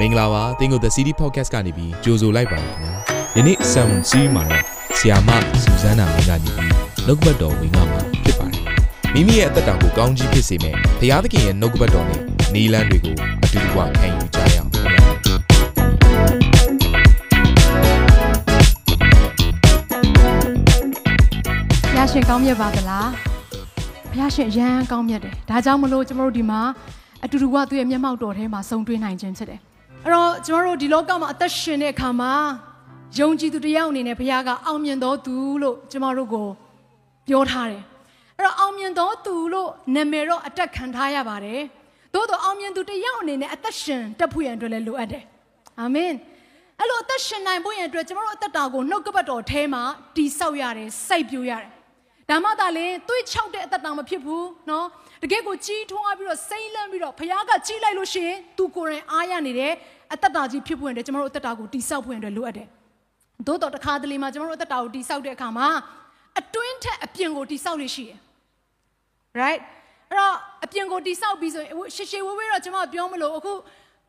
မင်္ဂလာပါသင်ကို The City Podcast ကနေပြီးကြိုဆိုလိုက်ပါတယ်ခင်ဗျာယနေ့ Seven Series မှာတော့ဆီယာမစူဇန်နာမင်းကနေပြီးနှုတ်ကပတ်တော်ဝင်ကမှာဖြစ်ပါတယ်မိမိရဲ့အသက်တာကိုကောင်းကြီးဖြစ်စေမယ့်ဘုရားသခင်ရဲ့နှုတ်ကပတ်တော်နဲ့နီလန်းတွေကိုအတူတူခံယူကြရအောင်ခင်ဗျာဘုရားရှင်ကောင်းမြတ်ပါသလားဘုရားရှင်အရန်ကောင်းမြတ်တယ်ဒါကြောင့်မလို့ကျမတို့ဒီမှာအတူတူကသူ့ရဲ့မျက်မှောက်တော်ထဲမှာဆုံတွေ့နိုင်ခြင်းဖြစ်တယ် အဲ့တော့ကျမတို့ဒီလောကမှာအသက်ရှင်တဲ့အခါမှာယုံကြည်သူတစ်ယောက်အနေနဲ့ဘုရားကအောင်မြင်တော်သူလို့ကျမတို့ကိုပြောထားတယ်အဲ့တော့အောင်မြင်တော်သူလို့နာမည်တော့အတက်ခံထားရပါတယ်သို့တော့အောင်မြင်သူတစ်ယောက်အနေနဲ့အသက်ရှင်တက်ဖို့ရန်အတွက်လည်းလိုအပ်တယ်အာမင်အဲ့လိုအသက်ရှင်နိုင်ဖို့ရန်အတွက်ကျမတို့အသက်တာကိုနှုတ်ကပတ်တော်ထဲမှာတိဆောက်ရတယ်စိုက်ပျိုးရတယ် ဒါမှသာလေသွေးချောက်တဲ့အသက်တောင်မဖြစ်ဘူးနော်တကယ့်ကိုကြီးထွားပြီးတော့စိမ့်လန့်ပြီးတော့ဖခင်ကကြီးလိုက်လို့ရှင်သူကိုယ်ရင်အားရနေတယ်အသက်တာကြီးဖြစ်ပွင့်တယ်ကျွန်တော်တို့အသက်တာကိုတိဆောက်ပွင့်တယ်လိုအပ်တယ်သို့တော်တစ်ခါတလေမှာကျွန်တော်တို့အသက်တာကိုတိဆောက်တဲ့အခါမှာအတွင်းထက်အပြင်ကိုတိဆောက်လို့ရှိရယ် right အဲ့တော့အပြင်ကိုတိဆောက်ပြီးဆိုရင်ရှေရှေဝေးဝေးတော့ကျွန်မပြောမလို့အခု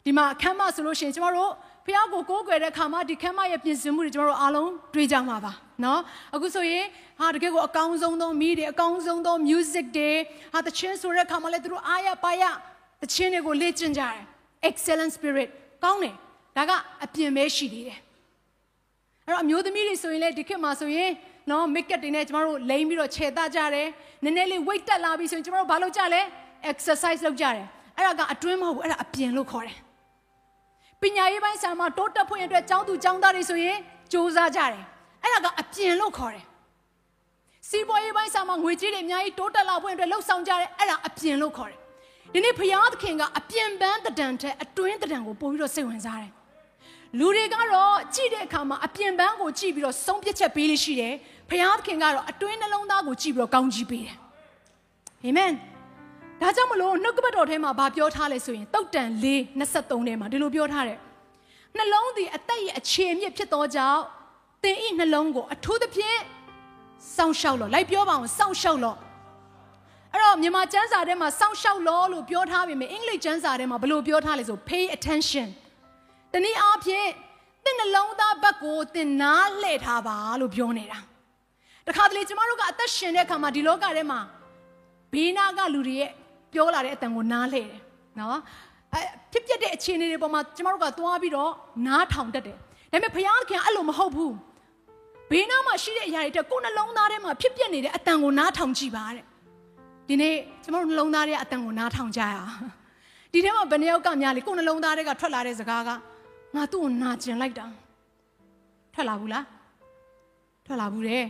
ဒီမှာအခမ်းမဆိုလို့ရှိရင်ကျွန်တော်တို့ ဖះကိုကိုးကွယ်တဲ့ခါမှာဒီခမ်းမရဲ့ပြင်ဆင်မှုတွေကျွန်တော်တို့အားလုံးတွေ့ကြမှာပါနော်အခုဆိုရင်ဟာတကယ်ကိုအကောင်းဆုံးသောမိတွေအကောင်းဆုံးသော music တွေဟာတခြင်းဆိုတဲ့ခါမှာလည်းသူတို့အားရပါရတခြင်းတွေကိုလေ့ကျင့်ကြတယ် excellent spirit ကောင်းတယ်ဒါကအပြင်ပဲရှိသေးတယ်အဲ့တော့အမျိုးသမီးတွေဆိုရင်လည်းဒီခေတ်မှာဆိုရင်နော်မိတ်ကပ်တွေနဲ့ကျမတို့လိမ့်ပြီးတော့ခြေတကြတယ်နည်းနည်းလေး weight တက်လာပြီဆိုရင်ကျမတို့ဘာလုပ်ကြလဲ exercise လုပ်ကြတယ်အဲ့ဒါကအတွင်းမဟုတ်ဘူးအဲ့ဒါအပြင်လို့ခေါ်တယ် ပညာရေးပိုင်းဆရာမတိုးတက်ဖွင့်ရတဲ့ကျောင်းသူကျောင်းသားတွေဆိုရင်စူးစမ်းကြတယ်အဲ့ဒါကအပြင်လို့ခေါ်တယ်စီးပွားရေးပိုင်းဆရာမငွေကြေးတွေအများကြီးတိုးတက်လာဖွင့်အတွက်လှုပ်ဆောင်ကြတယ်အဲ့ဒါအပြင်လို့ခေါ်တယ်ဒီနေ့ဖျားသခင်ကအပြင်ပန်းတဒံထက်အတွင်းတဒံကိုပို့ပြီးတော့စိတ်ဝင်စားတယ်လူတွေကတော့ကြည့်တဲ့အခါမှာအပြင်ပန်းကိုကြည့်ပြီးတော့ဆုံးဖြတ်ချက်ပေးလို့ရှိတယ်ဖျားသခင်ကတော့အတွင်းနှလုံးသားကိုကြည့်ပြီးတော့ကောင်းကြီးပေးတယ်အာမင် ဒါကြောင့်မလို့နှုတ်ကပတ်တော်ထဲမှာဗာပြောထားလဲဆိုရင်တုတ်တန်၄23ထဲမှာဒီလိုပြောထားတယ်နှလုံးသည်အသက်ရဲ့အခြေအမြစ်ဖြစ်သောကြောင့်သင်ဤနှလုံးကိုအထူးသဖြင့်စောင့်ရှောက်လို့လိုက်ပြောပါအောင်စောင့်ရှောက်လို့အဲ့တော့မြန်မာကျမ်းစာထဲမှာစောင့်ရှောက်လို့လို့ပြောထားပြီမယ်အင်္ဂလိပ်ကျမ်းစာထဲမှာဘယ်လိုပြောထားလဲဆို pay attention တနည်းအားဖြင့်သင်နှလုံးသားဘက်ကိုသင်နားလှည့်ထားပါလို့ပြောနေတာတခါတလေကျမတို့ကအသက်ရှင်တဲ့အခါမှာဒီလောကထဲမှာဘေးနာကလူတွေရဲ့ ပြောလာတဲ့အတန်ကိုနားလှည့်တယ်နော်အဲဖြစ်ပျက်တဲ့အခြေအနေတွေပေါ်မှာကျမတို့ကသွားပြီးတော့နားထောင်တတ်တယ်ဒါပေမဲ့ဘုရားခင်အဲ့လိုမဟုတ်ဘူးဘေးနားမှာရှိတဲ့အရာတွေတက်ကိုယ်နှလုံးသားထဲမှာဖြစ်ပျက်နေတဲ့အတန်ကိုနားထောင်ကြည့်ပါတဲ့ဒီနေ့ကျမတို့နှလုံးသားထဲကအတန်ကိုနားထောင်ကြရအောင်ဒီထဲမှာဘယ်နှယောက်ကများလေကိုယ်နှလုံးသားထဲကထွက်လာတဲ့စကားကငါသူ့ကိုနာကျင်လိုက်တာထွက်လာဘူးလားထွက်လာဘူးတဲ့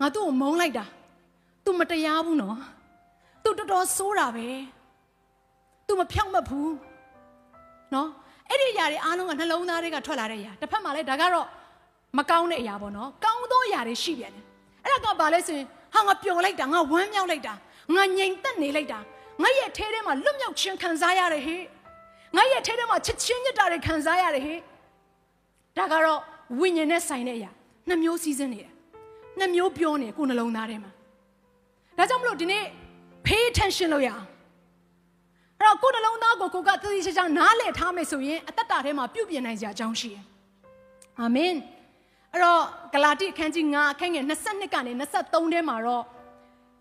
ငါသူ့ကိုမုန်းလိုက်တာ तू မတရားဘူးနော် तू တော်တော်ဆိုးတာပဲ तू မဖြောင့်မတ်ဘူးနော်အဲ့ဒီအရာတွေအားလုံးကနှလုံးသားတွေကထွက်လာတဲ့အရာတစ်ဖက်မှာလည်းဒါကတော့မကောင်းတဲ့အရာပေါ့နော်ကောင်းသောအရာတွေရှိပြန်တယ်အဲ့ဒါကဘာလဲဆိုရင်ဟာငါပျော်လိုက်တာငါဝမ်းမြောက်လိုက်တာငါငြိမ်သက်နေလိုက်တာငါရဲ့ထဲထဲမှာလွတ်မြောက်ခြင်းခံစားရတယ်ဟေ့ငါရဲ့ထဲထဲမှာချစ်ချင်းမြတ်တာတွေခံစားရတယ်ဟေ့ဒါကတော့ဝိညာဉ်နဲ့ဆိုင်တဲ့အရာနှစ်မျိုးစီးစင်းနေတယ်နှစ်မျိုးပြောနေကိုယ်နှလုံးသားထဲမှာဒါကြောင့်မလို့ဒီနေ့ pay attention လုပ်ရအောင်အဲ့တော့ကိုယ်နှလုံးသားကိုကိုကသတိချာချာနားလည်ထားမယ်ဆိုရင်အသက်တာထဲမှာပြုပြင်နိုင်စရာအကြောင်းရှိတယ်အာမင်အဲ့တော့ဂလာတိအခန်းကြီး9အခန်းငယ်22ကနေ23ထဲမှာတော့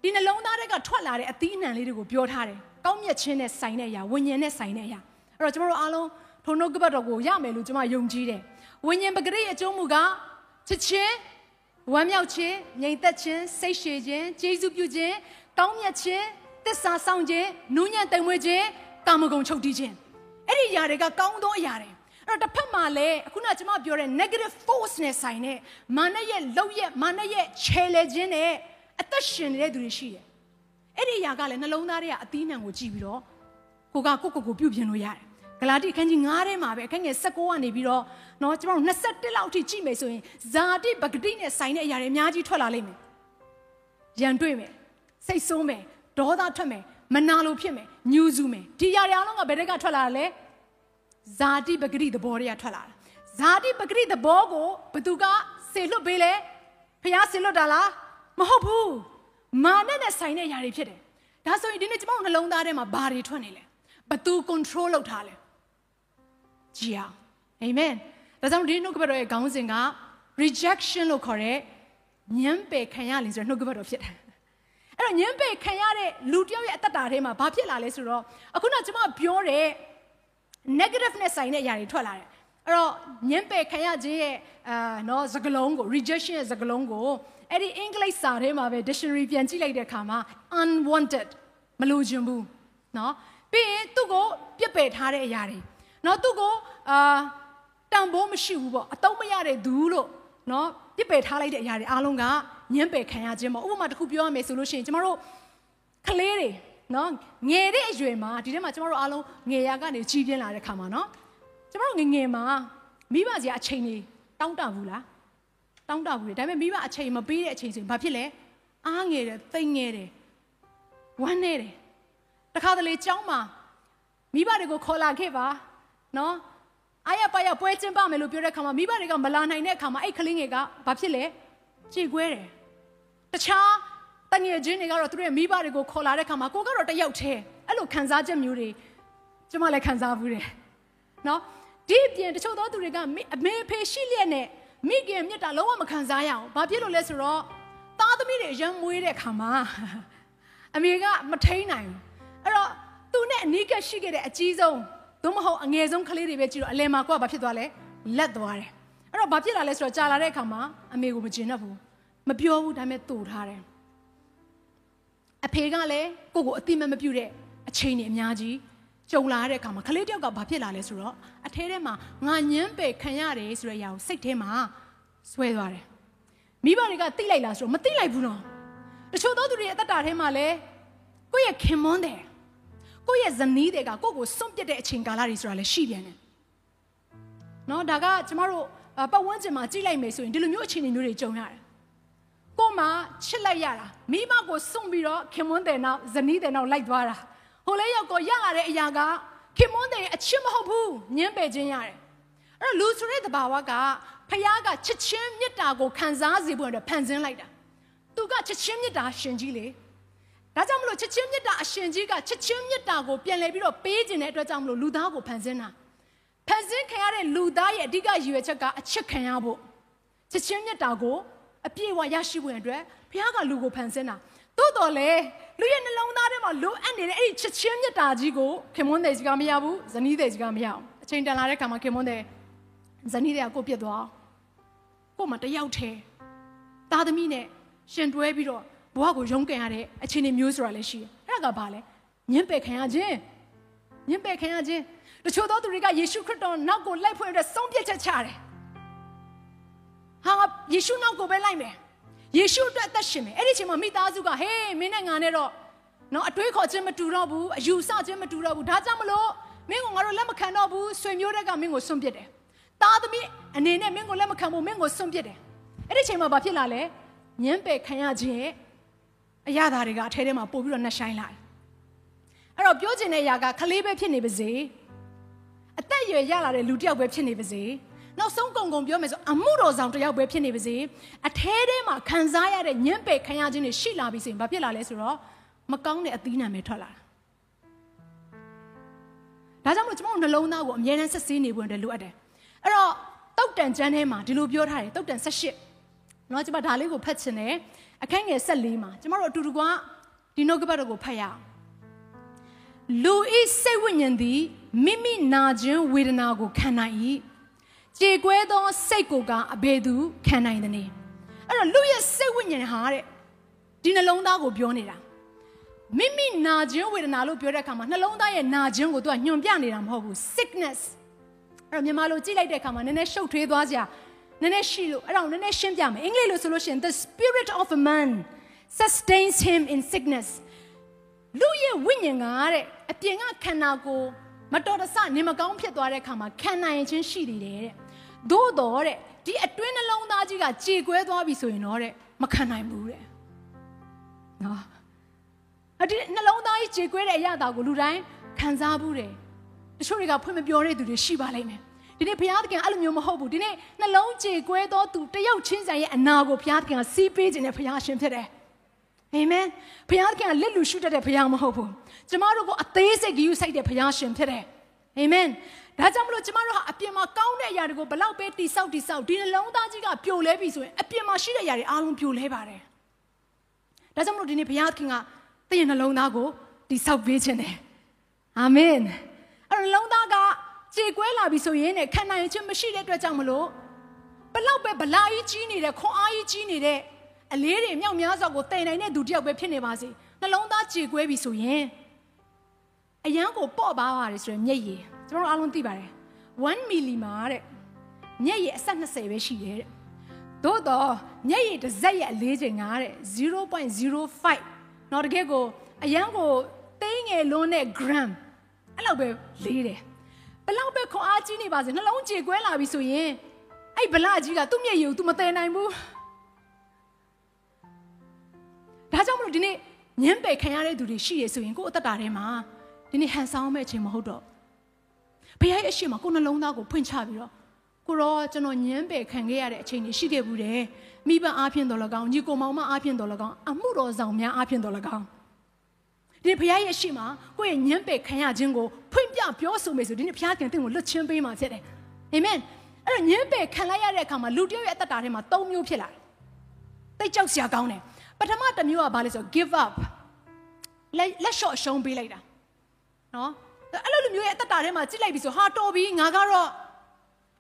ဒီနှလုံးသားတွေကထွက်လာတဲ့အသီးအနှံလေးတွေကိုပြောထားတယ်ကောင်းမြတ်ခြင်းနဲ့ဆိုင်တဲ့အရာဝိညာဉ်နဲ့ဆိုင်တဲ့အရာအဲ့တော့ကျွန်တော်တို့အားလုံးထုံနှုတ်ကပတ်တော်ကိုရမယ်လို့ကျွန်မယုံကြည်တယ်ဝိညာဉ်ပဂရိအကျိုးမူကချစ်ချင်းဝမ်းမြောက်ခြင်းငြိမ်သက်ခြင်းစိတ်ရှည်ခြင်းကျေးဇူးပြုခြင်း ကောင်းမြတ်ခြင်းသစ္စာဆောင်ခြင်းနူးညံ့တိမ်မွေ့ခြင်းကာမဂုဏ်ချုပ်တီးခြင်းအဲ့ဒီအရာတွေကကောင်းသောအရာတွေအဲ့တော့တစ်ဖက်မှာလည်းအခုနကကျွန်မပြောတဲ့ negative force နဲ့ဆိုင်တဲ့မာနရဲ့လောက်ရဲ့မာနရဲ့ခြေလေခြင်းနဲ့အသက်ရှင်နေတဲ့သူတွေရှိတယ်အဲ့ဒီအရာကလည်းနှလုံးသားထဲကအသီးနှံကိုကြည့်ပြီးတော့ကိုကကိုကိုကိုပြုတ်ပြင်လို့ရတယ်ဂလာတိအခန်းကြီး9ထဲမှာပဲအခန်းငယ်16ကနေပြီးတော့เนาะကျွန်တော်တို့21လောက်အထိကြည့်မယ်ဆိုရင်ဇာတိပဂတိနဲ့ဆိုင်တဲ့အရာတွေအများကြီးထွက်လာလိမ့်မယ်ရန်တွေ့မယ် စိတ်ဆိုးမယ်ဒေါသထွက်မယ်မနာလိုဖြစ်မယ်ညူးစုမယ်ဒီຢာတွေအားလုံးကဘယ်တက်ကထွက်လာတာလဲဇာတိပဂတိသဘောတွေကထွက်လာတာဇာတိပဂတိသဘောကိုဘသူကဆေလွတ်ပေးလဲဖះဆေလွတ်တာလားမဟုတ်ဘူးမာနနဲ့ဆိုင်တဲ့ຢာတွေဖြစ်တယ်ဒါဆိုရင်ဒီနေ့ကျွန်တော်နှလုံးသားထဲမှာဘာတွေထွက်နေလဲဘသူ control လုပ်ထားလဲကြည်အောင်အာမင်ဒါကြောင့်ဒီနှုတ်ကပတ်တော်ရဲ့ခေါင်းစဉ်က rejection လို့ခေါ်တဲ့ညံပယ်ခံရလင်ဆိုတဲ့နှုတ်ကပတ်တော်ဖြစ်တယ် အဲ့တော့ညံပယ်ခံရတဲ့လူတစ်ယောက်ရဲ့အသက်တာထဲမှာဘာဖြစ်လာလဲဆိုတော့အခုနကျွန်မပြောတဲ့ negative နဲ့ဆိုင်တဲ့အရာတွေထွက်လာတယ်အဲ့တော့ညံပယ်ခံရခြင်းရဲ့အာနော်စကလုံးကို rejection ရဲ့စကလုံးကိုအဲ့ဒီအင်္ဂလိပ်စာထဲမှာပဲ dictionary ပြန်ကြည့်လိုက်တဲ့အခါမှာ unwanted မလိုချင်ဘူးနော်ပြီးရင်သူ့ကိုပြစ်ပယ်ထားတဲ့အရာတွေနော်သူ့ကိုအာတန်ဖိုးမရှိဘူးပေါ့အတုံးမရတဲ့သူလို့နော်ပြစ်ပယ်ထားလိုက်တဲ့အရာတွေအားလုံးက ညှင်းပယ်ခံရခြင်းပေါ့ဥပမာတစ်ခုပြောရမယ်ဆိုလို့ရှိရင်ကျမတို့ကလေးတွေနော်ငယ်တဲ့အရွယ်မှာဒီထဲမှာကျမတို့အားလုံးငယ်ရကနေကြီးပြင်းလာတဲ့ခါမှာနော်ကျမတို့ငယ်ငယ်မှာမိဘကြီးအချိန်ကြီးတောင်းတဘူးလားတောင်းတဘူးလေဒါပေမဲ့မိဘအချိန်မပေးတဲ့အချိန်ဆိုရင်ဘာဖြစ်လဲအားငယ်တယ်သိမ့်ငယ်တယ်ဝမ်းနေတယ်တခါတလေကြောင်းမှာမိဘတွေကိုခေါ်လာခဲ့ပါနော်အားရပါရပွဲကျင်းပမယ်လို့ပြောတဲ့ခါမှာမိဘတွေကမလာနိုင်တဲ့အခါမှာအဲ့ကလေးငယ်ကဘာဖြစ်လဲကြေကွဲတယ် တခြားတငယ်ချင်းတွေကတော့သူတို့ရဲ့မိဘတွေကိုခေါ်လာတဲ့ခါမှာကိုကတော့တယောက်တည်းအဲ့လိုခံစားချက်မျိုးတွေကျမလည်းခံစားဘူးတယ်နော်ဒီအပြင်တချို့သောသူတွေကအမေဖေရှိလျက်နဲ့မိခင်မြတ်တာလုံးဝမခံစားရအောင်ဘာဖြစ်လို့လဲဆိုတော့သားသမီးတွေရမ်းမွေးတဲ့ခါမှာအမေကမထိန်နိုင်ဘူးအဲ့တော့သူနဲ့အနီးကပ်ရှိခဲ့တဲ့အကြီးဆုံးသို့မဟုတ်အငယ်ဆုံးကလေးတွေပဲကြည့်တော့အလယ်မှာကိုကဘာဖြစ်သွားလဲလက်သွားတယ်အဲ့တော့ဘာဖြစ်လာလဲဆိုတော့ကြာလာတဲ့အခါမှာအမေကိုမကျင်တတ်ဘူး မပြောဘူးဒါပေမဲ့တူထားတယ်အဖေကလည်းကိုကိုအတိမမပြုတ်တဲ့အချိန်တွေအများကြီးကြုံလာတဲ့အခါမှာကလေးတယောက်ကဘာဖြစ်လာလဲဆိုတော့အထဲထဲမှာငါညမ်းပယ်ခံရတယ်ဆိုတဲ့အရာကိုစိတ်ထဲမှာဆွဲသွားတယ်မိဘတွေကတိလိုက်လားဆိုတော့မတိလိုက်ဘူးနော်တချို့သောသူတွေရဲ့အသက်တာထဲမှာလည်းကိုယ့်ရဲ့ခင်မွန်းတယ်ကိုယ့်ရဲ့ဇနီးတွေကကိုယ့်ကိုစွန့်ပစ်တဲ့အချိန်ကာလတွေဆိုတာလည်းရှိပြန်တယ်နော်ဒါကကျမတို့ပတ်ဝန်းကျင်မှာကြည့်လိုက်မယ်ဆိုရင်ဒီလိုမျိုးအခြေအနေမျိုးတွေကြုံရတယ် ကို့မှာချစ်လိုက်ရတာမိမကိုစွန့်ပြီးတော့ခင်မွန်းတယ်နောက်ဇနီးတယ်နောက်လိုက်သွားတာဟိုလေးရောက်ကိုရလာတဲ့အရာကခင်မွန်းတယ်အချစ်မဟုတ်ဘူးညှင်းပယ်ခြင်းရတယ်အဲ့တော့လူဆိုတဲ့တဘာဝကဖခင်ကချစ်ချင်းမေတ္တာကိုခံစားစေဖို့အတွက်ဖန်ဆင်းလိုက်တာသူကချစ်ချင်းမေတ္တာရှင်ကြီးလေဒါကြောင့်မလို့ချစ်ချင်းမေတ္တာအရှင်ကြီးကချစ်ချင်းမေတ္တာကိုပြန်လည်ပြီးတော့ပေးခြင်းတဲ့အတွက်ကြောင့်မလို့လူသားကိုဖန်ဆင်းတာဖန်ဆင်းခံရတဲ့လူသားရဲ့အဓိကရည်ရွယ်ချက်ကအချစ်ခံရဖို့ချစ်ချင်းမေတ္တာကို အပြည့်အဝရရှိဖို့အတွက်ဘုရားကလူကိုဖန်ဆင်းတာသို့တော်လည်းလူရဲ့နှလုံးသားထဲမှာလိုအပ်နေတဲ့အဲ့ဒီချစ်ချင်းမေတ္တာကြီးကိုခင်မွန်းတဲ့ကြီးကမရဘူးဇနီးတဲ့ကြီးကမရအောင်အချိန်တန်လာတဲ့ခါမှာခင်မွန်းတဲ့ဇနီးတဲ့ကကိုပြစ်သွားကိုမှတယောက်တည်းသားသမီးနဲ့ရှင်တွဲပြီးတော့ဘဝကိုရုန်းကန်ရတဲ့အခြေအနေမျိုးဆိုတာလည်းရှိတယ်။အဲ့ဒါကဘာလဲ။ညှင်းပယ်ခံရခြင်း။ညှင်းပယ်ခံရခြင်းတချို့သောသူတွေကယေရှုခရစ်တော်နောက်ကိုလိုက်ဖွင့်ရတဲ့ဆုံးဖြတ်ချက်ချတယ်။ ဟာယေရှုနောက်ကိုပဲလိုက်မယ်။ယေရှုအတွက်အသက်ရှင်မယ်။အဲ့ဒီအချိန်မှာမိသားစုကဟေးမင်းနဲ့ငါနဲ့တော့နော်အတွေးခေါ်ခြင်းမတူတော့ဘူး။အယူဆခြင်းမတူတော့ဘူး။ဒါကြောင့်မလို့မင်းကငါတို့လက်မခံတော့ဘူး။ဆွေမျိုးတွေကမင်းကိုစွန့်ပစ်တယ်။သားသမီးအနေနဲ့မင်းကိုလက်မခံဘူးမင်းကိုစွန့်ပစ်တယ်။အဲ့ဒီအချိန်မှာဘာဖြစ်လာလဲ။ညှင်းပယ်ခံရခြင်းရဲ့အရာသားတွေကအထဲထဲမှာပို့ပြီးတော့နှဆိုင်လာတယ်အဲ့တော့ပြောချင်တဲ့အရာကခလေးပဲဖြစ်နေပါစေအသက်အရွယ်ရလာတဲ့လူတစ်ယောက်ပဲဖြစ်နေပါစေ နောက်ဆုံးကုံကုံပြောမယ်ဆိုအမှုတော်ဆောင်တယောက်ပဲဖြစ်နေပါစေအထဲထဲမှာခံစားရတဲ့ညံ့ပယ်ခံရခြင်းတွေရှိလာပြီဆိုရင်ဘာဖြစ်လာလဲဆိုတော့မကောင်းတဲ့အသီးနှံပဲထွက်လာတာဒါကြောင့်မို့ကျွန်တော်နှလုံးသားကိုအမြဲတမ်းစစ်ဆေးနေဖို့အတွက်လိုအပ်တယ်အဲ့တော့တုတ်တန်ကျမ်းထဲမှာဒီလိုပြောထားတယ်တုတ်တန်18နော်ကျွန်မဒါလေးကိုဖတ်ချင်တယ်အခန်းငယ်14မှာကျွန်တော်တို့အတူတူကဒီနှုတ်ကပတ်တော်ကိုဖတ်ရအောင်လူဤစိတ်ဝိညာဉ်သည်မိမိနာခြင်းဝေဒနာကိုခံနိုင်၏ ကြေကွဲသောစိတ်ကိုကအဘယ်သူခံနိုင်သနည်းအဲ့တော့လူရဲ့စိတ်ဝိညာဉ်ဟာတဲ့ဒီနှလုံးသားကိုပြောနေတာမိမိနာခြင်းဝေဒနာလို့ပြောတဲ့အခါမှာနှလုံးသားရဲ့နာခြင်းကိုသူကညွန်ပြနေတာမဟုတ်ဘူး sickness အဲ့တော့မြန်မာလိုကြည့်လိုက်တဲ့အခါမှာနည်းနည်းရှုပ်ထွေးသွားစရာနည်းနည်းရှိလို့အဲ့ဒါကိုနည်းနည်းရှင်းပြမယ်အင်္ဂလိပ်လိုဆိုလို့ရှိရင် the spirit of a man sustains him in sickness လူရဲ့ဝိညာဉ်ကတဲ့အပြင်ကခန္ဓာကိုယ်မတော်တဆနေမကောင်းဖြစ်သွားတဲ့အခါမှာခံနိုင်ခြင်းရှိနေတယ်တဲ့ သို့တော်တဲ့ဒီအတွင်းနှလုံးသားကြီးကကြေကွဲသွားပြီဆိုရင်တော့တဲ့မခံနိုင်ဘူးတဲ့နော်အဒီနှလုံးသားကြီးကြေကွဲတဲ့အရာတာကိုလူတိုင်းခံစားဘူးတယ်တချို့တွေကဖွင့်မပြောတဲ့သူတွေရှိပါလိမ့်မယ်ဒီနေ့ဘုရားသခင်အဲ့လိုမျိုးမဟုတ်ဘူးဒီနေ့နှလုံးကြေကွဲသောသူတယောက်ချင်းဆိုင်ရဲ့အနာကိုဘုရားသခင်ကစီးပေးခြင်းနဲ့ဘုရားရှင်ဖြစ်တယ်အာမင်ဘုရားသခင်ကလက်လူရှုတတ်တဲ့ဘုရားမဟုတ်ဘူးကျမတို့ကိုအသေးစိတ်ဂရုစိုက်တဲ့ဘုရားရှင်ဖြစ်တယ်အာမင် ဒါကြောင့်မလို့ကျမတို့ဟာအပြင်မှာကောင်းတဲ့အရာတွေကိုဘလောက်ပဲတိဆောက်တိဆောက်ဒီနှလုံးသားကြီးကပြိုလဲပြီဆိုရင်အပြင်မှာရှိတဲ့အရာတွေအားလုံးပြိုလဲပါတယ်ဒါကြောင့်မလို့ဒီနေ့ဘုရားသခင်ကတင့်ရဲ့နှလုံးသားကိုတိဆောက်ပေးခြင်းတယ်အာမင်အဲ့တော့နှလုံးသားကကြေကွဲလာပြီဆိုရင်ねခံနိုင်ခြင်းမရှိတဲ့အတွက်ကြောင့်မလို့ဘလောက်ပဲဗလာကြီးကြီးနေတဲ့ခွန်အားကြီးကြီးနေတဲ့အလေးတွေမြောက်များစွာကိုတည်နိုင်တဲ့သူတယောက်ပဲဖြစ်နေပါစေနှလုံးသားကြေကွဲပြီဆိုရင်အရန်ကိုပေါ့ပါပါတယ်ဆိုရင်မျက်ရည် ကျွန်တော်အားလုံးသိပါတယ်1မီလီမာတဲ့မျက်ရည်အဆက်20ပဲရှိတယ်တဲ့သို့တော့မျက်ရည်တစ်စက်ရဲ့အလေးချိန်ကတဲ့0.05တော့တကယ်ကိုအရန်ကိုသိငယ်လွန်းတဲ့ gram အဲ့လောက်ပဲလေးတယ်ဘလောက်ပဲခွန်အားကြီးနေပါစေနှလုံးကြေကွဲလာပြီဆိုရင်အဲ့ဗလာကြီးကသူ့မျက်ရည်ကို तू မတည်နိုင်ဘူးဒါကြောင့်မလို့ဒီနေ့ညံပယ်ခံရတဲ့သူတွေရှိရဆိုရင်ကိုယ့်အသက်တာထဲမှာဒီနေ့ဟန်ဆောင်မဲ့အချိန်မဟုတ်တော့ ဘုရားရဲ့အရှိမကိုနှလုံးသားကိုဖွင့်ချပြီးတော့ကိုရောကျွန်တော်ညံပယ်ခံခဲ့ရတဲ့အချိန်တွေရှိခဲ့ဘူးတယ်မိဘအားဖြင့်တော်လကောင်းညီကိုမောင်မအားဖြင့်တော်လကောင်းအမှုတော်ဆောင်များအားဖြင့်တော်လကောင်းဒီဘုရားရဲ့ရှိမှာကိုယ့်ရဲ့ညံပယ်ခံရခြင်းကိုဖွင့်ပြပြောဆိုမယ်ဆိုဒီနေ့ဘုရားခင်တင့်ကိုလွတ်ချင်းပေးမှာဖြစ်တယ်အာမင်အဲ့တော့ညံပယ်ခံလိုက်ရတဲ့အခါမှာလူတယောက်ရဲ့အသက်တာထဲမှာ၃မျိုးဖြစ်လာတယ်တိတ်ကြောက်စရာကောင်းတယ်ပထမတစ်မျိုးကဘာလဲဆို give up လက်လက်လျှော့ရှုံးပေးလိုက်တာနော် အဲ့လိုလူမျိုးရဲ့အသက်တာထဲမှာကြည့်လိုက်ပြီဆိုဟာတော်ပြီငါကတော့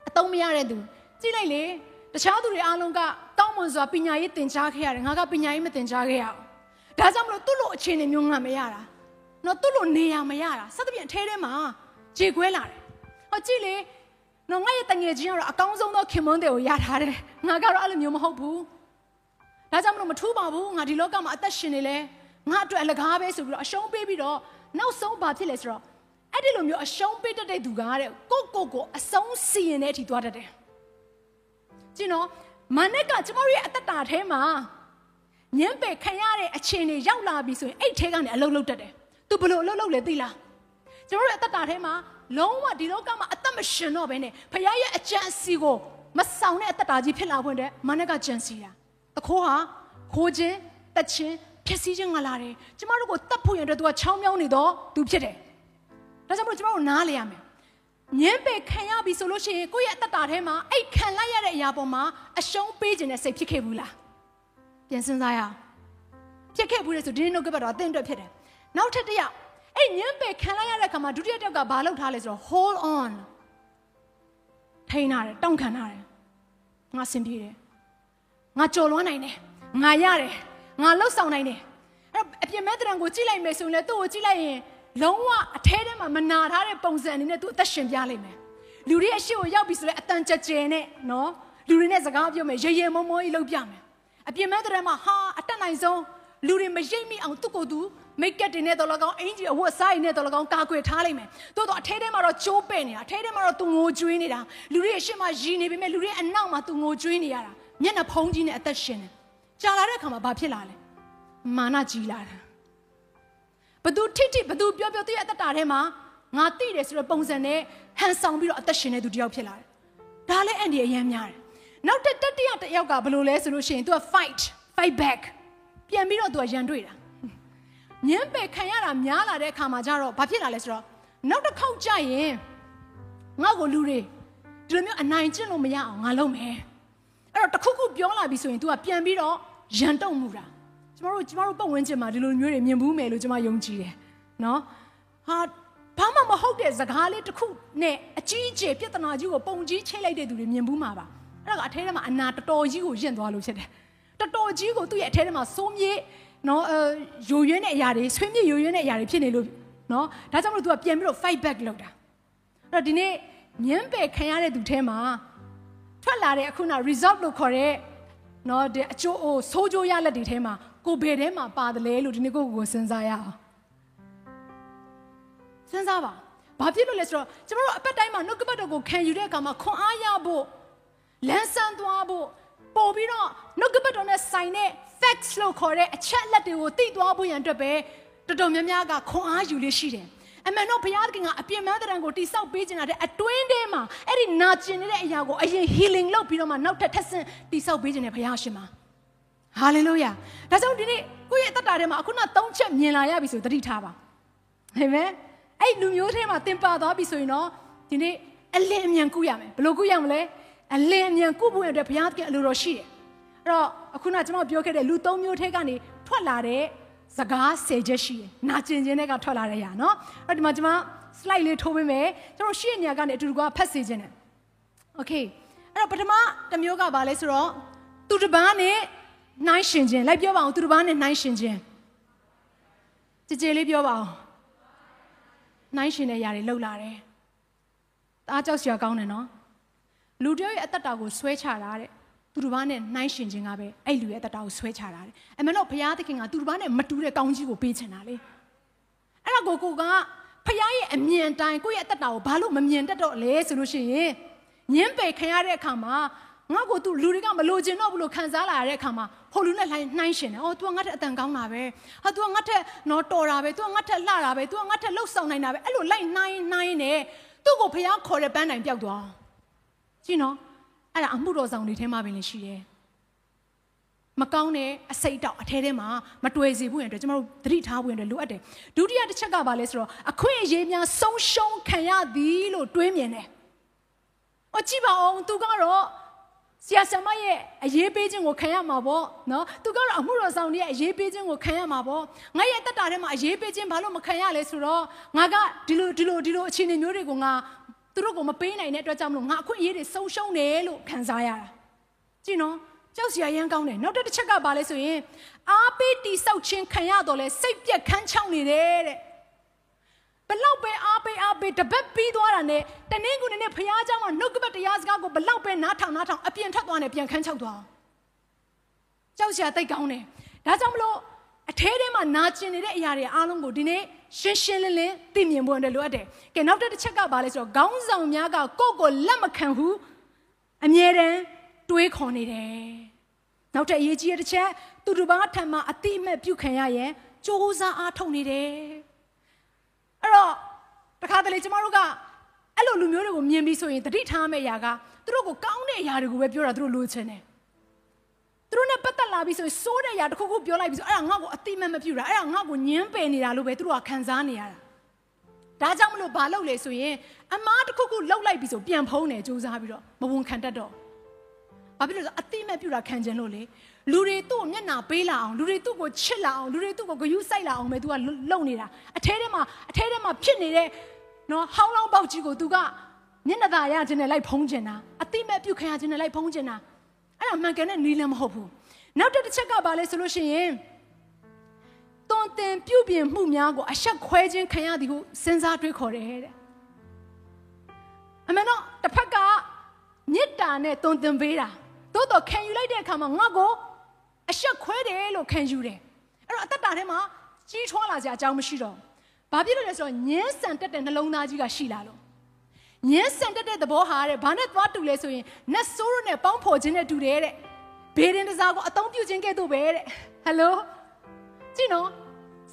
အသုံးမရတဲ့သူကြည့်လိုက်လေတခြားသူတွေအားလုံးကတောင်းမွန်စွာပညာရေးသင်ကြားခဲ့ရတယ်ငါကပညာရေးမသင်ကြားခဲ့ရအောင်ဒါကြောင့်မလို့သူ့လိုအခြေအနေမျိုးငါမရတာနော်သူ့လိုနေရမရတာစသဖြင့်အထဲထဲမှာကြေခွဲလာတယ်ဟောကြည့်လေနော်ငါရဲ့တငယ်ချင်းကတော့အကောင်းဆုံးသောခင်မွန်းတွေကိုရထားတယ်ငါကတော့အဲ့လိုမျိုးမဟုတ်ဘူးဒါကြောင့်မလို့မထူးပါဘူးငါဒီလောကမှာအသက်ရှင်နေလဲငါအတွက်အလကားပဲဆိုပြီးတော့အရှုံးပေးပြီးတော့နောက်ဆုံးဘာဖြစ်လဲဆိုတော့ အဲ့ဒီလိုမျိုးအရှုံးပေးတတ်တဲ့သူကတဲ့ကိုကိုကိုအဆုံးစီရင်တဲ့အထိသွားတတ်တယ်ကျင်တော့မနက်ကကျမတို့ရဲ့အသက်တာထဲမှာညံပယ်ခံရတဲ့အခြေအနေရောက်လာပြီဆိုရင်အဲ့ထဲကနေအလုပ်လုပ်တတ်တယ်သူဘလို့အလုပ်လုပ်လဲသိလားကျမတို့ရဲ့အသက်တာထဲမှာလုံးဝဒီလောကမှာအသက်မရှင်တော့ဘဲနဲ့ဖခင်ရဲ့အကြံအစီကိုမဆောင်တဲ့အသက်တာကြီးဖြစ်လာဖွင့်တဲ့မနက်ကကြံစီတာတခိုးဟာခိုးခြင်းတက်ခြင်းဖြစ်စည်းခြင်းငါလာတယ်ကျမတို့ကိုတတ်ဖို့ရတဲ့သူကချောင်းမြောင်းနေတော့သူဖြစ်တယ် ဒါကြောင့်မို့ကျမတို့နားလေရမယ်ညံပယ်ခံရပြီဆိုလို့ရှိရင်ကိုယ့်ရဲ့အသက်တာထဲမှာအဲ့ခံလိုက်ရတဲ့အရာပေါ်မှာအရှုံးပေးခြင်းနဲ့စိတ်ဖြစ်ခဲ့ဘူးလားပြန်စဉ်းစားရအောင်ဖြစ်ခဲ့ဘူးလေဆိုဒီနေ့နှုတ်ကပတ်တော်အသင်အတွက်ဖြစ်တယ်နောက်ထပ်တစ်ယောက်အဲ့ညံပယ်ခံလိုက်ရတဲ့အခါမှာဒုတိယတစ်ယောက်ကဘာလုပ်ထားလဲဆိုတော့ hold on ထိန်းထားတယ်တောင့်ခံထားတယ်ငါစင်ပြေတယ်ငါကြော်လွှမ်းနိုင်တယ်ငါရတယ်ငါလှုပ်ဆောင်နိုင်တယ်အဲ့တော့အပြင်မဲ့တရံကိုကြည့်လိုက်မယ်ဆိုရင်လည်းသူ့ကိုကြည့်လိုက်ရင် လုံးဝအထဲထဲမှာမနာထားတဲ့ပုံစံအနေနဲ့သူအသက်ရှင်ပြလိမ့်မယ်လူတွေအရှိကိုရောက်ပြီဆိုလဲအတန်ကြကြဲနဲ့နော်လူတွေနဲ့စကားပြောမယ်ရေရေမောမောကြီးလုပ်ပြမယ်အပြင်မဲ့တရံမှာဟာအတက်နိုင်ဆုံးလူတွေမရိပ်မိအောင်သူ့ကိုယ်သူမိတ်ကက်တွေနဲ့တော်လကောင်းအင်ဂျီအဝတ်စားရည်နဲ့တော်လကောင်းကာကွယ်ထားလိုက်မယ်တိုးတော့အထဲထဲမှာတော့ကျိုးပဲ့နေတာအထဲထဲမှာတော့သူငိုကြွေးနေတာလူတွေအရှိမရည်နေပေမဲ့လူတွေအနောက်မှာသူငိုကြွေးနေရတာမျက်နှာဖုံးကြီးနဲ့အသက်ရှင်တယ်ကြာလာတဲ့အခါမှာဘာဖြစ်လာလဲမာနကြီးလာတာ ဘသူထိထိဘသူပြောပြောသူရဲ့အသက်တာထဲမှာငါတိတယ်ဆိုတော့ပုံစံနဲ့ဟန်ဆောင်ပြီးတော့အသက်ရှင်နေသူတယောက်ဖြစ်လာတယ်ဒါလည်းအန်ဒီအရန်များတယ်နောက်တစ်တတိယတစ်ယောက်ကဘယ်လိုလဲဆိုလို့ရှိရင် तू က fight fight back ပြန်ပြီးတော့ तू ကရန်တွေ့တာညံပယ်ခံရတာများလာတဲ့အခါမှာကျတော့ဘာဖြစ်လာလဲဆိုတော့နောက်တစ်ခေါက်ကြရင်ငါ့ကိုလူတွေဒီလိုမျိုးအနိုင်ကျင့်လို့မရအောင်ငါလုပ်မယ်အဲ့တော့တခုခုပြောလာပြီဆိုရင် तू ကပြန်ပြီးတော့ရန်တုံမှုတာ ကျမတို့ကျမတို့ပတ်ဝန်းကျင်မှာဒီလိုမျိုးတွေမြင်ဘူးမယ်လို့ကျမယုံကြည်တယ်နော်ဟာဘာမှမဟုတ်တဲ့စကားလေးတစ်ခုနဲ့အကြီးအကျယ်ပြဿနာကြီးကိုပုံကြီးချိတ်လိုက်တဲ့သူတွေမြင်ဘူးမှာပါအဲ့ဒါကအထဲထဲမှာအနာတော်တော်ကြီးကိုယင့်သွားလို့ဖြစ်တယ်တော်တော်ကြီးကိုသူ့ရဲ့အထဲထဲမှာစိုးမြေနော်အဲယိုယွင်းတဲ့အရာတွေဆွေးမြေ့ယိုယွင်းတဲ့အရာတွေဖြစ်နေလို့နော်ဒါကြောင့်မလို့ तू ကပြန်ပြီးတော့ fight back လုပ်တာအဲ့တော့ဒီနေ့ညံပယ်ခံရတဲ့သူထဲမှာထွက်လာတဲ့အခုန result လို့ခေါ်တဲ့နော်ဒီအကျိုးအိုဆိုးကျိုးရလက်တွေထဲမှာ ကိုဘယ်ထဲမှာပါတယ်လဲလို့ဒီနေ့ကိုကိုစဉ်းစားရအောင်စဉ်းစားပါဘာဖြစ်လို့လဲဆိုတော့ကျမတို့အပတ်တိုင်းမှာနှုတ်ကပတ်တော်ကိုခံယူတဲ့အခါမှာခွန်အားရဖို့လန်းဆန်းသွားဖို့ပို့ပြီးတော့နှုတ်ကပတ်တော်နဲ့ဆိုင်တဲ့ facts လို့ခေါ်တဲ့အချက်လက်တွေကိုသိသွားဖို့ရန်အတွက်ပဲတော်တော်များများကခွန်အားယူလေးရှိတယ်အမှန်တော့ဘုရားသခင်ကအပြင်းမတရံကိုတိဆောက်ပေးခြင်းတဲ့အတွင်းထဲမှာအဲ့ဒီနာကျင်နေတဲ့အရာကိုအရင် healing လုပ်ပြီးတော့မှနောက်ထပ်ထပ်ဆင့်တိဆောက်ပေးခြင်းတဲ့ဘုရားရှင်မှာ ဟာလေလုယာဒါကြောင့်ဒီနေ့ကိုယ့်ရဲ့အသက်တာထဲမှာအခုနသုံးချက်မြင်လာရပြီဆိုသတိထားပါအာမင်အဲ့လူမျိုးထဲမှာသင်ပါသွားပြီဆိုရင်တော့ဒီနေ့အလင်းအမြန်ကုရမယ်ဘယ်လိုကုရမလဲအလင်းအမြန်ကုဖို့အတွက်ဘုရားသခင်အလိုတော်ရှိတယ်အဲ့တော့အခုနကျွန်တော်ပြောခဲ့တဲ့လူသုံးမျိုးထဲကနေထွက်လာတဲ့စကားဆယ်ချက်ရှိတယ်နာကျင်ခြင်းတွေကထွက်လာတဲ့ຢာနော်အဲ့ဒီမှာကျွန်မ slide လေးထိုးပေးမယ်ကျွန်တော်ရှေ့နေရာကနေအတူတူကဖတ်စေခြင်းတယ် okay အဲ့တော့ပထမတစ်မျိုးကဘာလဲဆိုတော့သူတစ်ပန်းနဲ့ နှိုင်းရှင်ခြင်းလိုက်ပြောပါအောင်သူတစ်ပန်းနဲ့နှိုင်းရှင်ခြင်းကြည်ကြည်လေးပြောပါအောင်နှိုင်းရှင်တဲ့ຢာတွေလှုပ်လာတယ်အားကြောက်စရာကောင်းတယ်နော်လူတယောက်ရဲ့အသက်တာကိုဆွဲချတာတဲ့သူတစ်ပါးနဲ့နှိုင်းရှင်ခြင်းကပဲအဲ့လူရဲ့အသက်တာကိုဆွဲချတာတဲ့အမှန်တော့ဘုရားသခင်ကသူတစ်ပါးနဲ့မတူတဲ့ကောင်းကြီးကိုပေးချင်တာလေအဲ့ဒါကိုကိုကဖခင်ရဲ့အမြင်တိုင်းကိုယ့်ရဲ့အသက်တာကိုဘာလို့မမြင်တတ်တော့လဲဆိုလို့ရှိရင်ညင်းပယ်ခံရတဲ့အခါမှာ ငါ့ကိုသူလူတွေကမလိုချင်တော့ဘူးလို့ခံစားလာရတဲ့အခါမှာဟိုလူနဲ့လှိုင်းနှိုင်းရှင်တယ်။အော် तू ကငါ့ထက်အတန်ကောင်းတာပဲ။ဟာ तू ကငါ့ထက်နော်တော်တာပဲ။ तू ကငါ့ထက်လှတာပဲ။ तू ကငါ့ထက်လှုပ်ဆောင်နိုင်တာပဲ။အဲ့လိုလိုက်နှိုင်းနှိုင်းနေသူ့ကိုဖះခေါ်တဲ့ပန်းတိုင်ပျောက်သွား။ကြည့်နော်။အဲ့ဒါအမှုတော်ဆောင်တွေထဲမှာပင်လည်းရှိတယ်။မကောင်းတဲ့အစိတ်တောက်အထဲထဲမှာမတွေ့စေဘူးရင်အတွက်ကျမတို့သတိထားဖို့ရင်အတွက်လိုအပ်တယ်။ဒုတိယတစ်ချက်ကဘာလဲဆိုတော့အခွင့်အရေးများဆုံးရှုံးခံရသည်လို့တွေးမြင်တယ်။အော်ကြည့်ပါအောင်သူကတော့ ဆရာဆရာမရဲ့အရေးပေးခြင်းကိုခံရမှာပေါ့နော်သူကတော့အမှုတော်ဆောင်ရဲ့အရေးပေးခြင်းကိုခံရမှာပေါ့ငါရဲ့တက်တာထဲမှာအရေးပေးခြင်းဘာလို့မခံရလဲဆိုတော့ငါကဒီလိုဒီလိုဒီလိုအခြေအနေမျိုးတွေကိုငါသူတို့ကိုမပေးနိုင်တဲ့အတွက်ကြောင့်မလို့ငါအခွင့်အရေးတွေဆုံးရှုံးတယ်လို့ခံစားရတာကြည့်နော်ကြောက်စရာရမ်းကောင်းတယ်နောက်တစ်ချက်ကဘာလဲဆိုရင်အားပေးတိဆောက်ခြင်းခံရတော့လဲစိတ်ပြက်ခန်းချောင်းနေတယ်တဲ့ ဘလောက်ပဲအားပေးအားပေးတပတ်ပြီးသွားတာနဲ့တနင်္ဂနွေနေ့ဖះเจ้าမှာနှုတ်ကပတ်တရားစကားကိုဘလောက်ပဲနားထောင်နားထောင်အပြင်ထပ်သွားနေပြန်ခန်းချောက်သွားကြောက်စရာတိတ်ကောင်းတယ်ဒါကြောင့်မလို့အထဲထဲမှာနာကျင်နေတဲ့အရာတွေအားလုံးကိုဒီနေ့ရှင်းရှင်းလင်းလင်းသိမြင်ဖို့အတွက်လိုအပ်တယ်ကဲနောက်တစ်ချက်ကဘာလဲဆိုတော့ခေါင်းဆောင်များကကိုယ့်ကိုလက်မခံဘူးအမြဲတမ်းတွေးခေါ်နေတယ်နောက်ထပ်အရေးကြီးတဲ့တစ်ချက်သူတို့ဘာထံမှာအတိအမဲ့ပြုခံရရင်စ조사အားထုတ်နေတယ်အဲ့ တော့တခါတလေကျမတို့ကအဲ့လိုလူမျိုးတွေကိုမြင်ပြီးဆိုရင်တတိထားမယ့်အရာကသူတို့ကိုကောင်းတဲ့အရာတွေကိုပဲပြောတာသူတို့လိုချင်တယ်သူတို့နဲ့ပတ်သက်လာပြီးဆိုရင်စိုးတဲ့အရာတစ်ခုခုပြောလိုက်ပြီးဆိုအဲ့ဒါငါ့ကိုအတိမတ်မပြူတာအဲ့ဒါငါ့ကိုညှင်းပယ်နေတာလို့ပဲသူတို့ကခံစားနေရတာဒါကြောင့်မလို့ဘာလုပ်လဲဆိုရင်အမားတစ်ခုခုလှုပ်လိုက်ပြီးဆိုပြန်ဖုံးတယ်စူးစမ်းပြီးတော့မဝန်ခံတတ်တော့ဘာဖြစ်လို့လဲဆိုအတိမတ်ပြူတာခံကျင်လို့လေ လူတွေသူ့ကိုမျက်နှာပေးလာအောင်လူတွေသူ့ကိုချစ်လာအောင်လူတွေသူ့ကိုဂယုစိုက်လာအောင်ပဲ तू ကလုံနေတာအထဲထဲမှာအထဲထဲမှာဖြစ်နေတဲ့နော်ဟောင်းလောင်းပေါက်ကြီးကို तू ကမျက်နှာသာရခြင်းနဲ့လိုက်ဖုံးကျင်တာအတိမဲ့ပြုတ်ခံရခြင်းနဲ့လိုက်ဖုံးကျင်တာအဲ့ဒါမှန်ကန်တဲ့နီးလည်းမဟုတ်ဘူးနောက်တစ်ချက်ကဘာလဲဆိုလို့ရှိရင်တွန်တင်ပြုတ်ပြင်မှုများကိုအဆက်ခွဲခြင်းခံရသည်ဟုစဉ်းစားတွေးခေါ်တယ်တဲ့အမှန်တော့တစ်ဖက်ကမေတ္တာနဲ့တွန်တင်ပေးတာသို့တော့ခံယူလိုက်တဲ့အခါမှာငါ့ကို အဆက်ခွဲတယ်လို့ခံယူတယ်အဲ့တော့အသက်တာထဲမှာကြီးထွားလာစရာအကြောင်းမရှိတော့ဘာဖြစ်လို့လဲဆိုတော့ညင်းဆန်တက်တဲ့နှလုံးသားကြီးကရှိလာလို့ညင်းဆန်တက်တဲ့သဘောဟာတဲ့ဘာနဲ့သွားတူလဲဆိုရင်နတ်ဆိုးရနဲ့ပေါင်းဖော်ခြင်းနဲ့တူတယ်တဲ့ဘေးရင်တစားကိုအသုံးပြုခြင်းကဲ့သို့ပဲတဲ့ဟယ်လိုကြည့်နော်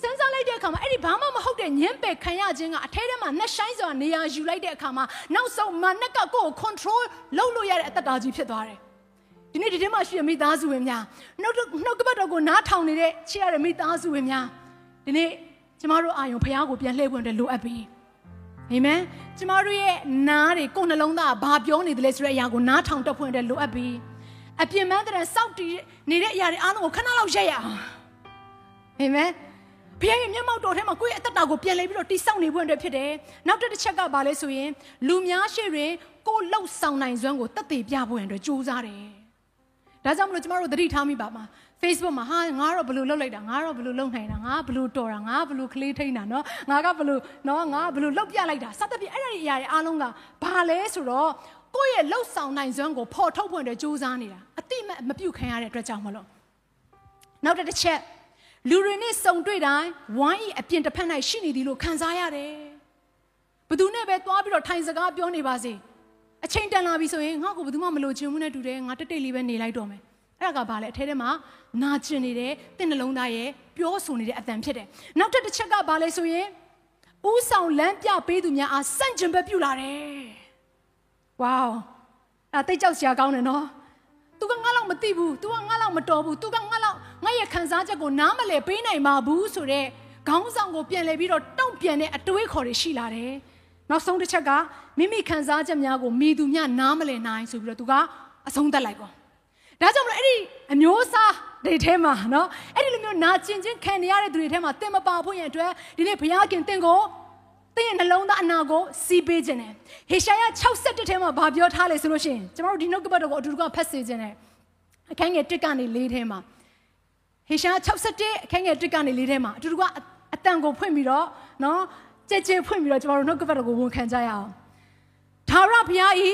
စဉ်းစားလိုက်တဲ့အခါမှာအဲ့ဒီဘာမှမဟုတ်တဲ့ညင်းပယ်ခံရခြင်းကအထဲထဲမှာနှက်ဆိုင်စွာနေရာယူလိုက်တဲ့အခါမှာနောက်ဆုံးမနက်ကကိုယ်ကို control လုပ်လို့ရတဲ့အတ္တတာကြီးဖြစ်သွားတယ် ဒီနေ့ဒီထဲမှာရှိတဲ့မိသားစုဝင်များနှုတ်နှုတ်ကပတ်တော်ကိုနားထောင်နေတဲ့ချစ်ရတဲ့မိသားစုဝင်များဒီနေ့ကျမတို့အာယုံဖះကိုပြန်လှည့်ပွင့်တဲ့လိုအပ်ပြီအာမင်ကျမတို့ရဲ့နားတွေကိုယ်နှလုံးသားဘာပြောနေတယ်လဲဆိုတဲ့အရာကိုနားထောင်တက်ဖွင့်တဲ့လိုအပ်ပြီအပြင်းမန်းတဲ့စောက်တည်နေတဲ့အရာတွေအားလုံးကိုခဏလောက်ရက်ရအောင်အာမင်ဘုရားရဲ့မျက်မှောက်တော်ထဲမှာကိုယ့်ရဲ့အသက်တာကိုပြန်လဲပြီးတော့တိဆောက်နေဖို့အတွက်ဖြစ်တယ်။နောက်တစ်တစ်ချက်ကဘာလဲဆိုရင်လူများရှိတွင်ကိုယ်လှုပ်ဆောင်နိုင်စွမ်းကိုတတ်သိပြဖို့အတွက်ကြိုးစားတယ်။ ဒါကြောင့်မလို့ကျမတို့သတိထားမိပါမှာ Facebook မှာဟာငါတော့ဘလို့လှုပ်လိုက်တာငါတော့ဘလို့လှုပ်နိုင်တာငါဘလို့တော်တာငါဘလို့ကလေးထိန်တာနော်ငါကဘလို့နော်ငါဘလို့လှုပ်ပြလိုက်တာစသဖြင့်အဲ့ဒီအရာတွေအားလုံးကဘာလဲဆိုတော့ကိုယ့်ရဲ့လှုပ်ဆောင်နိုင်စွမ်းကိုဖော်ထုတ်ဖို့အတွက်ကြိုးစားနေတာအတိမမပြုတ်ခံရတဲ့အတွက်ကြောင့်မလို့နောက်တစ်ချက်လူတွေနဲ့စုံတွေ့တိုင်းဝိုင်းဤအပြင်တစ်ဖက်၌ရှိနေသည်လို့ခံစားရတယ်ဘသူနဲ့ပဲသွားပြီးတော့ထိုင်စကားပြောနေပါစေ အချိန်တန်လာပြီဆိုရင်ငါ့ကိုဘယ်သူမှမလို့ချင်ဘူးနဲ့တူတယ်ငါတက်တိတ်လေးပဲနေလိုက်တော့မယ်အဲ့ဒါကဘာလဲအထဲထဲမှာနာကျင်နေတဲ့တင့်နှလုံးသားရဲ့ပြောဆိုနေတဲ့အတန်ဖြစ်တယ်နောက်တစ်ချက်ကဘာလဲဆိုရင်ဥဆောင်လမ်းပြပေးသူများအားစန့်ကျင်ဘက်ပြုလာတယ်ဝေါအဲ့တိတ်ကြောက်စရာကောင်းတယ်နော်။ तू ကငါလောက်မသိဘူး။ तू ကငါလောက်မတော်ဘူး။ तू ကငါလောက်ငါရဲ့ခံစားချက်ကိုနားမလည်ပေးနိုင်ပါဘူးဆိုတော့ခေါင်းဆောင်ကိုပြန်လဲပြီးတော့တုံ့ ပြန်တဲ့အတွေးခေါ်တွေရှိလာတယ် နောက်ဆုံးတစ်ချက်ကမိမိခံစားချက်များကိုမိသူများနားမလည်နိုင်ဆိုပြီးတော့သူကအဆုံးသတ်လိုက်ပေါ့ဒါကြောင့်မလို့အဲ့ဒီအမျိုးအစားတွေထဲမှာနော်အဲ့ဒီလိုမျိုးနာကျင်ချင်းခံနေရတဲ့သူတွေထဲမှာတင်မပါဖို့ရန်အတွက်ဒီနေ့ဘုရားခင်တင့်ကိုတင့်ရဲ့နှလုံးသားအနာကိုစီးပေးခြင်းတယ်ဟေရှာယ61ထဲမှာဗာပြောထားလေဆိုလို့ရှိရင်ကျွန်တော်တို့ဒီနှုတ်ကပတ်တော်ကိုအတူတူကဖတ်စေခြင်းတယ်အခန်းငယ်1ကနေ4ထဲမှာဟေရှာ61အခန်းငယ်1ကနေ4ထဲမှာအတူတူကအတန်ကိုဖွင့်ပြီးတော့နော် ကြဲကြဲဖွင့်ပြီးတော့ကျွန်တော်တို့နှုတ်ကပတ်တော်ကိုဝန်ခံကြရအောင်သာရဘုရားဤ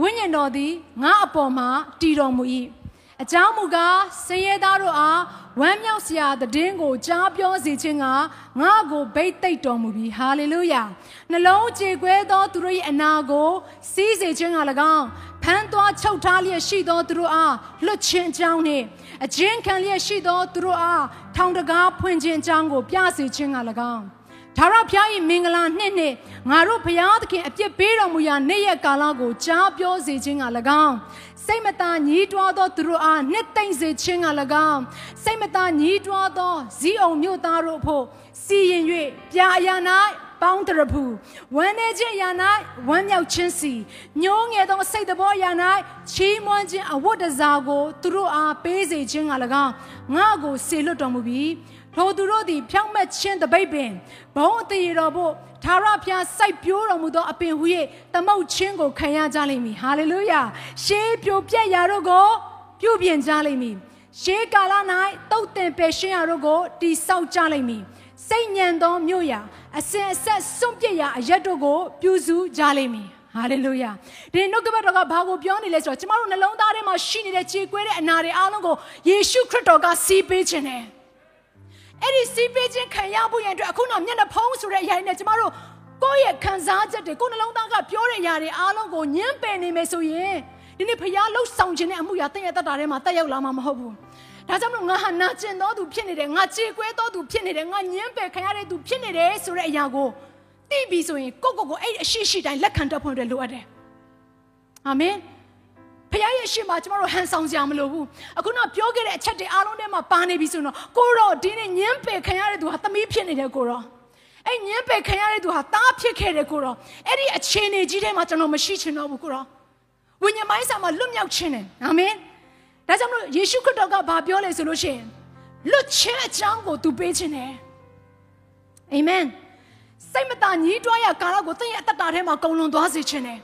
ဝိညာဉ်တော်သည်ငါအပေါ်မှာတည်တော်မူ၏အကြောင်းမူကားဆင်းရဲသားတို့အားဝမ်းမြောက်စရာတည်င်းကိုကြားပြောစေခြင်းကငါ့ကိုဗိတ်သိက်တော်မူပြီဟာလေလုယာနှလုံးကြေကွဲသောသူတို့၏အနာကိုစီးစေခြင်းက၎င်းဖမ်းသွားချုပ်ထားလျက်ရှိသောသူတို့အားလွတ်ခြင်းအကြောင်းနှင့်အကျဉ်းခံလျက်ရှိသောသူတို့အားထောင်တကားဖွင့်ခြင်းအကြောင်းကိုပြစေခြင်းက၎င်း ဒါရဖျား၏မင်္ဂလာနှစ်နှစ်ငါတို့ဘုရားသခင်အပြစ်ပေးတော်မူရာနေ့ရက်ကာလကိုကြားပြောစေခြင်းက၎င်းစိတ်မသာညှိတွားသောသူတို့အားနှစ်သိမ့်စေခြင်းက၎င်းစိတ်မသာညှိတွားသောဇီးအောင်မြို့သားတို့ဖို့စီရင်၍ပြာအရာ၌ပေါင်းတရဖူဝမ်းနေခြင်းရာ၌ဝမ်းမြောက်ခြင်းစီညှိုးငယ်သောစိတ်တော်ရာ၌ချီးမွမ်းခြင်းအဝတ်တစားကိုသူတို့အားပေးစေခြင်းက၎င်းငါ့ကိုဆေလွတ်တော်မူပြီး ထိုသူတို့သည် ဖြောင့်မတ်ခြင်းတပိတ်ပင်ဘုံအသေးတော်ဖို့သာရဖျားစိုက်ပျိုးတော်မူသောအပင်ဟု၍သမုတ်ခြင်းကိုခံရကြလိမ့်မည်ဟာလေလုယာရှေးပြိုပြက်ရာတို့ကို ပြုပြင်ကြလိမ့်မည်ရှေးကာလ၌တုတ်တင်ပယ်ရှင်းရာတို့ကိုတိဆောက်ကြလိမ့်မည်စိတ်ညံသောမြို့ရာအစင်အဆက်စွန့်ပစ်ရာအရက်တို့ကို ပြုစုကြလိမ့်မည်ဟာလေလုယာဒီနှုတ်ကပတ်တော်ကဘာကိုပြောနေလဲဆိုတော့ကျမတို့နှလုံးသားထဲမှာရှိနေတဲ့ကြေကွဲတဲ့အနာတွေအားလုံးကိုယေရှုခရစ်တော်ကစီးပေးခြင်းတယ် အဲ့ဒီစီးပေးခြင်းခံရဖို့ရန်အတွက်အခုတော့မျက်နှာဖုံးဆိုတဲ့အရာနဲ့ကျမတို့ကိုယ့်ရဲ့ခံစားချက်တွေကိုယ်နှလုံးသားကပြောတဲ့အရာတွေအားလုံးကိုညှင်းပယ်နေမယ်ဆိုရင်ဒီနေ့ဖခင်လှုပ်ဆောင်ခြင်းတဲ့အမှုရာတည့်ရတတ်တာထဲမှာတက်ရောက်လာမှာမဟုတ်ဘူး။ဒါကြောင့်မလို့ငါဟာနာကျင်သောသူဖြစ်နေတယ်ငါကြေကွဲသောသူဖြစ်နေတယ်ငါညှင်းပယ်ခံရတဲ့သူဖြစ်နေတယ်ဆိုတဲ့အရာကိုသိပြီဆိုရင်ကိုယ့်ကိုယ်ကိုအဲ့အရှိရှိတိုင်းလက်ခံတတ်ဖို့အတွက်လိုအပ်တယ်။အာမင်။ ဖခင်ရဲ့ရှေ့မှာကျမတို့ဟန်ဆောင်ကြမလို့ဘူးအခုတော့ပြောခဲ့တဲ့အချက်တွေအားလုံးထဲမှာပါနေပြီဆိုတော့ကိုတော့ဒီနေ့ညင်းပယ်ခံရတဲ့သူဟာသမီးဖြစ်နေတယ်ကိုတော့အဲ့ညင်းပယ်ခံရတဲ့သူဟာတားဖြစ်ခဲ့တယ်ကိုတော့အဲ့ဒီအခြေအနေကြီးထဲမှာကျွန်တော်မရှိချင်တော့ဘူးကိုတော့ဝိညာဉ်ပိုင်းဆိုင်မှာလွတ်မြောက်ခြင်းတယ်အာမင်ဒါကြောင့်မလို့ယေရှုခရစ်တော်ကဘာပြောလဲဆိုလို့ရှိရင်လွတ်ခြင်းအကြောင်းကိုသူပေးခြင်းတယ်အာမင်စိတ်မသာညှိတွားရကာလကိုသင်ရဲ့အသက်တာထဲမှာကုန်လွန်သွားစေခြင်းတယ်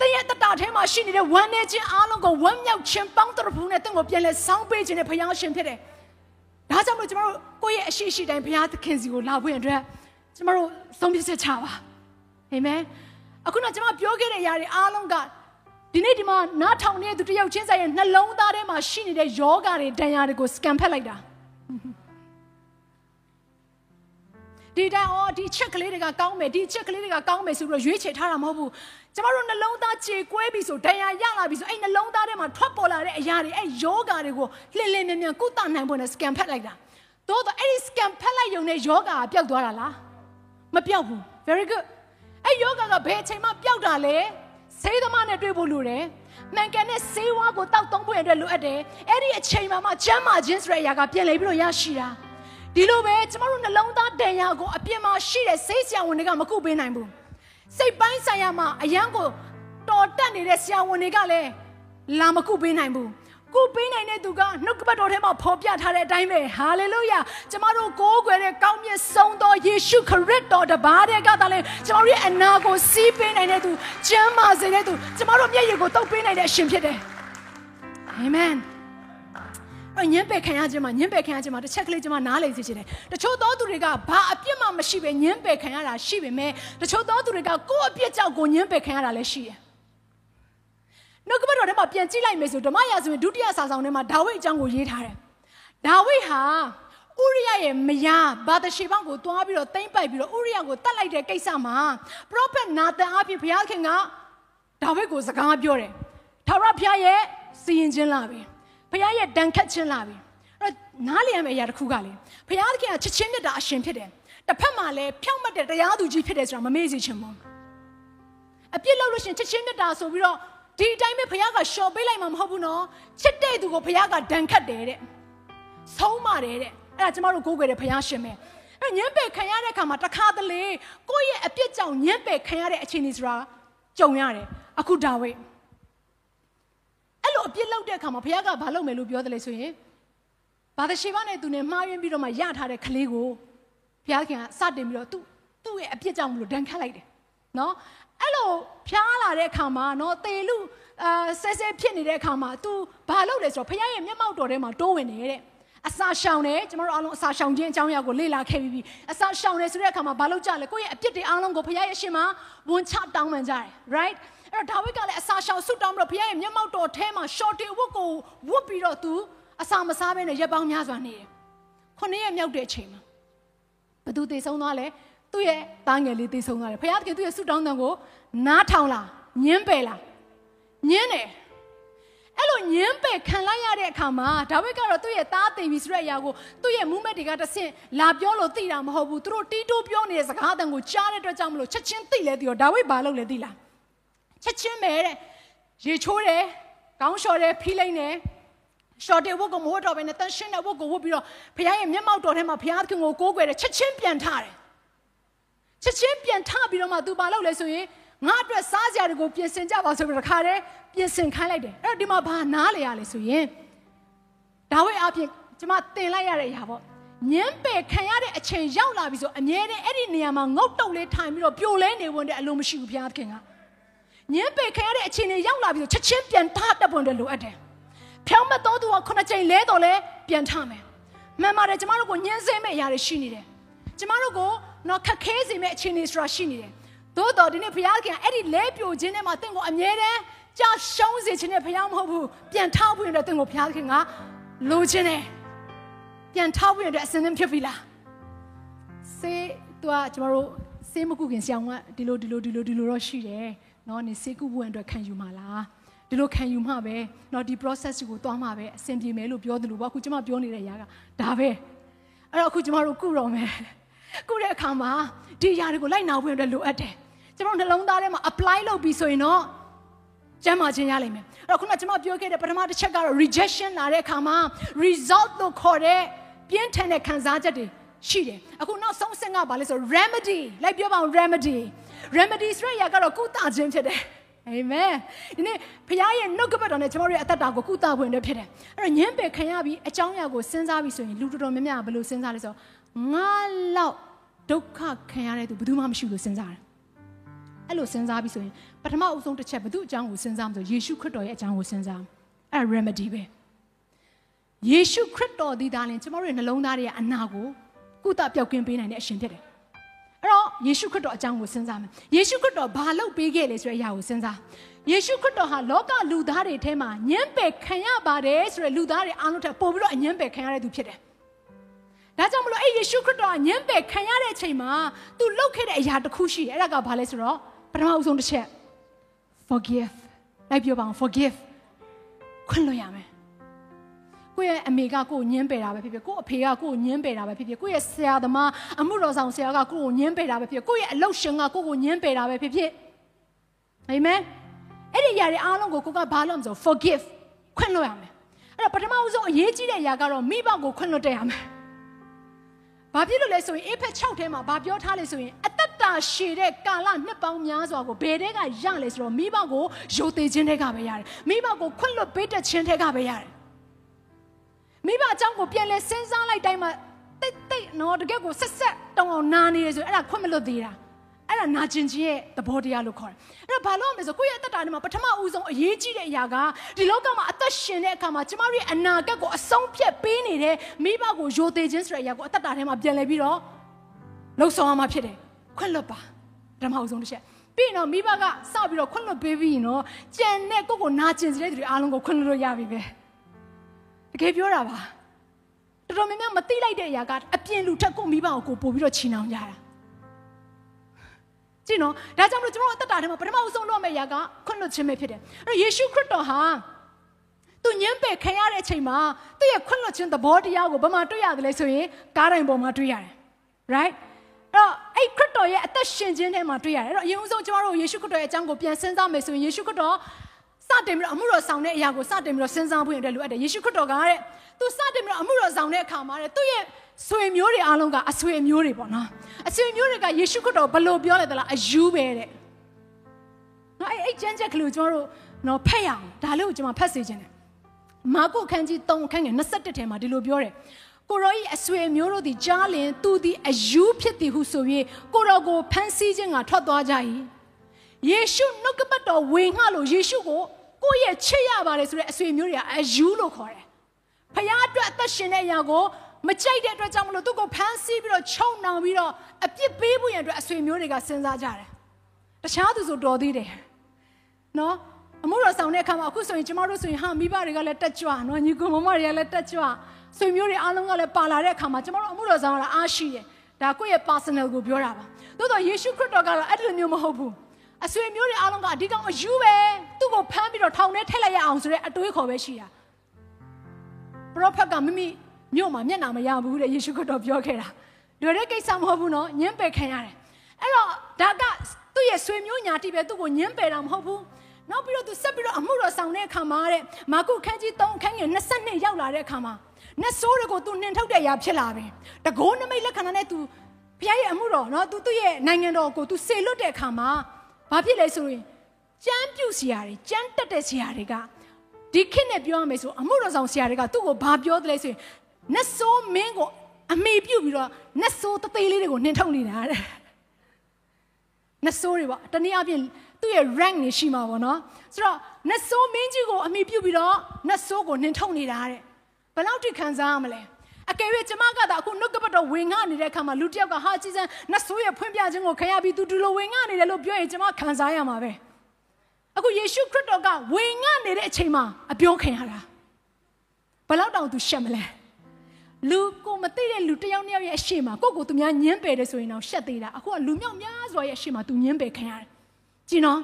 တည့်ရဲ့တတာထဲမှာရှိနေတဲ့ဝမ်းနေခြင်းအားလုံးကိုဝမ်းမြောက်ခြင်းပေါင်းတရဖူးနဲ့တင့်ကိုပြန်လဲဆောင်းပေးခြင်းနဲ့ဘုရားရှင်ဖြစ်တယ်။ဒါကြောင့်မလို့ကျွန်တော်တို့ကိုယ့်ရဲ့အရှိရှိတိုင်းဘုရားသခင်စီကိုလာဖို့ရတဲ့ကျွန်တော်တို့ဆုံးဖြတ်ချက်ချပါ။အာမင်။အခုတော့ကျွန်တော်ပြောခဲ့တဲ့အရာတွေအားလုံးကဒီနေ့ဒီမှာနားထောင်နေတဲ့သူတယောက်ချင်းဆိုင်ရဲ့နှလုံးသားထဲမှာရှိနေတဲ့ယောဂတွေဒဏ်ရာတွေကိုစကန်ဖက်လိုက်တာ။ဒီတိုင်းအော်ဒီချက်ကလေးတွေကကောင်းမယ်ဒီချက်ကလေးတွေကကောင်းမယ်ဆိုပြီးတော့ရွေးချယ်ထားတာမဟုတ်ဘူး ကျမတို့နှလုံးသားကြေကွဲပြီဆိုဒဏ်ရာရလာပြီဆိုအဲ့နှလုံးသားထဲမှာထွက်ပေါ်လာတဲ့အရာတွေအဲ့ယောဂါတွေကိုလှင်လင်းမြန်မြန်ကုသနိုင်ဖို့နဲ့စကန်ဖက်လိုက်တာသို့တော့အဲ့ဒီစကန်ဖက်လိုက်ရုံနဲ့ယောဂါကပျောက်သွားတာလားမပျောက်ဘူး very good အဲ့ယောဂါကဘယ်အချိန်မှပျောက်တာလဲဆေးသမားနဲ့တွေ့ဖို့လိုတယ်မှန်ကန်တဲ့ဆေးဝါးကိုတောက်သုံးဖို့အတွက်လိုအပ်တယ်အဲ့ဒီအချိန်မှာမှကျမ်းမာခြင်းဆိုတဲ့အရာကပြန်လဲပြီးတော့ရရှိတာဒီလိုပဲကျမတို့နှလုံးသားတန်ရာကိုအပြစ်မှာရှိတဲ့စိတ်ဆရာဝန်တွေကမကုပေးနိုင်ဘူး စိတ်ပိုင်းဆိုင်ရာမှာအယံကိုတော်တက်နေတဲ့ဆရာဝန်တွေကလည်းလာမကုပေးနိုင်ဘူးကုပေးနိုင်တဲ့သူကနှုတ်ကပတ်တော်ထဲမှာဖော်ပြထားတဲ့အတိုင်းပဲဟာလေလုယာကျမတို့ကိုးကွယ်တဲ့ကောင်းမြတ်ဆုံးသောယေရှုခရစ်တော်တပါးတည်းကသာလေကျမတို့ရဲ့အနာကိုစီးပေးနိုင်တဲ့သူကျမ်းမာစေတဲ့သူကျမတို့မျက်ရည်ကိုတုပ်ပေးနိုင်တဲ့အရှင်ဖြစ်တယ်အာမင် အညံပယ်ခံရခြင်းမှာညံပယ်ခံရခြင်းမှာတစ်ချက်ကလေးကျွန်မနားလည်စေချင်တယ်တချို့သောသူတွေကဘာအပြစ်မှမရှိပဲညံပယ်ခံရတာရှိပေမဲ့တချို့သောသူတွေကကိုယ့်အပြစ်ကြောင့်ကိုညံပယ်ခံရတာလည်းရှိတယ်နှုတ်ကပတ်တော်ထဲမှာပြန်ကြည့်လိုက်မယ်ဆိုဓမ္မရာဇဝင်ဒုတိယစာဆောင်ထဲမှာဒါဝိဒ်အကြောင်းကိုရေးထားတယ်ဒါဝိဒ်ဟာဥရိယရဲ့မယားဘာသရှေဘကိုတွားပြီးတော့တိမ့်ပိုက်ပြီးတော့ဥရိယကိုတတ်လိုက်တဲ့ကိစ္စမှာပရောဖက်နာသန်အပြင်ဘုရားခင်ကဒါဝိဒ်ကိုစကားပြောတယ်ထာဝရဘုရားရဲ့စီရင်ခြင်းလာပြီ ဖခင်ရဲ့တန်ခတ်ခြင်းလာပြီအဲ့တော့နားလည်ရမယ့်အရာတစ်ခုကလေဖခင်သခင်ကချစ်ချင်းမြတ်တာအရှင်ဖြစ်တယ်တစ်ဖက်မှာလည်းဖြောင့်မတ်တဲ့တရားသူကြီးဖြစ်တယ်ဆိုတာမမေ့စေချင်ဘူးအပြစ်လုပ်လို့ရှင်ချစ်ချင်းမြတ်တာဆိုပြီးတော့ဒီအတိုင်းပဲဖခင်ကရှော်ပေးလိုက်မှာမဟုတ်ဘူးနော်ချစ်တဲ့သူကိုဖခင်ကဒဏ်ခတ်တယ်တဲ့ဆုံးမတယ်တဲ့အဲ့ဒါကျမတို့ကိုးကွယ်တဲ့ဖခင်ရှင်ပဲအဲ့ညှင်းပယ်ခံရတဲ့အခါမှာတခါတလေကိုယ့်ရဲ့အပြစ်ကြောင့်ညှင်းပယ်ခံရတဲ့အခြေအနေဆိုတာကြုံရတယ်အခုဒါဝိ အဲ့လိုအပြစ်လောက်တဲ့အခါမှာဘုရားကဘာလုပ်မယ်လို့ပြောတယ်လဲဆိုရင်ဘာသာရှိပါနဲ့သူနဲ့မှားယွင်းပြီးတော့မှရထားတဲ့ကလေးကိုဘုရားခင်ကစတင်ပြီးတော့သူ့သူ့ရဲ့အပြစ်ကြောင့်မလို့ဒဏ်ခတ်လိုက်တယ်နော်အဲ့လိုဖျားလာတဲ့အခါမှာနော်တေလူအာဆဲဆဲဖြစ်နေတဲ့အခါမှာ तू ဘာလုပ်လဲဆိုတော့ဘုရားရဲ့မျက်မှောက်တော်ထဲမှာတိုးဝင်နေတဲ့အစာရှောင်တယ်ကျမတို့အားလုံးအစာရှောင်ခြင်းအကြောင်းအရာကိုလေ့လာခဲ့ပြီးပြီအစာရှောင်တယ်ဆိုတဲ့အခါမှာဘာလုပ်ကြလဲကိုယ့်ရဲ့အပြစ်တွေအားလုံးကိုဘုရားရဲ့ရှင်မှာဝန်ချတောင်းပန်ကြတယ် right အဲ့တော့ဒါဝိဒ်ကလည်းအစာရှောင်ဆုတောင်းပြီးတော့ဘုရားရဲ့မျက်မှောက်တော်ထဲမှာ short ဝတ်ကိုဝတ်ပြီးတော့ तू အစာမစားဘဲနဲ့ရက်ပေါင်းများစွာနေတယ်ခုနှစ်ရက်မြောက်တဲ့အချိန်မှာဘသူသေဆုံးသွားလဲသူ့ရဲ့သားငယ်လေးသေဆုံးသွားတယ်ဘုရားသခင်သူ့ရဲ့ဆုတောင်းတန်ကိုနားထောင်လားညင်းပယ်လားညင်းတယ်အဲ့လိုညင်းပယ်ခံလိုက်ရတဲ့အခါမှာဒါဝိဒ်ကတော့သူ့ရဲ့သားသိပြီဆိုတဲ့အရာကိုသူ့ရဲ့မူးမက်တွေကတဆင့်လာပြောလို့သိတာမဟုတ်ဘူးသူတို့တီးတိုးပြောနေတဲ့စကားတန်ကိုကြားတဲ့အတွက်ကြောင့်မလို့ချက်ချင်းသိလဲသိရောဒါဝိဒ်ဘာလုပ်လဲသိလား ချက်ချင်းပဲတဲ့ရေချိုးတယ်ကောင်းလျှော်တယ်ဖိလိုက်တယ်ရှော်တဲ့ဝတ်ကိုမဝတ်တော့ဘဲနဲ့တန်ရှင်းတဲ့ဝတ်ကိုဝတ်ပြီးတော့ဘုရားရဲ့မျက်မှောက်တော်ထဲမှာဘုရားသခင်ကိုကိုးကွယ်တယ်ချက်ချင်းပြန်ထားတယ်ချက်ချင်းပြန်ထပြီးတော့မှ तू ဘာလုပ်လဲဆိုရင်ငါအတွက်စားစရာတွေကိုပြင်ဆင်ကြပါဆိုပြီးတော့တခါတည်းပြင်ဆင်ခိုင်းလိုက်တယ်အဲ့တော့ဒီမှာဘာနားလေရလဲဆိုရင်ဒါဝိဒ်အပြင်ကျမတင်လိုက်ရတဲ့အရာပေါ့ညင်းပယ်ခံရတဲ့အချိန်ရောက်လာပြီဆိုအမြဲတမ်းအဲ့ဒီနေရာမှာငုတ်တုတ်လေးထိုင်ပြီးတော့ပြိုလဲနေဝင်တဲ့အလိုမရှိဘူးဘုရားသခင်က ညင်းပယ်ခံရတဲ့အချိန်တွေရောက်လာပြီဆိုချက်ချင်းပြန်ထတတ်ပွင့်တယ်လိုအပ်တယ်ဖြောင်းမတော်သူကခုနှစ်ချိန်လဲတော့လဲပြန်ထမယ်မှန်ပါတယ်ကျမတို့ကိုညှင်းဆဲမဲ့အရာတွေရှိနေတယ်ကျမတို့ကိုတော့ခက်ခဲစေမဲ့အခြေအနေဆိုတာရှိနေတယ်သို့တော်ဒီနေ့ဘုရားခင်အဲ့ဒီလဲပြိုခြင်းထဲမှာတင့်ကိုအမြဲတမ်းကြာရှုံးစေခြင်းနဲ့ဘုရားမဟုတ်ဘူးပြန်ထောက်ဖွင့်တဲ့တင့်ကိုဘုရားခင်ကလိုချင်တယ်ပြန်ထောက်ဖွင့်တဲ့အစင်းသင်းဖြစ်ပြီလားစေးသူကကျမတို့စေးမကုခင်ဆရာကဒီလိုဒီလိုဒီလိုဒီလိုတော့ရှိတယ် နော်နေစေးကုဖို့အတွက်ခံယူမှာလားဒီလိုခံယူမှပဲเนาะဒီ process ကိုသွားမှပဲအဆင်ပြေမယ်လို့ပြောတယ်လို့ပေါ့အခုကျမပြောနေတဲ့အရာကဒါပဲအဲ့တော့အခုကျမတို့ကုတော့မယ်ကုတဲ့အခါမှာဒီຢာတွေကိုလိုက်နာဖို့အတွက်လိုအပ်တယ်ကျွန်တော်နှလုံးသားထဲမှာ apply လုပ်ပြီးဆိုရင်တော့ကျမ်းမာခြင်းရလိမ့်မယ်အဲ့တော့ခုနကကျွန်မပြောခဲ့တဲ့ပထမတစ်ချက်ကတော့ rejection လာတဲ့အခါမှာ result လို့ခေါ်တဲ့ပြင်းထန်တဲ့ခံစားချက်တွေ ရှိတယ်အခုနောက်ဆုံးအဆင့်ကဘာလဲဆို remedy လိုက်ပြောပါဦး remedy remedy ဆိုတဲ့အရာကတော့ကုသခြင်းဖြစ်တယ်အာမင်ဒီနေ့ဖခင်ရဲ့နှုတ်ကပတ်တော်နဲ့ကျွန်တော်တို့ရဲ့အသက်တာကိုကုသဖွင့်ရဖြစ်တယ်အဲ့တော့ညင်းပယ်ခံရပြီးအကြောင်းအရာကိုစဉ်းစားပြီးဆိုရင်လူတော်တော်များများဘယ်လိုစဉ်းစားလဲဆိုတော့ငါလောက်ဒုက္ခခံရတဲ့သူဘယ်သူမှမရှိလို့စဉ်းစားတယ်အဲ့လိုစဉ်းစားပြီးဆိုရင်ပထမအဆုံးတစ်ချက်ဘယ်သူအကြောင်းကိုစဉ်းစားမဆိုယေရှုခရစ်တော်ရဲ့အကြောင်းကိုစဉ်းစားအဲ့ remedy ပဲယေရှုခရစ်တော်ဒီသားလင်ကျွန်တော်တို့ရဲ့နှလုံးသားတွေရဲ့အနာကို ကုသပျောက်ကင်းပေးနိုင်တဲ့အရှင်ဖြစ်တယ်အဲ့တော့ယေရှုခရစ်တော်အကြောင်းကိုစဉ်းစားမယ်ယေရှုခရစ်တော်ဘာလုပ်ပေးခဲ့လဲဆိုတဲ့အရာကိုစဉ်းစားယေရှုခရစ်တော်ဟာလောကလူသားတွေထဲမှာညှင်းပယ်ခံရပါတယ်ဆိုတဲ့လူသားတွေအားလုံးထက်ပိုပြီးတော့အညှင်းပယ်ခံရတဲ့သူဖြစ်တယ်ဒါကြောင့်မလို့အဲ့ယေရှုခရစ်တော်ကညှင်းပယ်ခံရတဲ့အချိန်မှာသူလုပ်ခဲ့တဲ့အရာတစ်ခုရှိတယ်အဲ့ဒါကဘာလဲဆိုတော့ပထမအဆုံးတစ်ချက် forgive လိုက်ပြောပါအောင် forgive ခွင့်လွှတ်ရမယ် ကိုယ့်ရဲ့အမေကကိုယ်ညှင်းပယ်တာပဲဖြစ်ဖြစ်ကိုယ့်အဖေကကိုယ်ညှင်းပယ်တာပဲဖြစ်ဖြစ်ကိုယ့်ရဲ့ဆရာသမားအမှုတော်ဆောင်ဆရာကကိုယ်ကိုညှင်းပယ်တာပဲဖြစ်ဖြစ်ကိုယ့်ရဲ့အလုပ်ရှင်ကကိုယ့်ကိုညှင်းပယ်တာပဲဖြစ်ဖြစ်အာမင်အဲ့ဒီຢာတွေအားလုံးကိုကိုကဘာလို့မဆို forgive ခွင့်လွှတ်ရမယ်အဲ့တော့ပထမဆုံးအရေးကြီးတဲ့ຢာကတော့မိဘကိုခွင့်လွှတ်တဲ့ရမယ်ဘာဖြစ်လို့လဲဆိုရင်အေဖက်6ထဲမှာဘာပြောထားလဲဆိုရင်အသက်တာရှည်တဲ့ကာလနှစ်ပေါင်းများစွာကိုဘယ်တဲကရလဲဆိုတော့မိဘကိုယိုသေးခြင်းတွေကပဲရတယ်မိဘကိုခွင့်လွှတ်ပေးတဲ့ခြင်းတွေကပဲရတယ် မိဘအကြောင်းကိုပြန်လဲစဉ်းစားလိုက်တိုင်းမှာတိတ်တိတ်နော်တကယ်ကိုဆက်ဆက်တောင်းအောင်နာနေရဆိုအဲ့ဒါခွင့်မလွတ်သေးတာအဲ့ဒါနာကျင်ခြင်းရဲ့သဘောတရားလို့ခေါ်တယ်အဲ့တော့ဘာလို့မလဲဆိုကိုယ့်ရဲ့အသက်တာထဲမှာပထမဦးဆုံးအရေးကြီးတဲ့အရာကဒီလောကမှာအသက်ရှင်တဲ့အခါမှာကျမတို့ရဲ့အနာဂတ်ကိုအဆုံးဖြတ်ပေးနေတဲ့မိဘကိုယိုသေးခြင်းဆိုတဲ့အရာကိုအသက်တာထဲမှာပြန်လဲပြီးတော့လှုပ်ဆောင်ရမှာဖြစ်တယ်ခွင့်လွတ်ပါပထမဦးဆုံးတစ်ချက်ပြီးရင်တော့မိဘကစပြီးတော့ခွင့်လွတ်ပေးပြီးရင်တော့ကြံတဲ့ကိုယ့်ကိုနာကျင်စေတဲ့သူတွေအားလုံးကိုခွင့်လွတ်လို့ရပြီပဲ တကယ်ပြောတာပါတော်တော်များများမသိလိုက်တဲ့အရာကအပြင်လူထက်ကိုမိဘကိုကိုပို့ပြီးတော့ချီနှောင်ကြတာကြည့်နော်ဒါကြောင့်မလို့ကျွန်တော်အသက်တာထဲမှာပထမဆုံးလုပ်မယ့်အရာကခွင့်လွှတ်ခြင်းပဲဖြစ်တယ်အဲ့တော့ယေရှုခရစ်တော်ဟာသူညှင်းပယ်ခံရတဲ့အချိန်မှာသူ့ရဲ့ခွင့်လွှတ်ခြင်းသဘောတရားကိုဘယ်မှာတွေ့ရတယ်လဲဆိုရင်ကားတိုင်းပေါ်မှာတွေ့ရတယ် right တော့အဲ့ခရစ်တော်ရဲ့အသက်ရှင်ခြင်းထဲမှာတွေ့ရတယ်အဲ့တော့အရင်ဆုံးကျွန်တော်တို့ယေရှုခရစ်တော်ရဲ့အကြောင်းကိုပြန်စဉ်းစားမယ်ဆိုရင်ယေရှုခရစ်တော် စတင်ပြီးတော့အမှုတော်ဆောင်တဲ့အရာကိုစတင်ပြီးတော့စဉ်းစားဖို့ရတယ်လိုအပ်တယ်ယေရှုခရစ်တော်ကတဲ့သူစတင်ပြီးတော့အမှုတော်ဆောင်တဲ့အခါမှာတဲ့သူ့ရဲ့ဆွေမျိုးတွေအားလုံးကအဆွေမျိုးတွေပေါ့နော်အဆွေမျိုးတွေကယေရှုခရစ်တော်ဘယ်လိုပြောလဲသလားအယူပဲတဲ့နော်အဲ့အဲ့ကျမ်းချက်ကလေးကိုကျွန်တော်တို့နော်ဖတ်ရအောင်ဒါလေးကိုကျွန်မဖတ်စေချင်တယ်မာကုခန်းကြီး3ခန်းငယ်21ထဲမှာဒီလိုပြောတယ်ကိုရောဤအဆွေမျိုးတို့သည်ကြားလင်သူသည်အယူဖြစ်သည်ဟုဆို၍ကိုရောကိုဖန်ဆီးခြင်းကထွက်သွားကြ၏ ယေရှုနှုတ်ကပတ်တော်ဝင်ငှလို့ယေရှုကိုကိုယ့်ရဲ့ချစ်ရပါတယ်ဆိုတဲ့အဆွေမျိုးတွေကအယူလို့ခေါ်တယ်ဖခင်အတွက်အသက်ရှင်တဲ့အရာကိုမကြိုက်တဲ့အတွက်ကြောင့်မလို့သူ့ကိုဖမ်းဆီးပြီးတော့ချုံနှောင်ပြီးတော့အပြစ်ပေးဖို့ရန်အတွက်အဆွေမျိုးတွေကစဉ်းစားကြတယ်တခြားသူဆိုတော်သေးတယ်နော်အမှုတော်ဆောင်တဲ့အခါမှာအခုဆိုရင်ကျမတို့ဆိုရင်ဟာမိဘတွေကလည်းတက်ကြွနော်ညီကောင်မမတွေကလည်းတက်ကြွဆွေမျိုးတွေအားလုံးကလည်းပါလာတဲ့အခါမှာကျမတို့အမှုတော်ဆောင်ကလည်းအားရှိတယ်ဒါကိုယ့်ရဲ့ personal ကိုပြောတာပါသို့တော့ယေရှုခရစ်တော်ကတော့အဲ့လိုမျိုးမဟုတ်ဘူး အဆွေမျိုးတွေအားလုံးကအဓိကောင်အယူပဲသူ့ကိုဖမ်းပြီးတော့ထောင်ထဲထည့်လိုက်ရအောင်ဆိုတဲ့အတွေးခေါ်ပဲရှိတာပရောဖက်ကမိမိမြို့မှာမျက်နှာမရဘူးတဲ့ယေရှုခရစ်တော်ပြောခဲ့တာလွယ်တဲ့ကိစ္စမဟုတ်ဘူးနော်ညှင်းပယ်ခံရတယ်အဲ့တော့ဒါကသူ့ရဲ့ဆွေမျိုးညာတိပဲသူ့ကိုညှင်းပယ်တာမဟုတ်ဘူးနောက်ပြီးတော့သူဆက်ပြီးတော့အမှုတော်ဆောင်တဲ့အခါမှာတဲ့မာကုခန်းကြီး3ခန်းငယ်22ရောက်လာတဲ့အခါမှာနတ်ဆိုးတွေကိုသူနှင်ထုတ်တဲ့အရာဖြစ်လာပြီတကိုးနမိတ်လက္ခဏာနဲ့သူဘုရားရဲ့အမှုတော်နော်သူသူ့ရဲ့နိုင်ငံတော်ကိုသူစေလွတ်တဲ့အခါမှာ ဘာဖြစ်လဲဆိုရင်ကြမ်းပြုတ်စရာတွေကြမ်းတက်တဲ့စရာတွေကဒီခေတ်နဲ့ပြောရမယ်ဆိုအမှုတော်ဆောင်ဆရာတွေကသူ့ကိုဘာပြောတယ်လဲဆိုရင်နတ်ဆိုးမင်းကိုအမေပြုတ်ပြီးတော့နတ်ဆိုးတသေးလေးတွေကိုနှင်ထုတ်နေတာတဲ့နတ်ဆိုးတွေပေါ့တနည်းအားဖြင့်သူ့ရဲ့ rank နေရှိမှာပေါ့နော်ဆိုတော့နတ်ဆိုးမင်းကြီးကိုအမိပြုတ်ပြီးတော့နတ်ဆိုးကိုနှင်ထုတ်နေတာတဲ့ဘယ်လောက်ထိခံစားရမလဲ အကယ်၍ကျမကသာအခုနှုတ်ကပတ်တော်ဝင်ငှနေတဲ့အခါမှာလူတစ်ယောက်ကဟာကြည်စံနတ်ဆိုးရဲ့ဖွင့်ပြခြင်းကိုခရပြီးသူဒီလိုဝင်ငှနေတယ်လို့ပြောရင်ကျမခံစားရမှာပဲအခုယေရှုခရစ်တော်ကဝင်ငှနေတဲ့အချိန်မှာအပြောခံရတာဘယ်လောက်တောင်သူရှက်မလဲလူကိုမသိတဲ့လူတစ်ယောက်နှစ်ယောက်ရဲ့အရှိမကိုကိုသူများညင်းပယ်တယ်ဆိုရင်တော့ရှက်သေးတာအခုကလူမြောက်များစွာရဲ့အရှိမသူညင်းပယ်ခံရတယ်ကြည်နော်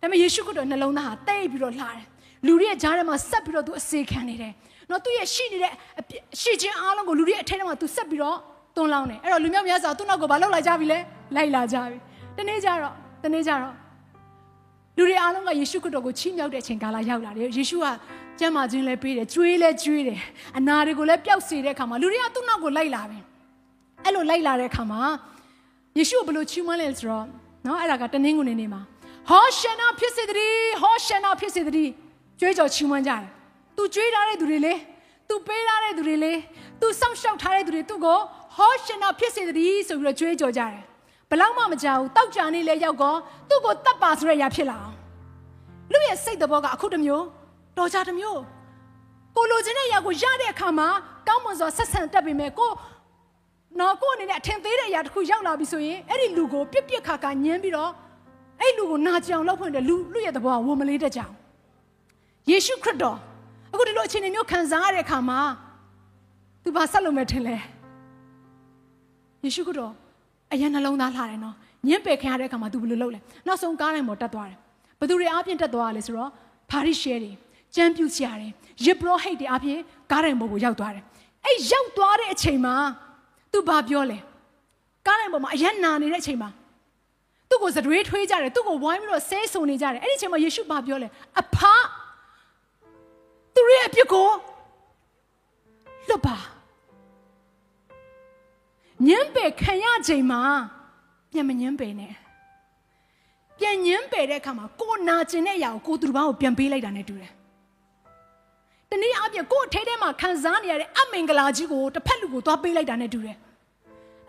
ဒါပေမဲ့ယေရှုခရစ်တော်နှလုံးသားဟာတိတ်ပြီးတော့လှတယ်လူတွေရဲ့ကြားထဲမှာဆက်ပြီးတော့သူအစေခံနေတယ် နော်သူရဲ့ရှိနေတဲ့အရှိချင်းအားလုံးကိုလူတွေအထက်ထဲမှာသူဆက်ပြီးတော့တွန်းလောင်းတယ်အဲ့တော့လူမြောက်များစွာသူ့နောက်ကိုဘာလုပ်လာကြပြီလဲလိုက်လာကြပြီတနေ့ကျတော့တနေ့ကျတော့လူတွေအားလုံးကယေရှုခရစ်တော်ကိုချီးမြှောက်တဲ့အချိန်ကာလရောက်လာတယ်ယေရှုကကျမ်းမာခြင်းလည်းပေးတယ်ကြွေးလည်းကြွေးတယ်အနာတွေကိုလည်းပျောက်စေတဲ့အခါမှာလူတွေကသူ့နောက်ကိုလိုက်လာပြီအဲ့လိုလိုက်လာတဲ့အခါမှာယေရှုဘယ်လိုချီးမွမ်းလဲဆိုတော့နော်အဲ့ဒါကတနင်္ဂနွေနေ့မှာဟောရှင်နာဖြစ်စေတည်းဟောရှင်နာဖြစ်စေတည်းကြွေးကြော်ချီးမွမ်းကြတယ် သူကြွေးထားတဲ့သူတွေလေသူပေးထားတဲ့သူတွေလေသူစောင့်ရှောက်ထားတဲ့သူတွေသူ့ကိုဟောရှင်နာဖြစ်စေတည်းဆိုပြီးတော့ကြွေးကြော်ကြတယ်ဘလောက်မှမကြောက်ဘူးတောက်ကြနေလဲရောက်ကောသူ့ကိုတတ်ပါဆိုတဲ့အရာဖြစ်လာအောင်လူရဲ့စိတ်တဘောကအခုတမျိုးတော်ကြတမျိုးကိုလိုချင်တဲ့အရာကိုရတဲ့အခါမှာကောင်းမွန်စွာဆက်ဆံတတ်ပေမဲ့ကိုနော်ကိုအနေနဲ့အထင်သေးတဲ့အရာတစ်ခုရောက်လာပြီဆိုရင်အဲ့ဒီလူကိုပြက်ပြက်ခါခါညင်းပြီးတော့အဲ့လူကိုနာကြအောင်လုပ်ဖွင့်တယ်လူလူရဲ့တဘောကဝမလေးတကြောင်ယေရှုခရစ်တော် အခုဒီလိုအခြေအနေမျိုးခံစားရတဲ့အခါမှာသူဘာဆက်လုပ်မယ်ထင်လဲယေရှုခရစ်တော်အရင်နှလုံးသားလှတယ်နော်ညှင်းပယ်ခံရတဲ့အခါမှာ तू ဘယ်လိုလုပ်လဲနောက်ဆုံးကားတိုင်းပေါ်တက်သွားတယ်ဘသူတွေအပြင်တက်သွားရလဲဆိုတော့ဖာရိရှဲတွေကြမ်းပြုတ်ရှာတယ်ရစ်ပရောဟိတ်တွေအပြင်ကားတိုင်းပေါ်ကိုရောက်သွားတယ်အဲ့ရောက်သွားတဲ့အချိန်မှာ तू ဘာပြောလဲကားတိုင်းပေါ်မှာအယက်နာနေတဲ့အချိန်မှာသူ့ကိုစတွေးထွေးကြတယ်သူ့ကိုဝိုင်းပြီးတော့ဆဲဆုံနေကြတယ်အဲ့ဒီအချိန်မှာယေရှုဘာပြောလဲအဖ သူရဲ့အပြစ်ကိုလွတ်ပါညံပယ်ခံရချိန်မှာပြန်မညံပယ်နဲ့ပြန်ညံပယ်တဲ့အခါမှာကိုနာကျင်တဲ့အရာကိုကိုသူတစ်ပါးကိုပြန်ပေးလိုက်တာနဲ့တူတယ်တနည်းအားဖြင့်ကို့အထဲထဲမှာခံစားနေရတဲ့အမင်္ဂလာကြီးကိုတစ်ဖက်လူကိုသွားပေးလိုက်တာနဲ့တူတယ်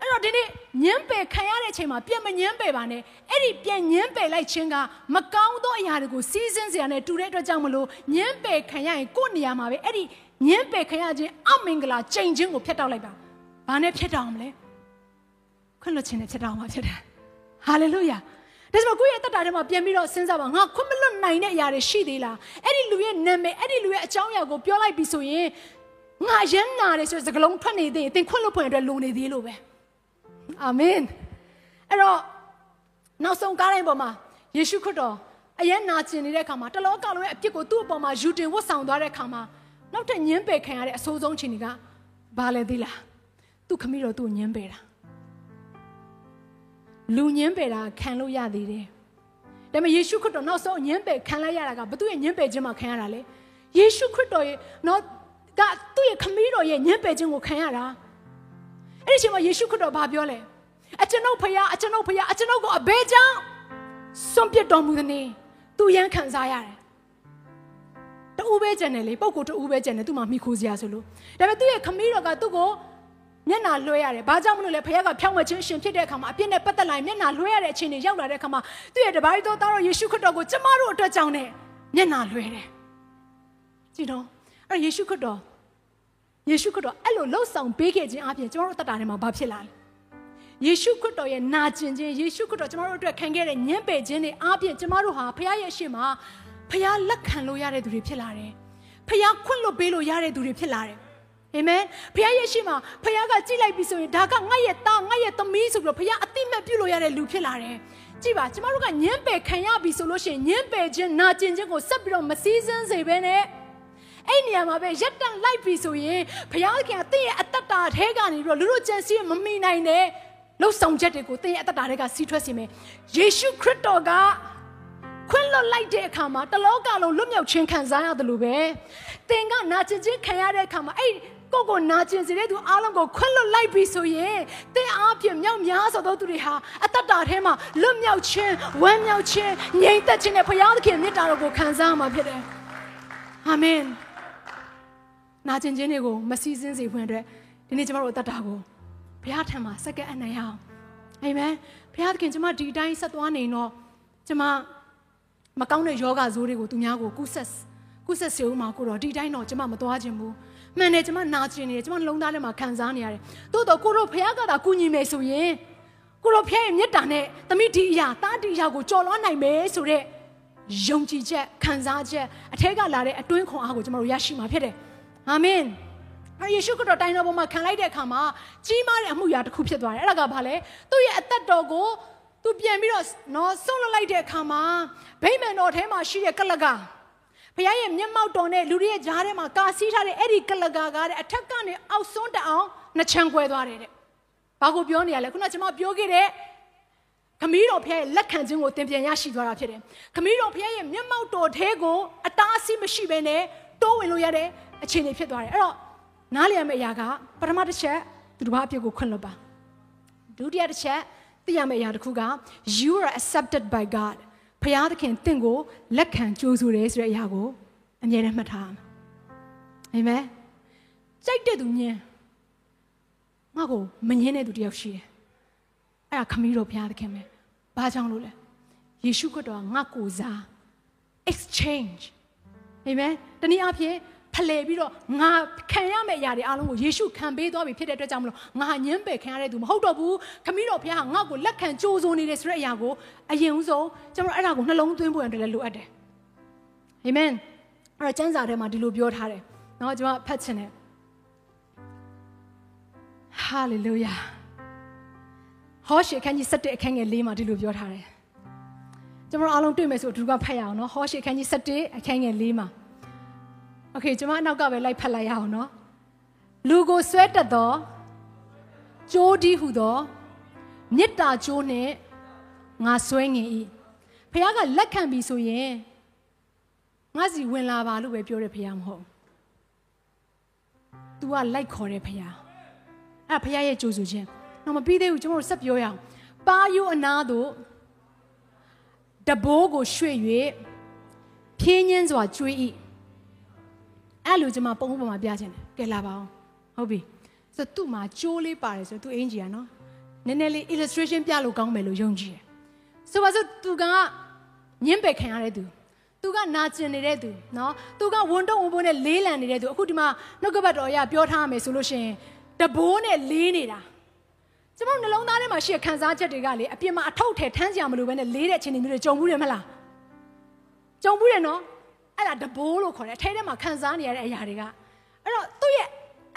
အဲ့တော့ဒီနေ့ညံပယ်ခံရတဲ့အချိန်မှာပြန်မညံပယ်ပါနဲ့အဲ့ဒီပြန်ညံပယ်လိုက်ခြင်းကမကောင်းသောအရာတွေကိုစီးစင်းစရာနဲ့တူတဲ့အတွက်ကြောင့်မလို့ညံပယ်ခံရရင်ကို့နေရာမှာပဲအဲ့ဒီညံပယ်ခံရခြင်းအမင်္ဂလာချိန်ခြင်းကိုဖျက်တောက်လိုက်ပါဘာနဲ့ဖျက်တောက်အောင်မလဲခွင့်လွှတ်ခြင်းနဲ့ဖျက်တောက်အောင်ပါဖြစ်တယ်ဟာလေလုယာဒါဆိုကိုယ့်ရဲ့တက်တာထဲမှာပြန်ပြီးတော့စဉ်းစားပါငါခွင့်မလွတ်နိုင်တဲ့အရာတွေရှိသေးလားအဲ့ဒီလူရဲ့နာမည်အဲ့ဒီလူရဲ့အကြောင်းအရာကိုပြောလိုက်ပြီဆိုရင်ငါရမ်းနာတယ်ဆိုတဲ့စကားလုံးထွက်နေသေးရင်သင်ခွင့်လွတ်ဖွင့်အတွက်လိုနေသေးလို့ပဲ အာမင်အဲ့တော့နောက်ဆုံးကားတိုင်းပေါ်မှာယေရှုခရစ်တော်အယံနာကျင်နေတဲ့အခါမှာတလောကလုံးရဲ့အပြစ်ကိုသူ့အပေါ်မှာယူတင်ဝတ်ဆောင်သွားတဲ့အခါမှာနောက်ထပ်ညှင်းပယ်ခံရတဲ့အဆိုးဆုံးချိန်တွေကဘာလဲသိလားသူ့ခမီးတော်သူ့ညှင်းပယ်တာလူညင်းပယ်တာခံလို့ရသေးတယ်။ဒါပေမဲ့ယေရှုခရစ်တော်နောက်ဆုံးညင်းပယ်ခံလိုက်ရတာကဘသူ့ရဲ့ညင်းပယ်ခြင်းမှာခံရတာလေ။ယေရှုခရစ်တော်ရဲ့နော်ကသူ့ရဲ့ခမည်းတော်ရဲ့ညင်းပယ်ခြင်းကိုခံရတာ အဲ့ဒီအချိန်မှာယေရှုခရစ်တော်ဘာပြောလဲအကျွန်ုပ်ဖခင်အကျွန်ုပ်ဖခင်အကျွန်ုပ်ကိုအဘဲကြောင့်စွန့်ပစ်တော်မူသည်။သူရန်ခံစားရတယ်။တူပဲကျန်တယ်လေပုံကိုတူပဲကျန်တယ်သူမှမိခိုးစရာဆိုလို့ဒါပေမဲ့သူ့ရဲ့ခမီးတော်ကသူ့ကိုမျက်နာလွှဲရတယ်။ဘာကြောင့်မလို့လဲဖခင်ကဖြောင်းဝဲခြင်းရှင်ဖြစ်တဲ့အခါမှာအပြစ်နဲ့ပတ်သက်လာရင်မျက်နာလွှဲရတဲ့အခြေအနေရောက်လာတဲ့အခါမှာသူ့ရဲ့တပါးတော်သားတော်ယေရှုခရစ်တော်ကိုကျမတို့အတွက်ကြောင့်နဲ့မျက်နာလွှဲတယ်။ကြည့်တော့အဲ့ယေရှုခရစ်တော် ယေရှုခရစ်တော်အဲ့လိုလှုပ်ဆောင်ပေးခဲ့ခြင်းအပြင်ကျမတို့တတ်တာထဲမှာဘာဖြစ်လာလဲယေရှုခရစ်တော်ရဲ့နာကျင်ခြင်းယေရှုခရစ်တော်ကျမတို့အတွက်ခံခဲ့တဲ့ညှင်းပယ်ခြင်းတွေအပြင်ကျမတို့ဟာဖခင်ရဲ့ရှေ့မှာဖခင်လက်ခံလို့ရတဲ့သူတွေဖြစ်လာတယ်ဖခင်ခွင့်လွတ်ပေးလို့ရတဲ့သူတွေဖြစ်လာတယ်အာမင်ဖခင်ရဲ့ရှေ့မှာဖခင်ကကြည့်လိုက်ပြီဆိုရင်ဒါကငါ့ရဲ့သားငါ့ရဲ့သမီးဆိုပြီးတော့ဖခင်အတိမတ်ပြုလို့ရတဲ့လူဖြစ်လာတယ်ကြည့်ပါကျမတို့ကညှင်းပယ်ခံရပြီဆိုလို့ရှိရင်ညှင်းပယ်ခြင်းနာကျင်ခြင်းကိုဆက်ပြီးတော့မစည်းစမ်းစေဘဲနဲ့ အဲ့နေရာမှာပဲရက်တန့်လိုက်ပြီဆိုရင်ဘုရားခင်ကတင့်ရဲ့အတ္တတာထဲကနေပြီးတော့လူတို့ကြံစည်မမိနိုင်တဲ့လှုပ်ဆောင်ချက်တွေကိုတင့်ရဲ့အတ္တတာထဲကစီးထွက်စေမယ်ယေရှုခရစ်တော်ကခွင့်လွတ်လိုက်တဲ့အခါမှာတလောကလုံးလွတ်မြောက်ခြင်းခံစားရတယ်လို့ပဲသင်ကနာကျင်ခြင်းခံရတဲ့အခါမှာအဲ့ကိုကိုနာကျင်စေတဲ့သူအားလုံးကိုခွင့်လွတ်လိုက်ပြီဆိုရင်သင်အားဖြင့်မြောက်များစွာသောသူတွေဟာအတ္တတာထဲမှာလွတ်မြောက်ခြင်းဝမ်းမြောက်ခြင်းငြိမ်သက်ခြင်းနဲ့ဘုရားသခင်မေတ္တာတော်ကိုခံစားမှာဖြစ်တယ်အာမင် နာကျင်ခြင်းတွေကိုမစည်းစင်းစေဖွင့်အတွက်ဒီနေ့ကျမတို့အသက်တာကိုဘုရားထံမှာစက္ကန့်အနိုင်အောင်အာမင်ဘုရားသခင်ကျမဒီအတိုင်းဆက်သွားနေတော့ကျမမကောင်းတဲ့ယောဂဇိုးတွေကိုသူများကိုကုဆက်ကုဆက်စေဦးမှာကိုတော့ဒီတိုင်းတော့ကျမမသွားခြင်းဘူးမှန်တယ်ကျမနာကျင်နေတယ်ကျမလုံးသားထဲမှာခံစားနေရတယ်တိုးတော့ကိုတို့ဘုရားကသာကူညီမယ်ဆိုရင်ကိုတို့ဖျက်ရဲ့မေတ္တာနဲ့သမိဒီအရာတာဒီအရာကိုကြော်လွှမ်းနိုင်မယ်ဆိုတဲ့ယုံကြည်ချက်ခံစားချက်အထက်ကလာတဲ့အတွင်းခွန်အားကိုကျမတို့ရရှိမှာဖြစ်တယ် အာမင်အဲယေရှုခရစ်တော်တိုင်းတော်ပေါ်မှာခံလိုက်တဲ့အခါမှာကြီးမားတဲ့အမှုရာတစ်ခုဖြစ်သွားတယ်အဲ့ဒါကဘာလဲသူ့ရဲ့အသက်တော်ကိုသူပြန်ပြီးတော့နော်ဆွန့်လွတ်လိုက်တဲ့အခါမှာဗိမာန်တော်ထဲမှာရှိတဲ့ကလကဘုရားရဲ့မျက်မှောက်တော်နဲ့လူတွေရဲ့ကြားထဲမှာကာစီးထားတဲ့အဲ့ဒီကလကာကတဲ့အထက်ကနေအောက်ဆုံးတအောင်နှစ်ချမ်းကွဲသွားတယ်တဲ့။ဘာကိုပြောနေရလဲခုနကကျွန်မပြောခဲ့တဲ့ခမီးတော်ဖျက်ရဲ့လက်ခံခြင်းကိုသင်ပြန်ရရှိသွားတာဖြစ်တယ်။ခမီးတော်ဖျက်ရဲ့မျက်မှောက်တော်ထဲကိုအတားအဆီးမရှိဘဲနဲ့တိုးဝင်လို့ရတဲ့ အခြေအနေဖြစ်သွားတယ်။အဲ့တော့နားလည်ရမယ့်အရာကပထမတစ်ချက်သူတစ်ပါးအပြစ်ကိုခွင့်လွှတ်ပါ။ဒုတိယတစ်ချက်သိရမယ့်အရာတစ်ခုက you are accepted by God ဖရာသခင်တင့်ကိုလက်ခံကြိုးဆိုတယ်ဆိုတဲ့အရာကိုအမြဲတမ်းမှတ်ထားအာမင်ကြိုက်တဲ့သူညင်ငါ့ကိုမငင်းတဲ့သူတယောက်ရှိတယ်အဲ့ဒါခမီးတော်ဖရာသခင်ပဲဘာကြောင့်လို့လဲယေရှုခရစ်တော်ကငါ့ကိုစား exchange အာမင်တနည်းအားဖြင့် ဖလှယ်ပြီးတော့ငါခံရမယ့်အရာတွေအားလုံးကိုယေရှုခံပေးသွားပြီဖြစ်တဲ့အတွက်ကြောင့်မလို့ငါညင်းပယ်ခံရတဲ့သူမဟုတ်တော့ဘူးခမည်းတော်ဘုရားကငါ့ကိုလက်ခံကြိုးစိုးနေတယ်ဆိုတဲ့အရာကိုအရင်ဆုံးကျွန်တော်အဲ့ဒါကိုနှလုံးသွင်းဖို့အတွက်လည်းလိုအပ်တယ်အာမင်အဲ့တော့ကျမ်းစာထဲမှာဒီလိုပြောထားတယ်နော်ကျွန်မဖတ်ချင်တယ်ဟာလေလုယာဟောရှေခန်းကြီး7အခန်းငယ်၄မှာဒီလိုပြောထားတယ်ကျွန်တော်အားလုံးတွေ့မယ်ဆိုအတူတူကဖတ်ရအောင်နော်ဟောရှေခန်းကြီး7အခန်းငယ်၄မှာ โอเคကျွန်မအနောက်ကပဲလိုက်ဖတ်လိုက်ရအောင်เนาะလူကိုဆွဲတက်သောကြိုးဒီဟုသောမေတ္တာကြိုးနဲ့ငါဆွဲငင်၏ဖခင်ကလက်ခံပြီဆိုရင်ငါစီဝင်လာပါလို့ပဲပြောတယ်ဖခင်မဟုတ် तू ကလိုက်ခေါ်တယ်ဖခင်အဲ့ဖခင်ရဲ့ကြိုးဆိုခြင်းတော့မပြီးသေးဘူးကျွန်တော်တို့ဆက်ပြောရအောင်ပါယုအနာတို့တဘိုးကိုရွှေ့၍ဖြင်းညင်းစွာကျွေး၏ အဲ့လိုကျွန်မပုံဥပမာပြချင်တယ်ကဲလာပါအောင်ဟုတ်ပြီဆိုတော့သူ့မှာကြိုးလေးပါတယ်ဆိုတော့သူအင်ဂျီကနော်နည်းနည်းလေး illustration ပြလို့ကောင်းမယ်လို့ယုံကြည်တယ်ဆိုပါစို့သူကညင်းပယ်ခံရတဲ့သူသူကနာကျင်နေတဲ့သူเนาะသူကဝန်တော့ဝန်ပိုးနဲ့လေးလံနေတဲ့သူအခုဒီမှာနှုတ်ကပတ်တော်အရပြောထားမယ်ဆိုလို့ရှိရင်တဘိုးနဲ့လေးနေတာကျမတို့နှလုံးသားထဲမှာရှိတဲ့ခံစားချက်တွေကလေအပြင်မှာအထောက်ထဲထမ်းကြမလို့ပဲနဲ့လေးတဲ့အခြေအနေမျိုးတွေကြုံဘူးတယ်မလားကြုံဘူးတယ်နော် အဲ့ဒါတဘိုးလို့ခေါ်တယ်အထဲထဲမှာခံစားနေရတဲ့အရာတွေကအဲ့တော့သူ့ရဲ့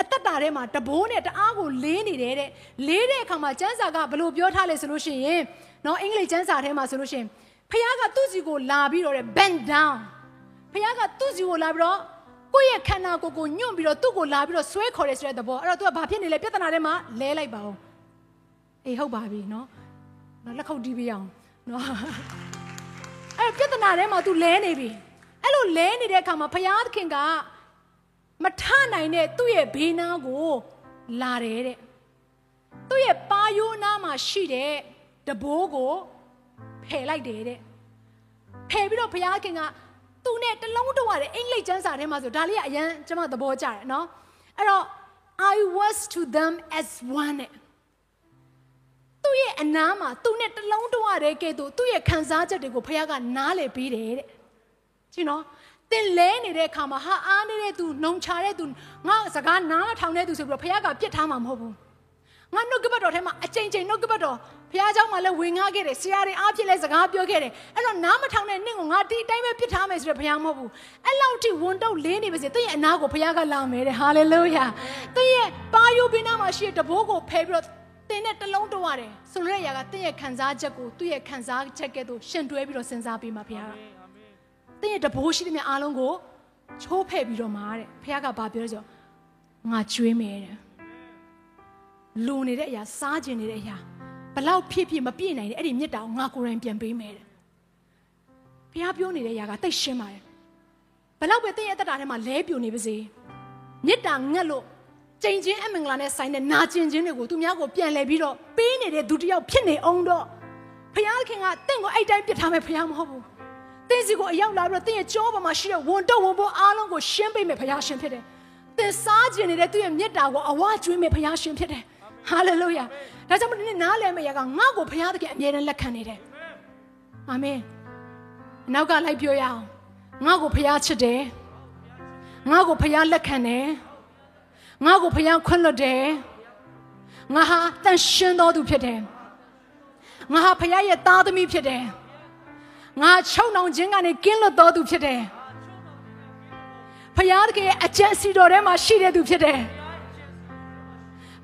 အသက်တာထဲမှာတဘိုးနဲ့တအားကိုလေးနေတယ်တဲ့လေးတဲ့အခါမှာကျန်းစာကဘလို့ပြောထားလဲဆိုလို့ရှိရင်နော်အင်္ဂလိပ်ကျန်းစာထဲမှာဆိုလို့ရှိရင်ဖခင်ကသူ့စီကိုလာပြီးတော့ bend down ဖခင်ကသူ့စီကိုလာပြီးတော့ကိုယ့်ရဲ့ခန္ဓာကိုယ်ကိုညွန့်ပြီးတော့သူ့ကိုလာပြီးတော့ဆွဲခေါ်တယ်ဆိုတဲ့သဘောအဲ့တော့သူကဘာဖြစ်နေလဲပြဿနာထဲမှာလဲလိုက်ပါဦးအေးဟုတ်ပါပြီနော်နော်လက်ခုပ်တီးပြအောင်နော်အဲ့ပြဿနာထဲမှာ तू လဲနေပြီ အဲ့လိုလဲနေတဲ့အခါမှာဘုရားသခင်ကမထနိုင်တဲ့သူ့ရဲ့ဘေးနားကိုလာတယ်တဲ့သူ့ရဲ့ပါယိုးနားမှာရှိတဲ့တဘိုးကိုဖယ်လိုက်တယ်တဲ့ဖယ်ပြီးတော့ဘုရားခင်ကသူနဲ့တလုံးတဝတဲ့အင်္ဂလိပ်ကျမ်းစာထဲမှာဆိုဒါလေးကအရန်ကျွန်မသဘောကျတယ်နော်အဲ့တော့ I was to them as one နဲ့သူ့ရဲ့အနားမှာသူနဲ့တလုံးတဝတဲ့ကဲ့သို့သူ့ရဲ့ခံစားချက်တွေကိုဘုရားကနားလည်ပေးတယ်တဲ့ ကြည့်နော်တင်လဲနေတဲ့အခါမှာဟာအားနေတဲ့သူနှုံချတဲ့သူငါစကားနားထောင်တဲ့သူဆိုပြီးတော့ဘုရားကပြစ်ထားမှာမဟုတ်ဘူးငါနှုတ်ကပတ်တော်ထဲမှာအချိန်ချိန်နှုတ်ကပတ်တော်ဘုရားเจ้าမှာလည်းဝင်ငှခဲ့တယ်ဆရာတွေအားဖြင့်လည်းစကားပြောခဲ့တယ်အဲ့တော့နားမထောင်တဲ့နှင့်ကိုငါဒီအတိုင်းပဲပြစ်ထားမယ်ဆိုတော့ဘုရားမဟုတ်ဘူးအဲ့လောက်ထိဝန်တော့လေးနေပါစေသူ့ရဲ့အနာကိုဘုရားကလာမယ်တဲ့ဟာလေလုယာသူ့ရဲ့ပါယိုဘိနာမှာရှိတဲ့တဘိုးကိုဖယ်ပြီးတော့တင်းနဲ့တလုံးတော့ရတယ်ဆိုလိုတဲ့အရာကတင့်ရဲ့ခံစားချက်ကိုသူ့ရဲ့ခံစားချက်ကဲ့သို့ရှင်တွဲပြီးတော့စဉ်းစားပြီးမှဘုရားက တင့်ရဲ့တဘိုးရှိတဲ့မြအားလုံးကိုချိုးဖဲ့ပြီးတော့မှာတဲ့ဘုရားကဘာပြောလဲဆိုငါကျွေးမယ်တဲ့လူနေတဲ့အရာစားကျင်နေတဲ့အရာဘလောက်ဖြစ်ဖြစ်မပြည့်နိုင်တဲ့အဲ့ဒီမြတ်တာကိုငါကိုယ်တိုင်ပြန်ပေးမယ်တဲ့ဘုရားပြောနေတဲ့အရာကတိတ်ရှင်းပါတယ်ဘလောက်ပဲတင့်ရဲ့တက်တာထဲမှာလဲပြိုနေပါစေမြတ်တာငတ်လို့ကြိမ်ချင်းအမင်္ဂလာနဲ့ဆိုင်တဲ့နာကျင်ခြင်းတွေကိုသူများကိုပြန်လဲပြီးတော့ပေးနေတဲ့သူတယောက်ဖြစ်နေအောင်တော့ဖခင်ကတင့်ကိုအဲ့တိုင်းပြစ်ထားမယ်ဖခင်မဟုတ်ဘူး တင်းစီကိုအရောက်လာပြီးတော့တင်းရဲ့ကြောပေါ်မှာရှိတဲ့ဝန်တော့ဝန်ပေါ်အားလုံးကိုရှင်းပေးမယ်ဖခင်ရှင်ဖြစ်တယ်တင်းစားကျင်နေတဲ့သူ့ရဲ့မြတ်တာကိုအဝကျွေးမယ်ဖခင်ရှင်ဖြစ်တယ်ဟာလေလုယာဒါကြောင့်မလို့ဒီနေ့နားလည်မယ့်ရကငါ့ကိုဖခင်သခင်အမြဲတမ်းလက်ခံနေတယ်အာမင်နောက်ကလိုက်ပြောရအောင်ငါ့ကိုဖခင်ချစ်တယ်ငါ့ကိုဖခင်လက်ခံတယ်ငါ့ကိုဖခင်ခွင့်လွှတ်တယ်ငါဟာတန်ရှင်းတော်သူဖြစ်တယ်ငါဟာဖခင်ရဲ့သားသမီးဖြစ်တယ် ငါချုံနှောင်ခြင်းကနေကင်းလွတ်တော်သူဖြစ်တယ်ဖခင်တကယ်အကျင့်စီတော်ထဲမှာရှိတဲ့သူဖြစ်တယ်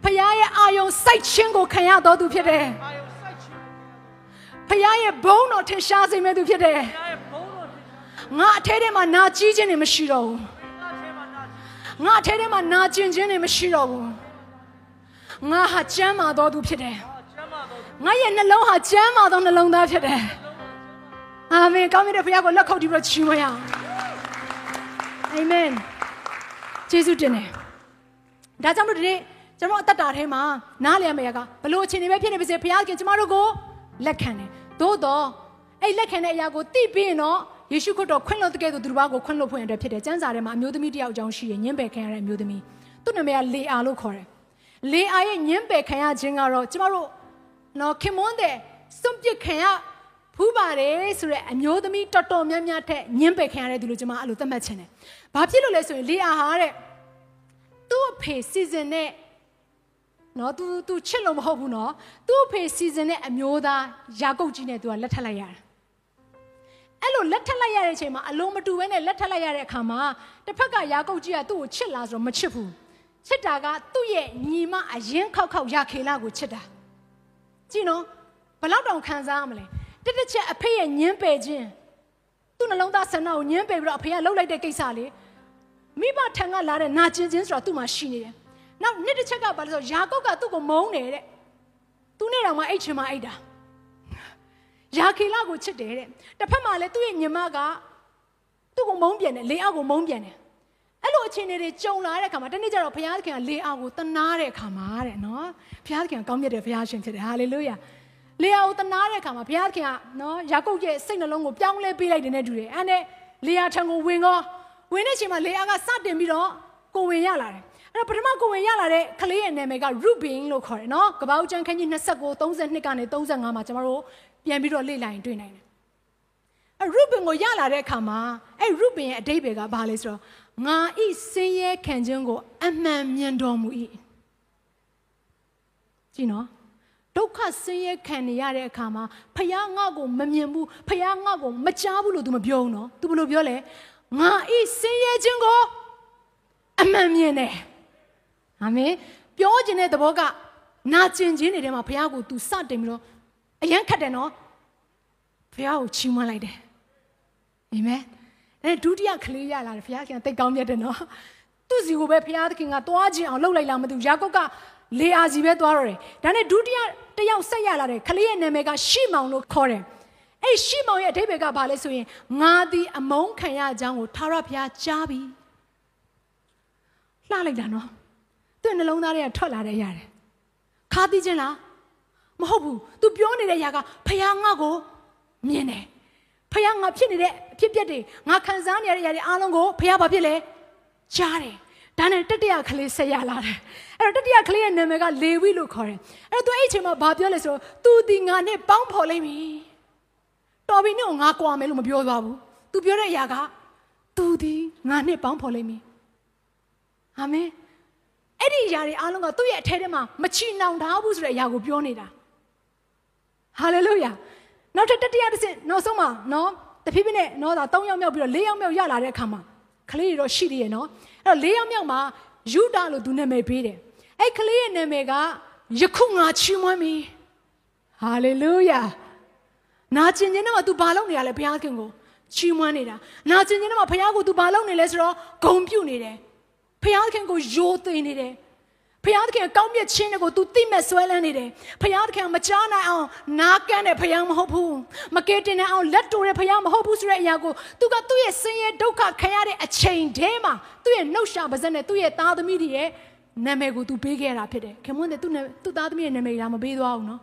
ဖခင်ရဲ့အာယုံစိုက်ခြင်းကိုခံရတော်သူဖြစ်တယ်ဖခင်ရဲ့ဘုန်းတော်ထင်ရှားစေမဲ့သူဖြစ်တယ်ငါအထဲထဲမှာနာကြီးခြင်းတွေမရှိတော့ဘူးငါအထဲထဲမှာနာကျင်ခြင်းတွေမရှိတော့ဘူးငါဟာကျမ်းမာတော်သူဖြစ်တယ်ငါရဲ့နှလုံးဟာကျမ်းမာသောနှလုံးသားဖြစ်တယ် အာမင်ကောင်းမြတ်တဲ့ဘုရားကိုလက်ခုပ်တီးပြီးတော့ချီးမွမ်းရအောင်အာမင်ယေရှုတင်တယ်ဒါကြောင့်မို့ဒီနေ့ကျွန်တော်အသက်တာထဲမှာနားလည်မယ့်ကဘလို့အခြေအနေပဲဖြစ်နေပါစေဘုရားခင်ကျမတို့ကိုလက်ခံတယ်သို့တော့အဲ့လက်ခံတဲ့အရာကိုသိပြီးရင်တော့ယေရှုခရစ်တော်ခွင့်လွှတ်တဲ့ကဲ့သို့သူတစ်ပါးကိုခွင့်လွှတ်ဖွင့်ရတဲ့ဖြစ်တယ်ကျမ်းစာထဲမှာအမျိုးသမီးတစ်ယောက်အကြောင်းရှိရညှင်းပယ်ခံရတဲ့အမျိုးသမီးသူ့နာမည်ကလေအာလို့ခေါ်တယ်လေအာရဲ့ညှင်းပယ်ခံရခြင်းကတော့ကျမတို့နော်ခင်မွန်းတဲ့စွန့်ပစ်ခံရ ဖူးပါတယ်ဆိုရက်အမျိုးသမီးတော်တော်များများထက်ညှင်းပယ်ခံရတဲ့သူလို့ကျွန်မအဲ့လိုသတ်မှတ်ချင်တယ်။ဘာဖြစ်လို့လဲဆိုရင်လေအာဟာတဲ့သူ့အဖေစီစဉ်တဲ့နော် तू तू ချစ်လို့မဟုတ်ဘူးနော်သူ့အဖေစီစဉ်တဲ့အမျိုးသားယာကုပ်ကြီးနဲ့ तू ကလက်ထပ်လိုက်ရတယ်အဲ့လိုလက်ထပ်လိုက်ရတဲ့အချိန်မှာအလုံးမတူဘဲနဲ့လက်ထပ်လိုက်ရတဲ့အခါမှာတစ်ဖက်ကယာကုပ်ကြီးကသူ့ကိုချစ်လားဆိုတော့မချစ်ဘူးချစ်တာကသူ့ရဲ့ညီမအရင်ခောက်ခောက်ရခေလာကိုချစ်တာကြည့်နော်ဘယ်လောက်တောင်ခံစားရမလဲ တစ်တစ်ချက်အဖေရဲ့ညင်းပယ်ခြင်းသူ့နှလုံးသားဆန္ဒကိုညင်းပယ်ပြီးတော့အဖေကလှုပ်လိုက်တဲ့ကိစ္စလေမိဘထံကလာတဲ့နာကျင်ခြင်းဆိုတာသူ့မှာရှိနေတယ်နောက်နှစ်တစ်ချက်ကဘာလဲဆိုယာကုပ်ကသူ့ကိုမုန်းတယ်တဲ့သူနဲ့တောင်မှအိတ်ချင်မှအိတ်တာယာခေလကိုချစ်တယ်တဲ့တစ်ဖက်မှာလည်းသူ့ရဲ့ညီမကသူ့ကိုမုန်းပြန်တယ်လေအောက်ကိုမုန်းပြန်တယ်အဲ့လိုအခြေအနေတွေကြုံလာတဲ့အခါမှာတနေ့ကျတော့ဘုရားသခင်ကလေအောက်ကိုတနာတဲ့အခါမှာတဲ့နော်ဘုရားသခင်ကကောင်းမြတ်တဲ့ဘုရားရှင်ဖြစ်တယ်ဟာလေလုယာ လေယာကိုတနာတဲ့အခါမှာဘုရားသခင်ကနော်ယာကုပ်ရဲ့စိတ်နှလုံးကိုပြောင်းလဲပေးလိုက်တယ်နဲ့တူတယ်အဲ့နဲ့လေယာထံကိုဝင်ကောဝင်တဲ့အချိန်မှာလေယာကစတင်ပြီးတော့ကိုဝင်ရလာတယ်အဲ့တော့ပထမကိုဝင်ရလာတဲ့ကလေးရဲ့နာမည်က Rubin လို့ခေါ်တယ်နော်ကပောက်ကျန်းခန်းကြီး29 32ကနေ35မှာကျွန်တော်တို့ပြန်ပြီးတော့လေ့လာရင်တွေ့နိုင်တယ်အဲ့ Rubin ကိုရလာတဲ့အခါမှာအဲ့ Rubin ရဲ့အတိတ်ပဲကဘာလဲဆိုတော့ငါဤစင်းရဲခံခြင်းကို အမှန်မြင်တော်မူ၏ကြည့်နော် ဒုက္ခဆင်းရဲခံနေရတဲ့အခါမှာဖယားငါ့ကိုမမြင်ဘူးဖယားငါ့ကိုမကြားဘူးလို့ तू မပြောဘူးနော် तू ဘယ်လိုပြောလဲငါဤဆင်းရဲခြင်းကိုအမှန်မြင်တယ်အာမင်ပြောခြင်းတဲ့သဘောကနာကျင်ခြင်းတွေထဲမှာဘုရားကို तू စတင်ပြီးတော့အယံခတ်တယ်နော်ဘုရားကိုချီးမွမ်းလိုက်တယ်အာမင်အဲဒုတိယကလေးရလာတယ်ဘုရားခင်တိတ်ကောင်းမြတ်တယ်နော်သူ့စီကိုပဲဘုရားသခင်ကသွားခြင်းအောင်လှုပ်လိုက်လာမသိဘူးယာကုပ်ကလေအာစီပဲသွားတော့တယ်ဒါနဲ့ဒုတိယ တယောက်ဆက်ရလာတယ်ခလေးရဲ့နာမည်ကရှီမောင်လို့ခေါ်တယ်အဲ့ရှီမောင်ရဲ့အဓိပ္ပာယ်ကဘာလဲဆိုရင်ငါသည်အမုန်းခံရကြောင်းကိုထာဝရဘုရားကြားပြီလှလိုက်တာနော်သူ့နှလုံးသားထဲကထွက်လာတဲ့ရတယ်ခ ထားသိခြင်းလားမဟုတ်ဘူး तू ပြောနေတဲ့ຢာကဖះငါ့ကိုမြင်တယ်ဖះငါဖြစ်နေတဲ့အဖြစ်ပြက်တွေငါခံစားနေရတဲ့ຢာတွေအားလုံးကိုဖះဘာဖြစ်လဲကြားတယ်ဒါနဲ့တတိယကလေးဆက်ရလာတယ် အဲ့တော့တတိယကလေးရဲ့နာမည်ကလေဝိလို့ခေါ်တယ်အဲ့တော့သူအဲ့အချိန်မှာဘာပြောလဲဆိုတော့သူဒီငါနဲ့ပေါင်းဖော်လိမ့်မည်တော်ပြီနဲ့ငါကွာမယ်လို့မပြောသွားဘူးသူပြောတဲ့အရာကသူဒီငါနဲ့ပေါင်းဖော်လိမ့်မည်အာမင်အဲ့ဒီအရာတွေအားလုံးကသူ့ရဲ့အထဲထဲမှာမချီနှောင်ထားဘူးဆိုတဲ့အရာကိုပြောနေတာဟာလေလုယာနောက်ထပ်တတိယတစ်ဆင့်နောက်ဆုံးမှာနော်တဖြည်းဖြည်းနဲ့နော်ဒါ၃ယောက်မြောက်ပြီးတော့၄ယောက်မြောက်ရလာတဲ့အခါမှာကလေးတွေတော့ရှိသေးရဲ့နော်အဲ့တော့၄ယောက်မြောက်မှာယူတာလို့သူနာမည်ပေးတယ် အဲ့ကလေးရဲ့နာမည်ကယခုငါချီးမွမ်းပြီဟာလေလုယာနာကျင်ခြင်းနဲ့မှ तू ဘာလုပ်နေရလဲဘုရားခင်ကိုချီးမွမ်းနေတာနာကျင်ခြင်းနဲ့မှဘုရားကို तू ဘာလုပ်နေလဲဆိုတော့ဂုံပြုတ်နေတယ်ဖခင်ကိုယိုသိနေတယ်ဖခင်ကောင်းမြတ်ခြင်းတွေကို तू သိမဲ့ဆွဲလန်းနေတယ်ဖခင်မကြားနိုင်အောင်နားကန်းတဲ့ဖခင်မဟုတ်ဘူးမကဲတင်နိုင်အောင်လက်တိုတဲ့ဖခင်မဟုတ်ဘူးဆိုတဲ့အရာကို तू ကသူ့ရဲ့ဆင်းရဲဒုက္ခခံရတဲ့အချိန်တည်းမှာသူ့ရဲ့နှုတ်ရှာပါဇက်နဲ့သူ့ရဲ့သားသမီးတွေရဲ့ နာမည်ကို तू ပေးခဲ့တာဖြစ်တယ်ခင်မွန်းတဲ့သူ့သူ့သားသမီးရဲ့နာမည်ကမပေးသွားဘူးနော်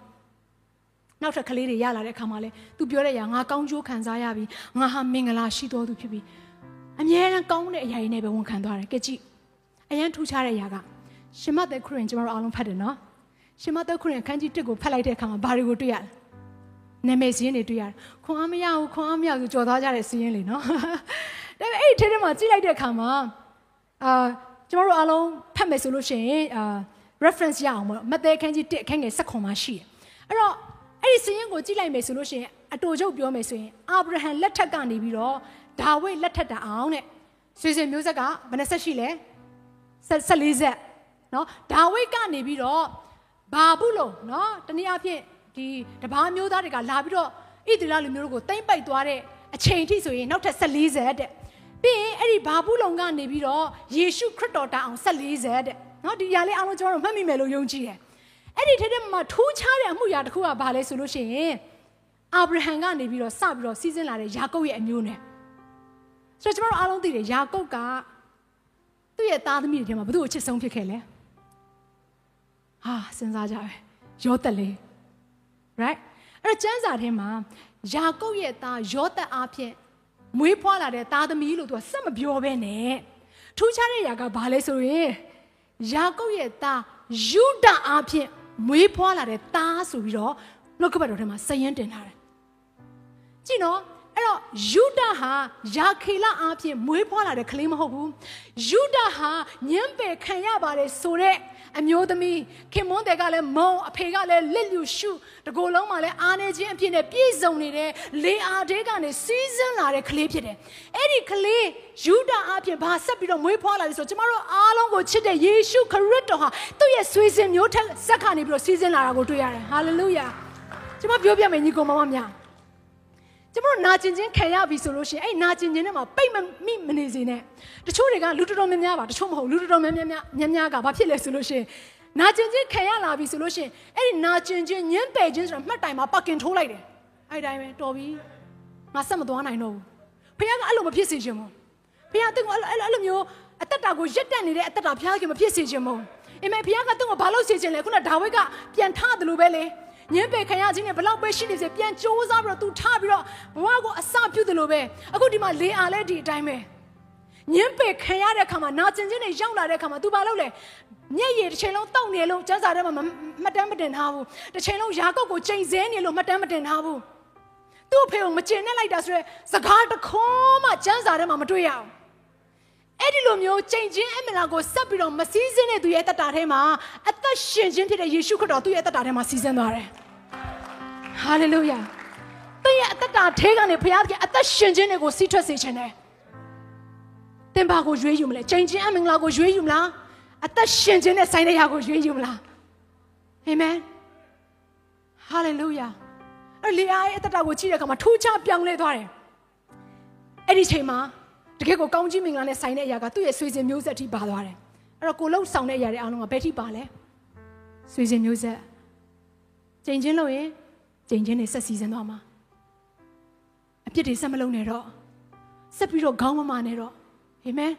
နောက်ထပ်ကလေးတွေရလာတဲ့အခါမှာလဲ तू ပြောတဲ့အရာငါကောင်းကျိုးခံစားရပြီငါဟာမင်္ဂလာရှိတော်သူဖြစ်ပြီအမြဲတမ်းကောင်းတဲ့အရာတွေနဲ့ပဲဝန်ခံသွားတယ်ကဲကြည့်အရန်ထူးခြားတဲ့အရာကရှင်မသက်ခရင်ကျွန်တော်တို့အားလုံးဖတ်တယ်နော်ရှင်မသက်ခရင်အခန်းကြီး1ကိုဖတ်လိုက်တဲ့အခါမှာဘာတွေကိုတွေ့ရလဲနာမည်စည်းရင်းတွေတွေ့ရတယ်ခွန်အားမရဘူးခွန်အားမရဘူးကြော်သွားကြတဲ့စည်းရင်းလေနော်ဒါပေမဲ့အဲ့ဒီထဲထဲမှာကြည့်လိုက်တဲ့အခါမှာအာ ကျွန်တော်တို့အားလုံးဖတ်မယ်ဆိုလို့ရှိရင်အာ reference ရအောင်ပေါ့မသက်ခန်းကြီး1အခန်းငယ်7ခွန်မှာရှိတယ်အဲ့တော့အဲ့ဒီစည်းရင်းကိုကြည့်လိုက်မယ်ဆိုလို့ရှိရင်အတူချုပ်ပြောမယ်ဆိုရင်အာဗြဟံလက်ထက်ကနေပြီးတော့ဒါဝိဒ်လက်ထက်တအောင်တဲ့ဆွေစဉ်မျိုးဆက်ကဘယ်နှဆက်ရှိလဲ14ဆက်နော်ဒါဝိဒ်ကနေပြီးတော့ဘာဘူးလို့နော်တနည်းအားဖြင့်ဒီတပားမျိုးသားတွေကလာပြီးတော့ဣသရေလလူမျိုးတို့ကိုတိမ့်ပိုက်သွားတဲ့အချိန်ထိဆိုရင်နောက်ထပ်14ဆက်တဲ့ ပြီးရင်အဲ့ဒီဘာဘူးလုံကနေပြီးတော့ယေရှုခရစ်တော်တာအောင်14ဆက်တဲ့နော်ဒီຢာလေးအားလုံးကျွန်တော်တို့မှတ်မိမယ်လို့ယုံကြည်တယ်အဲ့ဒီထဲထဲမှာထူးခြားတဲ့အမှုရာတစ်ခုကဘာလဲဆိုလို့ရှိရင်အာဗြဟံကနေပြီးတော့စပြီးတော့စီးစင်းလာတဲ့ယာကုပ်ရဲ့အမျိုးနဲ့ဆိုတော့ကျွန်တော်တို့အားလုံးသိတယ်ယာကုပ်ကသူ့ရဲ့သားသမီးတွေထဲမှာဘယ်သူ့ကိုချစ်ဆုံးဖြစ်ခဲ့လဲဟာစဉ်းစားကြပဲယောသက်လေး right အဲ့တော့ကျမ်းစာထဲမှာယာကုပ်ရဲ့သားယောသက်အားဖြင့် မွေးဖွားလာတဲ့သားသမီးလို့သူကစက်မပြောဘဲနဲ့ထူးခြားတဲ့ຢာကဘာလဲဆိုရင်ယာကုပ်ရဲ့သားယူဒအားဖြင့်မွေးဖွားလာတဲ့သားဆိုပြီးတော့နှုတ်ကပတ်တော်ထဲမှာစည်ရင်တင်ထားတယ်ကြည့်နော်အဲ့တော့ယူဒဟာယာခေလအားဖြင့်မွေးဖွားလာတဲ့ကလေးမဟုတ်ဘူးယူဒဟာညံပယ်ခံရပါတယ်ဆိုတဲ့ အမျိုးသမီးခင်မွန်းတဲ့ကလည်းမုံအဖေကလည်းလက်လူရှုတကိုယ်လုံးမှာလည်းအားနေခြင်းအဖြစ်နဲ့ပြည့်စုံနေတဲ့လေအားတဲကနေစီးစင်းလာတဲ့ကလေးဖြစ်တယ်အဲ့ဒီကလေးယူဒအားဖြင့်ဘာဆက်ပြီးတော့မွေးဖွားလာလဲဆိုတော့ကျမတို့အားလုံးကိုချစ်တဲ့ယေရှုခရစ်တော်ဟာသူ့ရဲ့ဆွေစဉ်မျိုးထက်ဇက်ကနေပြီးတော့စီးစင်းလာတာကိုတွေ့ရတယ်ဟာလေလုယာကျမပြောပြမယ်ညီကောင်မမများ ကျမတို့နာကျင်ခြင်းခံရပြီဆိုလို့ရှိရင်အဲ့နာကျင်ခြင်းထဲမှာပိတ်မမိမနေစေနဲ့တချို့တွေကလူတော်တော်များများပါတချို့မဟုတ်လူတော်တော်များများများများကဘာဖြစ်လဲဆိုလို့ရှိရင်နာကျင်ခြင်းခံရလာပြီဆိုလို့ရှိရင်အဲ့ဒီနာကျင်ခြင်းညှင်းပယ်ခြင်းဆိုတာမှတ်တိုင်မှာပတ်ကင်ထိုးလိုက်တယ်အဲ့တိုင်းပဲတော်ပြီငါဆက်မသွားနိုင်တော့ဘူးဖခင်ကအဲ့လိုမဖြစ်စေချင်ဘူးဖခင်ကအဲ့လိုအဲ့လိုမျိုးအသက်တာကိုရက်တက်နေတဲ့အသက်တာဖခင်ကမဖြစ်စေချင်ဘူးအမေဖခင်ကသူ့ကိုဘာလို့စေချင်လဲခုနဒါဝိဒ်ကပြန်ထတယ်လို့ပဲလေ ညင်ပယ်ခံရခြင်းနဲ့ဘလောက်ပဲရှိနေစေပြန်ကြိုးစားပြီးတော့ तू ထားပြီးတော့ဘဝကိုအစပြုတယ်လို့ပဲအခုဒီမှာလေအားလဲဒီအတိုင်းပဲညင်ပယ်ခံရတဲ့အခါမှာနာကျင်ခြင်းတွေရောက်လာတဲ့အခါမှာ तू ဘာလုပ်လဲမျက်ရည်တစ်ချိန်လုံးတောက်နေလို့စံစာထဲမှာမှတ်တမ်းမတင်ထားဘူးတစ်ချိန်လုံးယာကုတ်ကိုချိန်ဆနေလို့မှတ်တမ်းမတင်ထားဘူးသူ့အဖေကိုမကျင်နဲ့လိုက်တာဆိုရဲစကားတခွန်းမှစံစာထဲမှာမတွေ့ရအောင် အဲ့ဒီလိုမျိုးချိန်ချင်းအမလာကိုဆက်ပြီးတော့မစည်းစင်းတဲ့သူရဲ့တက်တာထဲမှာအသက်ရှင်ခြင်းဖြစ်တဲ့ယေရှုခရစ်တော်သူ့ရဲ့တက်တာထဲမှာစီးစင်းသွားတယ်။ဟာလေလုယာ။သင်ရဲ့အသက်တာထဲကနေဘုရားကအသက်ရှင်ခြင်းတွေကိုစီးထွက်စေခြင်းနဲ့သင်ဘာကိုရွေးယူမလဲ။ချိန်ချင်းအမင်္ဂလာကိုရွေးယူမလား။အသက်ရှင်ခြင်းနဲ့ဆိုင်တဲ့ရာကိုရွေးယူမလား။အာမင်။ဟာလေလုယာ။အဲ့လေအားရဲ့အသက်တာကိုကြည့်တဲ့အခါမှာထူးခြားပြောင်းလဲသွားတယ်။အဲ့ဒီချိန်မှာ တကယ်ကိုကောင်းကြီးမင်္ဂလာနဲ့ဆိုင်တဲ့အရာကသူ့ရဲ့ဆွေစဉ်မျိုးဆက်ထိပါသွားတယ်အဲ့တော့ကိုလှုပ်ဆောင်တဲ့အရာတွေအားလုံးကဘယ်ထိပါလဲဆွေစဉ်မျိုးဆက်ကျင်ချင်းလို့ရင်ကျင်ချင်းတွေဆက်စီစဉ်သွားမှာအပြစ်တွေဆက်မလုံးနဲ့တော့ဆက်ပြီးတော့ခေါင်းမမာနဲ့တော့အာမင်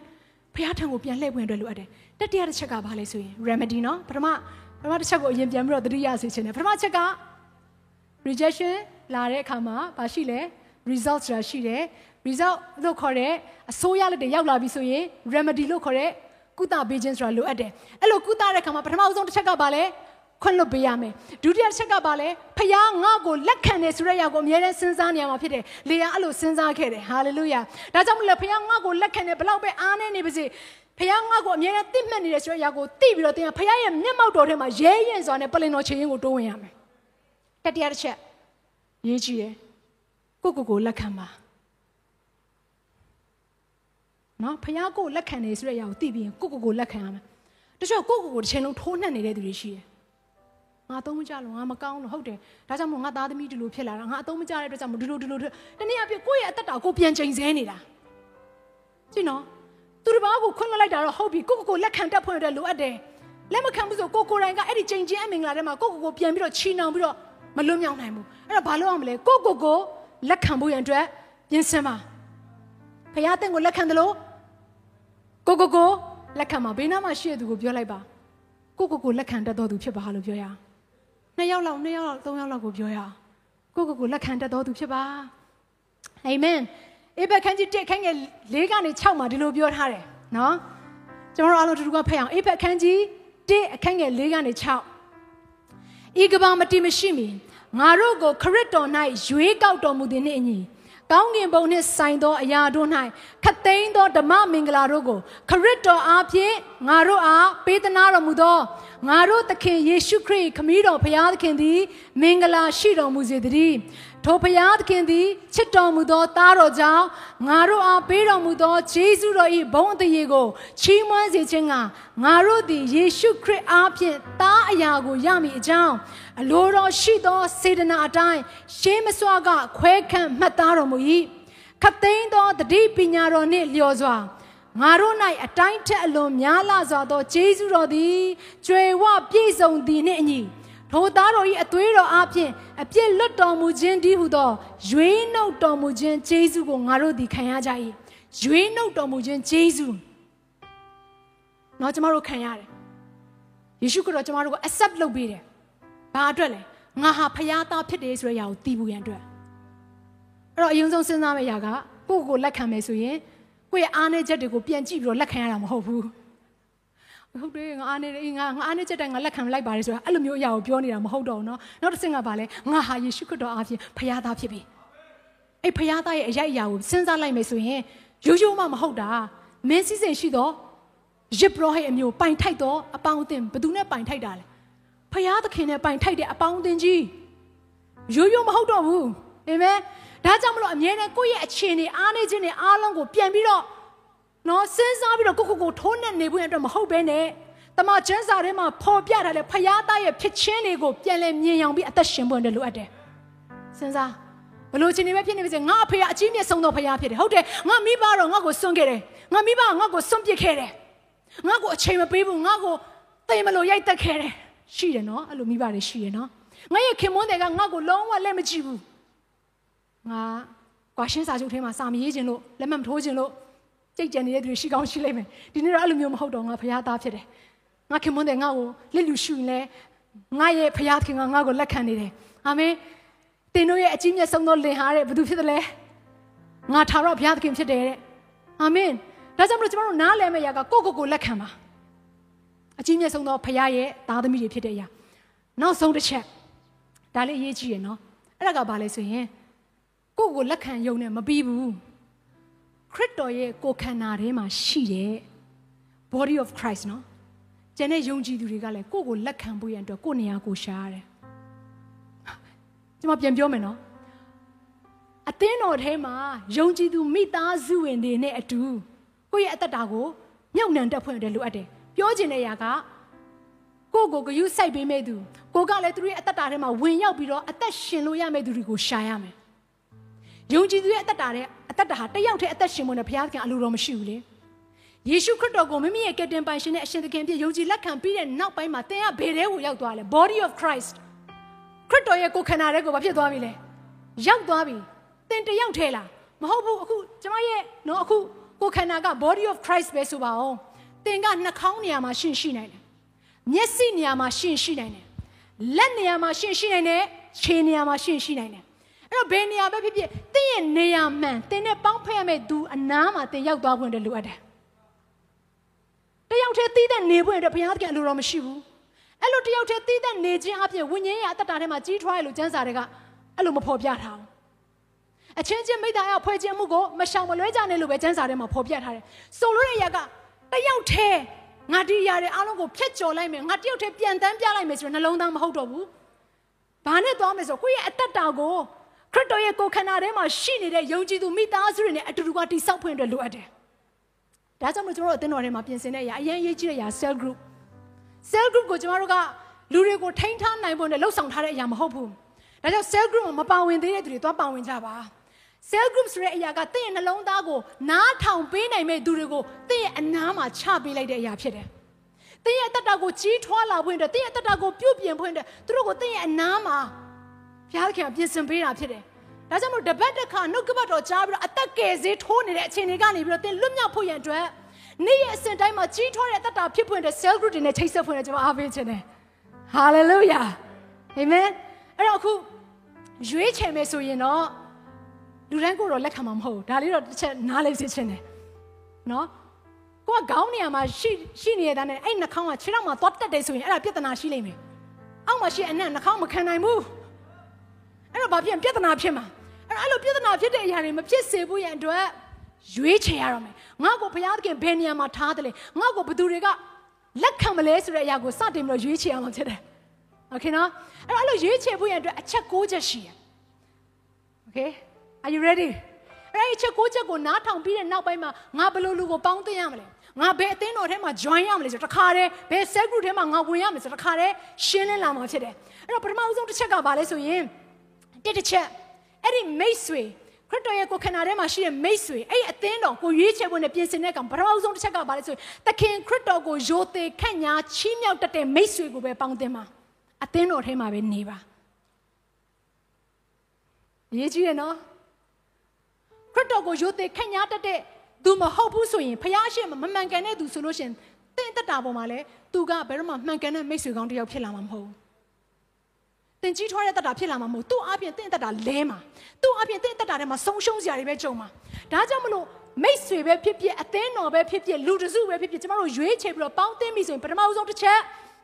ဖခင်ထံကိုပြန်လှည့်ဝင်အတွက်လိုအပ်တယ်တတိယတစ်ချက်ကဘာလဲဆိုရင် remedy เนาะပထမပ ထမတစ်ချက်ကိုအရင်ပြန်ပြီးတော့သတိရစေချင်တယ်ပထမချက်က rejection လာတဲ့အခါမှာဘာရှိလဲ result ဆိုတာရှိတယ် result လို့ခေါ်တဲ့အစိုးရလက်တွေရောက်လာပြီဆိုရင် remedy လို့ခေါ်တဲ့ကုသပေးခြင်းဆိုတာလိုအပ်တယ်အဲ့လိုကုသတဲ့အခါမှာပထမဆုံးတစ်ချက်ကဘာလဲခွင့်လွတ်ပေးရမယ်ဒုတိယချက်ကဘာလဲဖခင်ငါ့ကိုလက်ခံတယ်ဆိုတဲ့အရာကိုအမြဲတမ်းစဉ်းစားနေရမှာဖြစ်တယ်လေယာအဲ့လိုစဉ်းစားခဲ့တယ်ဟာလေလုယာဒါကြောင့်မလို့ဖခင်ငါ့ကိုလက်ခံတယ်ဘလောက်ပဲအားနေနေပါစေဖခင်ငါ့ကိုအမြဲတမ်းသိမှတ်နေတယ်ဆိုတဲ့အရာကိုသိပြီးတော့တင်ဖခင်ရဲ့မျက်မှောက်တော်ထဲမှာရဲရင်စွာနဲ့ပလင်တော်ချေရင်ကိုတိုးဝင်ရမယ်တတိယတစ်ချက်ရေးကြည့်ရယ် ကိုကိုကိုလက်ခံပါနော်ဖခင်ကိုလက်ခံနေဆိုတဲ့အရာကိုသိပြီးရင်ကိုကိုကိုလက်ခံရမယ်တချို့ကိုကိုကိုတစ်ချိန်လုံးထိုးနှက်နေတဲ့သူတွေရှိတယ်ငါအသုံးမကျလို့ငါမကောင်းလို့ဟုတ်တယ်ဒါကြောင့်မို့ငါသားသမီးဒီလိုဖြစ်လာတာငါအသုံးမကျတဲ့အတွက်ကြောင့်မို့ဒီလိုဒီလိုတနည်းအားဖြင့်ကိုယ့်ရဲ့အသက်တာကိုပြန်ချိန်ဆနေတာကြည့်နော်သူတစ်ပါးကိုခွင့်လွှတ်လိုက်တာတော့ဟုတ်ပြီကိုကိုကိုလက်ခံတတ်ဖွင့်ရတဲ့လိုအပ်တယ်လက်မခံဘူးဆိုကိုကိုတိုင်ကအဲ့ဒီချိန်ချင်းအမင်္ဂလာထဲမှာကိုကိုကိုပြန်ပြီးတော့ချီနှောင်ပြီးတော့မလွတ်မြောက်နိုင်ဘူးအဲ့တော့ဘာလုပ်အောင်မလဲကိုကိုကို လက်ခံဖို့ရန်အတွက်ပြင်ဆင်ပါဖခင်အသင်ကိုလက်ခံတယ်လို့ကိုကိုကိုလက်ခံပါဘေးနားမှာရှိတဲ့သူကိုပြောလိုက်ပါကိုကိုကိုလက်ခံတတ်တော်သူဖြစ်ပါလို့ပြောရအောင်နှစ်ယောက်လောက်နှစ်ယောက်လောက်သုံးယောက်လောက်ကိုပြောရအောင်ကိုကိုကိုလက်ခံတတ်တော်သူဖြစ်ပါအာမင်အေဘခန်းကြီးတက်ခန်းငယ်၄ကနေ6မှာဒီလိုပြောထားတယ်နော်ကျွန်တော်တို့အားလုံးတူတူကဖတ်အောင်အေဘခန်းကြီးတက်အခန်းငယ်၄ကနေ6ဤကဘာမတိမရှိမီ ငါတို့ကိုခရစ်တော်၌ရွေးကောက်တော်မူသည်နှင့်အညီကောင်းကင်ဘုံနှင့်ဆိုင်သောအရာတို့၌ခတ်သိမ်းသောဓမ္မမင်္ဂလာတို့ကိုခရစ်တော်အားဖြင့်ငါတို့အားပေးသနာတော်မူသောငါတို့သခင်ယေရှုခရစ်ခမည်းတော်ဘုရားသခင်သည် မင်္ဂလာရှိတော်မူစေတည်း ထိုဘုရားသခင်သည်ချစ်တော်မူသောသားတော်ကြောင့်ငါတို့အားပေးတော်မူသောဂျေဇုတော်၏ဘုန်းအသရေကိုချီးမွမ်းစေခြင်းကငါတို့သည်ယေရှုခရစ်အားဖြင့်သားအရာကိုရမည်အကြောင်းအလိုတော်ရှိသောစေတနာအတိုင်းရှေးမစွာကခွဲခန့်မှတ်သားတော်မူ၏ခတ်သိမ်းသောတတိပညာတော်နှင့်လျော်စွာငါတို့၌အတိုင်းထက်အလွန်များလာစွာသောဂျေဇုတော်သည်ကျွေဝပြည့်စုံသည်နှင့်အညီ ဘုံသားတော်၏အသွေးတော်အပြင်အပြစ်လွတ်တော်မူခြင်းတည်းဟုသောရွေးနှုတ်တော်မူခြင်းဂျေစုကိုငါတို့သည်ခံရကြ၏ရွေးနှုတ်တော်မူခြင်းဂျေစုနော်ကျမတို့ခံရတယ်ယေရှုခရစ်တော်ကျမတို့ကို accept လုပ်ပေးတယ်ဘာအတွက်လဲငါဟာဖခင်သားဖြစ်တယ်ဆိုတဲ့အရာကိုသိဖို့ရန်အတွက်အဲ့တော့အရင်ဆုံးစဉ်းစားမယ့်အရာကကိုယ့်ကိုလက်ခံမယ်ဆိုရင်ကိုယ့်ရဲ့အားနည်းချက်တွေကိုပြန်ကြည့်ပြီးတော့လက်ခံရတာမဟုတ်ဘူး ဟုတ်တယ်ငါအားနေတယ်ငါငါအားနေချက်တိုင်းငါလက်ခံလိုက်ပါတယ်ဆိုတာအဲ့လိုမျိုးအရာကိုပြောနေတာမဟုတ်တော့ဘူးเนาะနောက်တစ်ဆင့်ကပါလဲငါဟာယေရှုခရစ်တော်အားဖြင့်ဖခင်သားဖြစ်ပြီအဲ့ဖခင်သားရဲ့အရာအရာကိုစဉ်းစားလိုက်မယ်ဆိုရင်ရိုးရိုးမှမဟုတ်တာမင်းစည်းစိမ်ရှိတော့ရစ်ပရောဟိတ်အမျိုးပိုင်ထိုက်တော့အပေါင်းအသင်းဘယ်သူနဲ့ပိုင်ထိုက်တာလဲဖခင်သခင်နဲ့ပိုင်ထိုက်တဲ့အပေါင်းအသင်းကြီးရိုးရိုးမဟုတ်တော့ဘူးအာမင်ဒါကြောင့်မလို့အမြဲတမ်းကိုယ့်ရဲ့အခြေအနေအားနေခြင်းတွေအားလုံးကိုပြန်ပြီးတော့ နော်စဉ်းစားပြီးတော့ကိုကိုကိုထိုးနဲ့နေဖို့အတွက်မဟုတ်ဘဲနဲ့တမချန်းစာထဲမှာပေါ်ပြထားတဲ့ဖယားသားရဲ့ဖြစ်ချင်းတွေကိုပြန်လဲမြင်အောင်ပြီးအသက်ရှင်ဖို့အတွက်လိုအပ်တယ်စဉ်းစားဘလို့ချင်းနေပဲဖြစ်နေပါစေငါအဖေကအကြီးမြတ်ဆုံးသောဖယားဖြစ်တယ်ဟုတ်တယ်ငါမိဘတော့ငါ့ကိုစွန့်ခဲ့တယ်ငါမိဘကငါ့ကိုစွန့်ပစ်ခဲ့တယ်ငါ့ကိုအချိန်မပေးဘူးငါ့ကိုသိမလို့ရိုက်တက်ခဲ့တယ်ရှိတယ်နော်အဲ့လိုမိဘတွေရှိတယ်နော်ငါရဲ့ခင်မွန်းတွေကငါ့ကိုလုံးဝလက်မကြည့်ဘူးငါကွာရှင်းစာချုပ်ထဲမှာစာမရေးခြင်းလို့လက်မှတ်မထိုးခြင်းလို့ ကြိတ်ကြံနေတဲ့သူတွေရှိကောင်းရှိလိမ့်မယ်ဒီနေ့တော့အဲ့လိုမျိုးမဟုတ်တော့ငါဖရားသားဖြစ်တယ်ငါခင်မွန်းတဲ့ငါ့ကိုလက်လူရှူရင်လဲငါရဲ့ဖရားခင်ကငါ့ကိုလက်ခံနေတယ်အာမင်တင်တို့ရဲ့အကြီးမြတ်ဆုံးသောလင်ဟာတဲ့ဘယ်သူဖြစ်သလဲငါထာဝရဘုရားသခင်ဖြစ်တယ်တဲ့အာမင်ဒါကြောင့်မလို့ကျွန်တော်တို့နားလည်မယ့်အရာကကိုကိုကိုလက်ခံပါအကြီးမြတ်ဆုံးသောဖရားရဲ့သားသမီးတွေဖြစ်တဲ့အရာနောက်ဆုံးတစ်ချက်ဒါလေးအရေးကြီးရယ်နော်အဲ့ဒါကဘာလဲဆိုရင်ကိုကိုလက်ခံယုံနဲ့မပြီးဘူး ခရစ်တော်ရဲ့ကိုယ်ခန္ဓာထဲမှာရှိတဲ့ body of Christ နော်ကျန်တဲ့ယုံကြည်သူတွေကလည်းကိုယ့်ကိုလက်ခံဖို့ရန်အတွက်ကိုယ့်နေရာကိုရှာရတယ်ကျွန်မပြန်ပြောမယ်နော်အသင်းတော်ထဲမှာယုံကြည်သူမိသားစုဝင်တွေနဲ့အတူကိုယ့်ရဲ့အသက်တာကိုမြုပ်နှံတက်ဖွင့်တယ်လိုအပ်တယ်ပြောချင်တဲ့ຢာကကိုယ့်ကိုဂရုစိုက်ပေးမဲ့သူကိုကလည်းသူတို့ရဲ့အသက်တာထဲမှာဝင်ရောက်ပြီးတော့အသက်ရှင်လို့ရမဲ့သူတွေကိုရှာရမယ် ယုံကြည်သူရဲ့အသက်တာတဲ့အသက်တာဟာတယောက်တည်းအသက်ရှင်ဖို့နဲ့ဘုရားသခင်အလိုတော်မရှိဘူးလေယေရှုခရစ်တော်ကိုမိမိရဲ့ကယ်တင်ပိုင်ရှင်နဲ့အရှင်သခင်ဖြစ်ယုံကြည်လက်ခံပြီးတဲ့နောက်ပိုင်းမှာသင်ကဘယ်ထဲကိုရောက်သွားလဲ body of Christ ခရစ်တော်ရဲ့ကိုယ်ခန္ဓာထဲကိုဘာဖြစ်သွားပြီလဲရောက်သွားပြီသင်တယောက်ထဲလားမဟုတ်ဘူးအခုကျမရဲ့နော်အခုကိုယ်ခန္ဓာက body of Christ ပဲဆိုပါအောင်သင်ကနှာခေါင်းနေရာမှာရှင်းရှိနိုင်တယ်မျက်စိနေရာမှာရှင်ရှိနိုင်တယ်လက်နေရာမှာရှင်ရှိနိုင်တယ်ခြေနေရာမှာရှင်ရှိနိုင်တယ် အဲ့တော့ဘယ်နေရာပဲဖြစ်ဖြစ်တင်းရဲ့နေရာမှန်တင်းနဲ့ပေါင်းဖက်ရမယ့်သူအနားမှာတင်းရောက်သွားခွင့်တည်းလိုအပ်တယ်တယောက်တည်းတည်တဲ့နေခွင့်အတွက်ဘုရားသခင်အလိုတော်မရှိဘူးအဲ့လိုတယောက်တည်းတည်တဲ့နေခြင်းအပြင်ဝိညာဉ်ရဲ့အတ္တတာထဲမှာကြီးထွားရလို့ကျမ်းစာတွေကအဲ့လိုမဖော်ပြထားဘူးအချင်းချင်းမိသားအဖွဲခြင်းမှုကိုမရှောင်မလွဲကြနဲ့လို့ပဲကျမ်းစာထဲမှာဖော်ပြထားတယ်ဆိုလိုတဲ့အရာကတယောက်တည်းငါဒီຢာတွေအားလုံးကိုဖျက်ကျော်လိုက်မယ်ငါတယောက်တည်းပြန်တန်းပြလိုက်မယ်ဆိုတော့နှလုံးသားမဟုတ်တော့ဘူးဘာနဲ့သွားမယ်ဆိုကိုယ့်ရဲ့အတ္တတာကို ခရစ်တော်ရဲ့ကိုယ်ခန္ဓာထဲမှာရှိနေတဲ့ယုံကြည်သူမိသားစုတွေနဲ့အတူတူကတိဆောက်ဖွင့်အတွက်လိုအပ်တယ်ဒါကြောင့်မလို့ကျွန်တော်တို့အသင်းတော်ထဲမှာပြင်ဆင်တဲ့အရာအရင်ရေးကြည့်တဲ့အရာ cell group cell group ကိုကျွန်တော်တို့ကလူတွေကိုထိန်းထားနိုင်ဖို့နဲ့လှုပ်ဆောင်ထားတဲ့အရာမဟုတ်ဘူးဒါကြောင့် cell group မှာမပါဝင်သေးတဲ့သူတွေသွားပါဝင်ကြပါ cell group ဆိုတဲ့အရာကတင့်ရဲ့နှလုံးသားကိုနားထောင်ပေးနိုင်မဲ့သူတွေကိုတင့်ရဲ့အနားမှာချပေးလိုက်တဲ့အရာဖြစ်တယ်။တင့်ရဲ့တက်တာကိုကြီးထွားလာဖွင့်တဲ့တင့်ရဲ့တက်တာကိုပြုတ်ပြင်ဖွင့်တဲ့သူတို့ကိုတင့်ရဲ့အနားမှာ ဘုရားခင်ပြင်ဆင်ပေးတာဖြစ်တယ်။ဒါကြောင့်မို့တပတ်တစ်ခါနှုတ်ကပတ်တော်ကြားပြီးတော့အသက်ကယ်စေးထိုးနေတဲ့အခြေအနေကနေပြီးတော့တင်လွတ်မြောက်ဖို့ရန်အတွက်နေ့ရက်အစဉ်တိုင်းမှာကြီးထွားတဲ့တက်တာဖြစ်ဖွင့်တဲ့ cell group တွေနဲ့ချိတ်ဆက်ဖွင့်တဲ့ကျွန်တော်အားပေးခြင်းတယ်။ hallelujah amen အဲ့တော့အခုရွေးချယ်မယ်ဆိုရင်တော့လူတိုင်းကိုတော့လက်ခံမှာမဟုတ်ဘူးဒါလေးတော့တစ်ချက်နားလေးစစ်ချင်းတယ်နော်ကိုကခေါင်းနေရာမှာရှိရှိနေရတဲ့နဲ့အဲ့နှာခေါင်းကခြေထောက်မှာသွားတက်တယ်ဆိုရင်အဲ့ဒါပြဿနာရှိလိမ့်မယ်အောက်မှာရှိအနက်နှာခေါင်းမခံနိုင်ဘူး အဲ့တော့ဘာဖြစ်ပြဿနာဖြစ်မှာအဲ့တော့အဲ့လိုပြဿနာဖြစ်တဲ့အရာတွေမဖြစ်စေဘူးရန်အတွက်ရွေးချယ်ရတော့မယ်ငါ့ကိုဘုရားသခင်ဘယ်နေရာမှာထားတယ်လဲငါ့ကိုဘယ်သူတွေကလက်ခံမလဲဆိုတဲ့အရာကိုစတင်ပြီးတော့ရွေးချယ်ရမှာဖြစ်တယ်โอเคနော်အဲ့တော့အဲ့လိုရွေးချယ်ဖို့ရန်အတွက်အချက်၉ချက်ရှိရโอเค Are you ready? အဲ့ဒီချက်ကိုချက်ကိုနားထောင်ပြီးတဲ့နောက်ပိုင်းမှာငါဘယ်လိုလူကိုပေါင်းသိရမလဲငါဘယ်အသင်းတော်ထဲမှာ join ရမလဲဆိုတော့တခါတည်းဘယ် cell group ထဲမှာငါဝင်ရမလဲဆိုတော့တခါတည်းရှင်းလင်းလာမှာဖြစ်တယ်အဲ့တော့ပထမဦးဆုံးတစ်ချက်ကဘာလဲဆိုရင် တစ်တစ်ချက်အဲ့ဒီမိတ်ဆွေခရစ်တော်ရဲ့ကိုယ်ခန္ဓာထဲမှာရှိတဲ့မိတ်ဆွေအဲ့ဒီအသင်းတော်ကိုရွေးချယ်ဖို့နဲ့ပြင်ဆင်တဲ့ကောင်ပထမဦးဆုံးတစ်ချက်ကဘာလဲဆိုရင်သခင်ခရစ်တော်ကိုယိုသေခန့်ညာချီးမြှောက်တတ်တဲ့မိတ်ဆွေကိုပဲပေါင်းသင်းပါအသင်းတော်ထဲမှာပဲနေပါအရေးကြီးရနော်ခရစ်တော်ကိုယိုသေခန့်ညာတတ်တဲ့သူမဟုတ်ဘူးဆိုရင်ဖျားရှိမမှန်ကန်တဲ့သူဆိုလို့ရှိရင်တင့်တက်တာပေါ်မှာလဲသူကဘယ်တော့မှမှန်ကန်တဲ့မိတ်ဆွေကောင်းတစ်ယောက်ဖြစ်လာမှာမဟုတ်ဘူး တင်ကြီးထွားတဲ့တက်တာဖြစ်လာမှာမဟုတ်သူ့အပြင်တင့်တက်တာလဲမှာသူ့အပြင်တင့်တက်တာထဲမှာဆုံးရှုံးစရာတွေပဲကြုံမှာဒါကြောင့်မလို့မိတ်ဆွေပဲဖြစ်ဖြစ်အသင်းတော်ပဲဖြစ်ဖြစ်လူတစုပဲဖြစ်ဖြစ်ကျမတို့ရွေးချယ်ပြီးတော့ပေါင်းသိမိဆိုရင်ပထမဦးဆုံးတစ်ချက်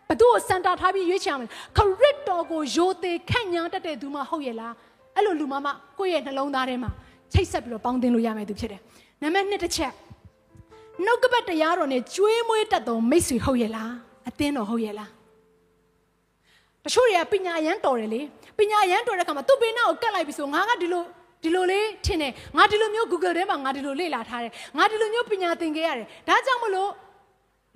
ဘသူ့ကိုစန်တာထားပြီးရွေးချယ်ရမယ်ခရစ်တော်ကိုယိုသေခန့်ညာတတ်တဲ့သူမဟုတ်ရဲ့လားအဲ့လိုလူမမကိုယ့်ရဲ့နှလုံးသားထဲမှာချိတ်ဆက်ပြီးတော့ပေါင်းတင်လို့ရမယ်သူဖြစ်တယ်။နံပါတ်1တစ်ချက်နှုတ်ကပတ်တရားတော်နဲ့ကျွေးမွေးတတ်သောမိတ်ဆွေဟုတ်ရဲ့လားအသင်းတော်ဟုတ်ရဲ့လား တချို့တွေကပညာရမ်းတော်တယ်လေပညာရမ်းတော်တဲ့ခါမှာသူ့ဘေးနားကိုကတ်လိုက်ပြီဆိုငါကဒီလိုဒီလိုလေးထင်တယ်ငါဒီလိုမျိုး Google ထဲမှာငါဒီလိုလေ့လာထားတယ်ငါဒီလိုမျိုးပညာသင်ခဲ့ရတယ်ဒါကြောင့်မလို့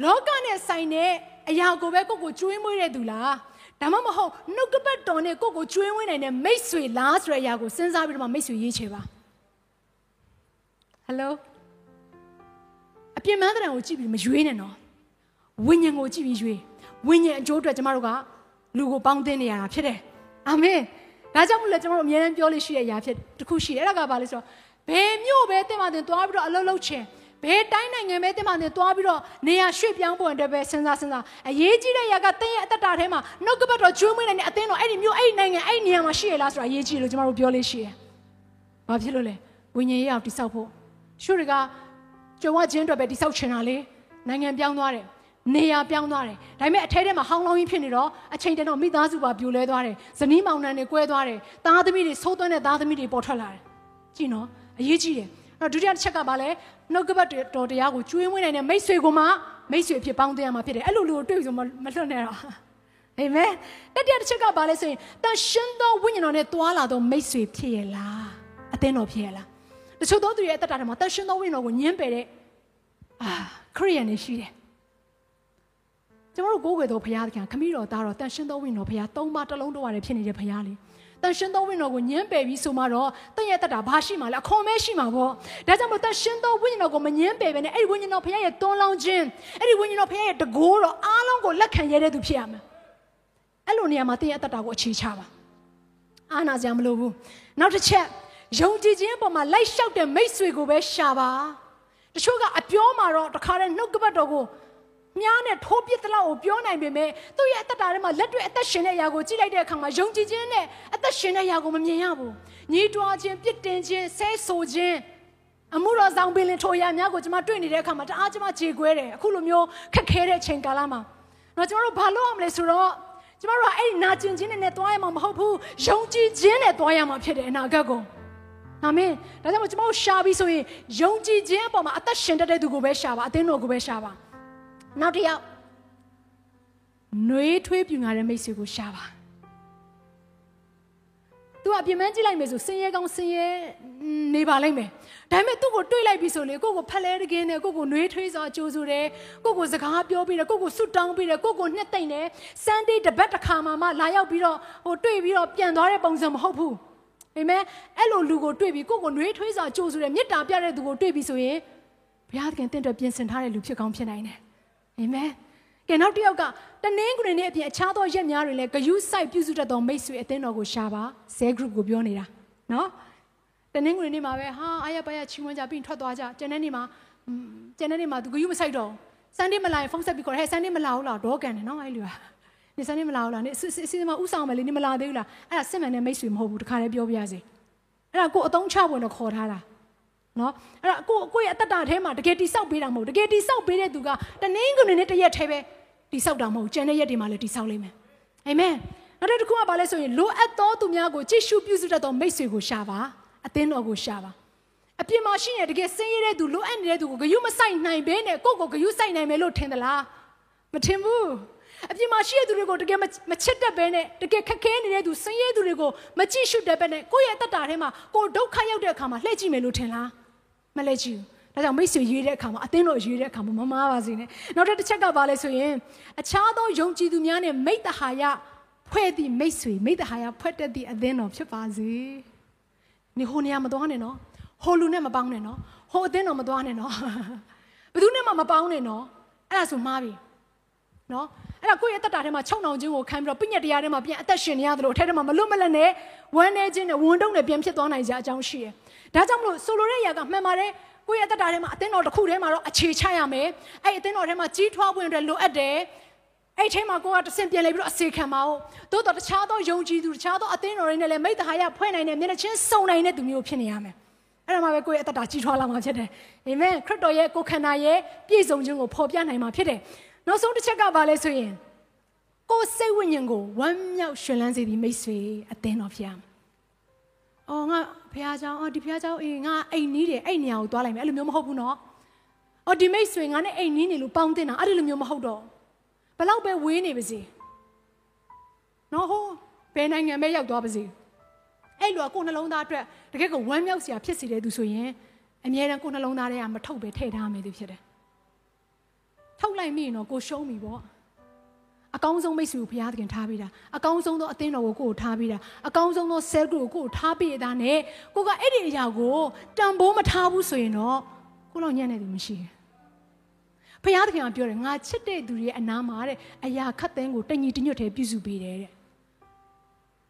လောကနဲ့ဆိုင်တဲ့အရာကိုပဲကိုကိုကျွေးမွေးတဲ့သူလားဒါမှမဟုတ်နှုတ်ကပတ်တော်နဲ့ကိုကိုကျွေးမွေးနိုင်တဲ့မိတ်ဆွေလားဆိုတဲ့အရာကိုစဉ်းစားပြီးတော့မှမိတ်ဆွေရေးချေပါဟယ်လိုအပြင်းမန်းတဲ့ကိုကြည့်ပြီးမရွေးနဲ့နော်ဝိညာဉ်ကိုကြည့်ပြီးရွေးဝိညာဉ်အကျိုးအတွက်ကျမတို့က လူကိုပေါင်းသင်းနေရတာဖြစ်တယ်အာမင်ဒါကြောင့်မို့လဲကျွန်တော်တို့အမြဲတမ်းပြောလို့ရှိတဲ့အရာဖြစ်တစ်ခုရှိတယ်အဲ့ဒါကဘာလဲဆိုတော့ဘယ်မြို့ပဲတင်ပါတင်သွားပြီးတော့အလုပ်လုပ်ချင်ဘယ်တိုင်းနိုင်ငံပဲတင်ပါတင်သွားပြီးတော့နေရာရွှေ့ပြောင်းဖို့အတွက်ပဲစဉ်းစားစဉ်းစားအရေးကြီးတဲ့ຢာကတင်းရဲ့အသက်တာထဲမှာနှုတ်ကပတ်တော်ကျွေးမွေးနိုင်တဲ့အသင်းတော်အဲ့ဒီမြို့အဲ့ဒီနိုင်ငံအဲ့ဒီနေရာမှာရှိရလားဆိုတာအရေးကြီးလို့ကျွန်တော်တို့ပြောလို့ရှိတယ်။ဘာဖြစ်လို့လဲဝိညာဉ်ရေးအောင်တိဆောက်ဖို့ရှုတွေကကြုံဝချင်းအတွက်ပဲတိဆောက်ချင်တာလေနိုင်ငံပြောင်းသွားတယ် နေရာပြောင်းသွားတယ်ဒါပေမဲ့အထဲထဲမှာဟောင်းလောင်းကြီးဖြစ်နေတော့အချိန်တန်တော့မိသားစုပါပြိုလဲသွားတယ်ဇနီးမောင်နှံတွေကွဲသွားတယ်သားသမီးတွေဆိုးသွင်းတဲ့သားသမီးတွေပေါ်ထွက်လာတယ်ကြည့်နော်အရေးကြီးတယ်အဲ့တော့ဒုတိယတစ်ချက်ကဘာလဲနှုတ်ကပတ်တော်တရားကိုကျွေးမွေးနိုင်တဲ့မိတ်ဆွေကိုမှမိတ်ဆွေဖြစ်ပေါင်းတင်ရမှာဖြစ်တယ်အဲ့လိုလူကိုတွေ့ပြီးဆိုမလွတ်နဲ့တော့အာမင်တတိယတစ်ချက်ကဘာလဲဆိုရင်တန်ရှင်းသောဝိညာဉ်တော်နဲ့တွာလာသောမိတ်ဆွေဖြစ်ရလားအသင်းတော်ဖြစ်ရလားတချို့သောသူရဲ့အတ္တတာထဲမှာတန်ရှင်းသောဝိညာဉ်တော်ကိုညှင်းပယ်တဲ့အာခရိယန်တွေရှိတယ် ကျွန်တော်တို့ကိုးကွယ်သောဘုရားသခင်ခမည်းတော်သားတော်တန်ရှင်းသောဝိညာဉ်တော်ဘုရားသုံးပါးတစ်လုံးတော့ရတယ်ဖြစ်နေတဲ့ဘုရားလေးတန်ရှင်းသောဝိညာဉ်တော်ကိုညှင်းပယ်ပြီးဆိုမှတော့တင့်ရဲ့တက်တာဘာရှိမှလဲအခွန်မဲရှိမှာပေါ့ဒါကြောင့်မို့တန်ရှင်းသောဝိညာဉ်တော်ကိုမညှင်းပယ်ပဲနဲ့အဲ့ဒီဝိညာဉ်တော်ဘုရားရဲ့တွန်းလောင်းခြင်းအဲ့ဒီဝိညာဉ်တော်ဘုရားရဲ့တကိုးတော်အားလုံးကိုလက်ခံရတဲ့သူဖြစ်ရမယ်အဲ့လိုနေရာမှာတင့်ရဲ့တက်တာကိုအခြေချပါအာနာစရာမလိုဘူးနောက်တစ်ချက်ယုံကြည်ခြင်းအပေါ်မှာလိုက်လျှောက်တဲ့မိတ်ဆွေကိုပဲရှာပါတချို့ကအပြောမှာတော့တခါတည်းနှုတ်ကပတ်တော်ကို မြားနဲ့ထိုးပစ်တဲ့လောက်ကိုပြောနိုင်ပေမဲ့သူ့ရဲ့အသက်တာထဲမှာလက်တွေ့အသက်ရှင်တဲ့အရာကိုကြည့်လိုက်တဲ့အခါမှာယုံကြည်ခြင်းနဲ့အသက်ရှင်တဲ့အရာကိုမမြင်ရဘူးညီးတွားခြင်းပြစ်တင်ခြင်းဆဲဆိုခြင်းအမှုတော်ဆောင်ပင်လင်ထိုရာများကိုကျွန်မတွေ့နေတဲ့အခါမှာတအားကျွန်မကြေကွဲတယ်အခုလိုမျိုးခက်ခဲတဲ့ချိန်ကာလမှာတော့ကျွန်တော်တို့ဘာလုပ်ရမလဲဆိုတော့ကျွန်တော်တို့ကအဲ့ဒီနာကျင်ခြင်းနဲ့တွားရမှာမဟုတ်ဘူးယုံကြည်ခြင်းနဲ့တွားရမှာဖြစ်တယ်အနာဂတ်ကိုအာမင်ဒါကြောင့်ကျွန်တော်တို့ရှာပြီးဆိုရင်ယုံကြည်ခြင်းအပေါ်မှာအသက်ရှင်တတ်တဲ့သူကိုပဲရှာပါအသင်းတော်ကိုပဲရှာပါ နောက်တစ်ယောက်နှွေးထွေးပြူငါတဲ့မိတ်ဆွေကိုရှာပါသူကအပြင်မကြည့်လိုက်မယ်ဆိုစင်ရဲကောင်းစင်ရဲနေပါလိမ့်မယ်ဒါပေမဲ့သူ့ကိုတွေးလိုက်ပြီဆိုလေကိုကိုဖက်လဲတကင်းတယ်ကိုကိုနှွေးထွေးစွာကြိုးဆိုတယ်ကိုကိုစကားပြောပြီးတယ်ကိုကိုဆွတ်တောင်းပြီးတယ်ကိုကိုနှစ်သိမ့်တယ်စန်ဒေးတပတ်တစ်ခါမှမှလာရောက်ပြီးတော့ဟိုတွေ့ပြီးတော့ပြန်သွားတဲ့ပုံစံမဟုတ်ဘူးအာမင်အဲ့လိုလူကိုတွေ့ပြီးကိုကိုနှွေးထွေးစွာကြိုးဆိုတယ်မေတ္တာပြတဲ့သူကိုတွေ့ပြီးဆိုရင်ဘုရားသခင်တင့်အတွက်ပြင်ဆင်ထားတဲ့လူဖြစ်ကောင်းဖြစ်နိုင်တယ် အာမင်ကဲနောက်တစ်ယောက်ကတနင်္ဂနွေနေ့အပြင်အခြားသောရက်များတွေလည်းဂယုစိုက်ပြုစုတတ်သောမိတ်ဆွေအသင်းတော်ကိုရှာပါဆဲ group ကိုပြောနေတာနော်တနင်္ဂနွေနေ့မှာပဲဟာအားရပါရချီးမွမ်းကြပြီးထွက်သွားကြကျန်တဲ့နေ့မှာကျန်တဲ့နေ့မှာသူဂယုမစိုက်တော့ဆန်ဒေးမလာရင်ဖုန်းဆက်ပြီးခေါ်ဟဲ့ဆန်ဒေးမလာဘူးလားဒေါကန်တယ်နော်အဲ့လူကနေဆန်ဒေးမလာဘူးလားနေစီစီမဥဆောင်မယ်လေနေမလာသေးဘူးလားအဲ့ဒါစစ်မှန်တဲ့မိတ်ဆွေမဟုတ်ဘူးတခါတည်းပြောပြရစီအဲ့ဒါကိုအတုံးချဝင်တော့ခေါ်ထားတာ နော်အဲ့ဒါကိုကိုရဲ့အတ္တတာထဲမှာတကယ်တိဆောက်ပေးတာမဟုတ်တကယ်တိဆောက်ပေးတဲ့သူကတနင်္ဂနွေနေ့တရက်ထဲပဲတိဆောက်တာမဟုတ်ကျန်တဲ့ရက်တွေမှာလည်းတိဆောက်လိမ့်မယ်အာမင်နောက်တစ်ခုကဘာလဲဆိုရင်လိုအပ်သောသူများကိုကြည့်ရှုပြုစုတတ်သောမိတ်ဆွေကိုရှာပါအသင်းတော်ကိုရှာပါအပြင်မှာရှိနေတကယ်ဆင်းရဲတဲ့သူလိုအပ်နေတဲ့သူကိုဂယုမဆိုင်နိုင်ဘဲနဲ့ကိုယ့်ကိုဂယုဆိုင်နိုင်မယ်လို့ထင်သလားမထင်ဘူးအပြင်မှာရှိတဲ့သူတွေကိုတကယ်မချစ်တတ်ဘဲနဲ့တကယ်ခက်ခဲနေတဲ့သူဆင်းရဲသူတွေကိုမကြည့်ရှုတတ်ဘဲနဲ့ကိုယ့်ရဲ့အတ္တတာထဲမှာကိုဒုက္ခရောက်တဲ့အခါမှာလှည့်ကြည့်မယ်လို့ထင်လား မလှည့်ကြည့်ဘူးဒါကြောင့်မိတ်ဆွေရွေးတဲ့အခါမှာအသင်းတော်ရွေးတဲ့အခါမှာမမားပါစေနဲ့နောက်တစ်ချက်ကဘာလဲဆိုရင်အခြားသောယုံကြည်သူများနဲ့မိတ္တဟာယဖွဲ့သည့်မိတ်ဆွေမိတ္တဟာယဖွဲ့တတ်သည့်အသင်းတော်ဖြစ်ပါစေနေဟိုနေရာမသွားနဲ့နော်ဟိုလူနဲ့မပေါင်းနဲ့နော်ဟိုအသင်းတော်မသွားနဲ့နော်ဘယ်သူနဲ့မှမပေါင်းနဲ့နော်အဲ့ဒါဆိုမှားပြီ နော်အဲ့ဒါကိုယ့်ရဲ့တက်တာထဲမှာ၆နောင်ခြင်းကိုခံပြီးတော့ပြညတ်တရားထဲမှာပြန်အသက်ရှင်နေရတယ်လို့အထက်ထဲမှာမလွတ်မလပ်နဲ့ဝမ်းနေခြင်းနဲ့ဝန်တုံးနဲ့ပြန်ဖြစ်သွားနိုင်ကြအကြောင်းရှိတယ်ဒါကြောင့်မလို့ဆိုလိုတဲ့ຢာကမှန်ပါတယ်ကိုယ့်ရဲ့တက်တာထဲမှာအသင်းတော်တစ်ခုထဲမှာတော့အခြေချရမယ်အဲ့အသင်းတော်ထဲမှာကြီးထွားဖို့အတွက်လိုအပ်တယ်အဲ့ထဲမှာကိုကတဆင့်ပြန်လဲပြီးတော့အစေခံပါဦးသို့တော့တခြားသောယုံကြည်သူတခြားသောအသင်းတော်တွေနဲ့လည်းမိတ္တဟာယဖွဲ့နိုင်တဲ့မျက်နှာချင်းစုံနိုင်တဲ့သူမျိုးဖြစ်နေရမယ်အဲ့ဒါမှပဲကိုယ့်ရဲ့အသက်တာကြီးထွားလာမှာဖြစ်တယ်အာမင်ခရစ်တော်ရဲ့ကိုယ်ခန္ဓာရဲ့ပြည့်စုံခြင်းကိုဖော်ပြနိုင်မှာဖြစ်တယ် နောက်ဆုံးတစ်ချက်ကဘာလဲဆိုရင်ကိုယ်စိတ်ဝိညာဉ်ကိုဝမ်းမြောက်ရှင်လန်းစေသည်မိတ်ဆွေအသင်းတော်ဖြစ်ရမယ်။အော်ငါဖះเจ้าအော်ဒီဖះเจ้าအေးငါအိမ်နီးတယ်အဲ့နေရာကိုသွားလိုက်မယ်အဲ့လိုမျိုးမဟုတ်ဘူးနော်။အော်ဒီမိတ်ဆွေငါနဲ့အိမ်နီးနေလို့ပေါင်းတင်တာအဲ့ဒီလိုမျိုးမဟုတ်တော့ဘလောက်ပဲဝေးနေပါစေ။နော်ဟိုဘယ်နိုင်ငံပဲရောက်သွားပါစေ။အဲ့လိုကကိုယ်နှလုံးသားအတွက်တကယ်ကိုဝမ်းမြောက်စရာဖြစ်စေတဲ့သူဆိုရင်အမြဲတမ်းကိုယ်နှလုံးသားထဲကမထုတ်ပဲထည့်ထားမယ်သူဖြစ်တယ်။ ထုတ်လိုက်မိရင်တော့ကိုရှုံးပြီပေါ့။အကောင်းဆုံးမိတ်ဆွေကိုဘုရားသခင်ထားပေးတာအကောင်းဆုံးသောအသင်းတော်ကိုကိုကိုထားပေးတာအကောင်းဆုံးသော cell group ကိုကိုကိုထားပေးတာ ਨੇ ကိုကအဲ့ဒီအရာကိုတန်ဖိုးမထားဘူးဆိုရင်တော့ကိုလောက်ညံ့နေတယ်မရှိဘူးဘုရားသခင်ကပြောတယ်ငါချစ်တဲ့သူတွေရဲ့အနာမှာတဲ့အရာခတ်သိမ်းကိုတညီတညွတ်တည်းပြုစုပေးတယ်တဲ့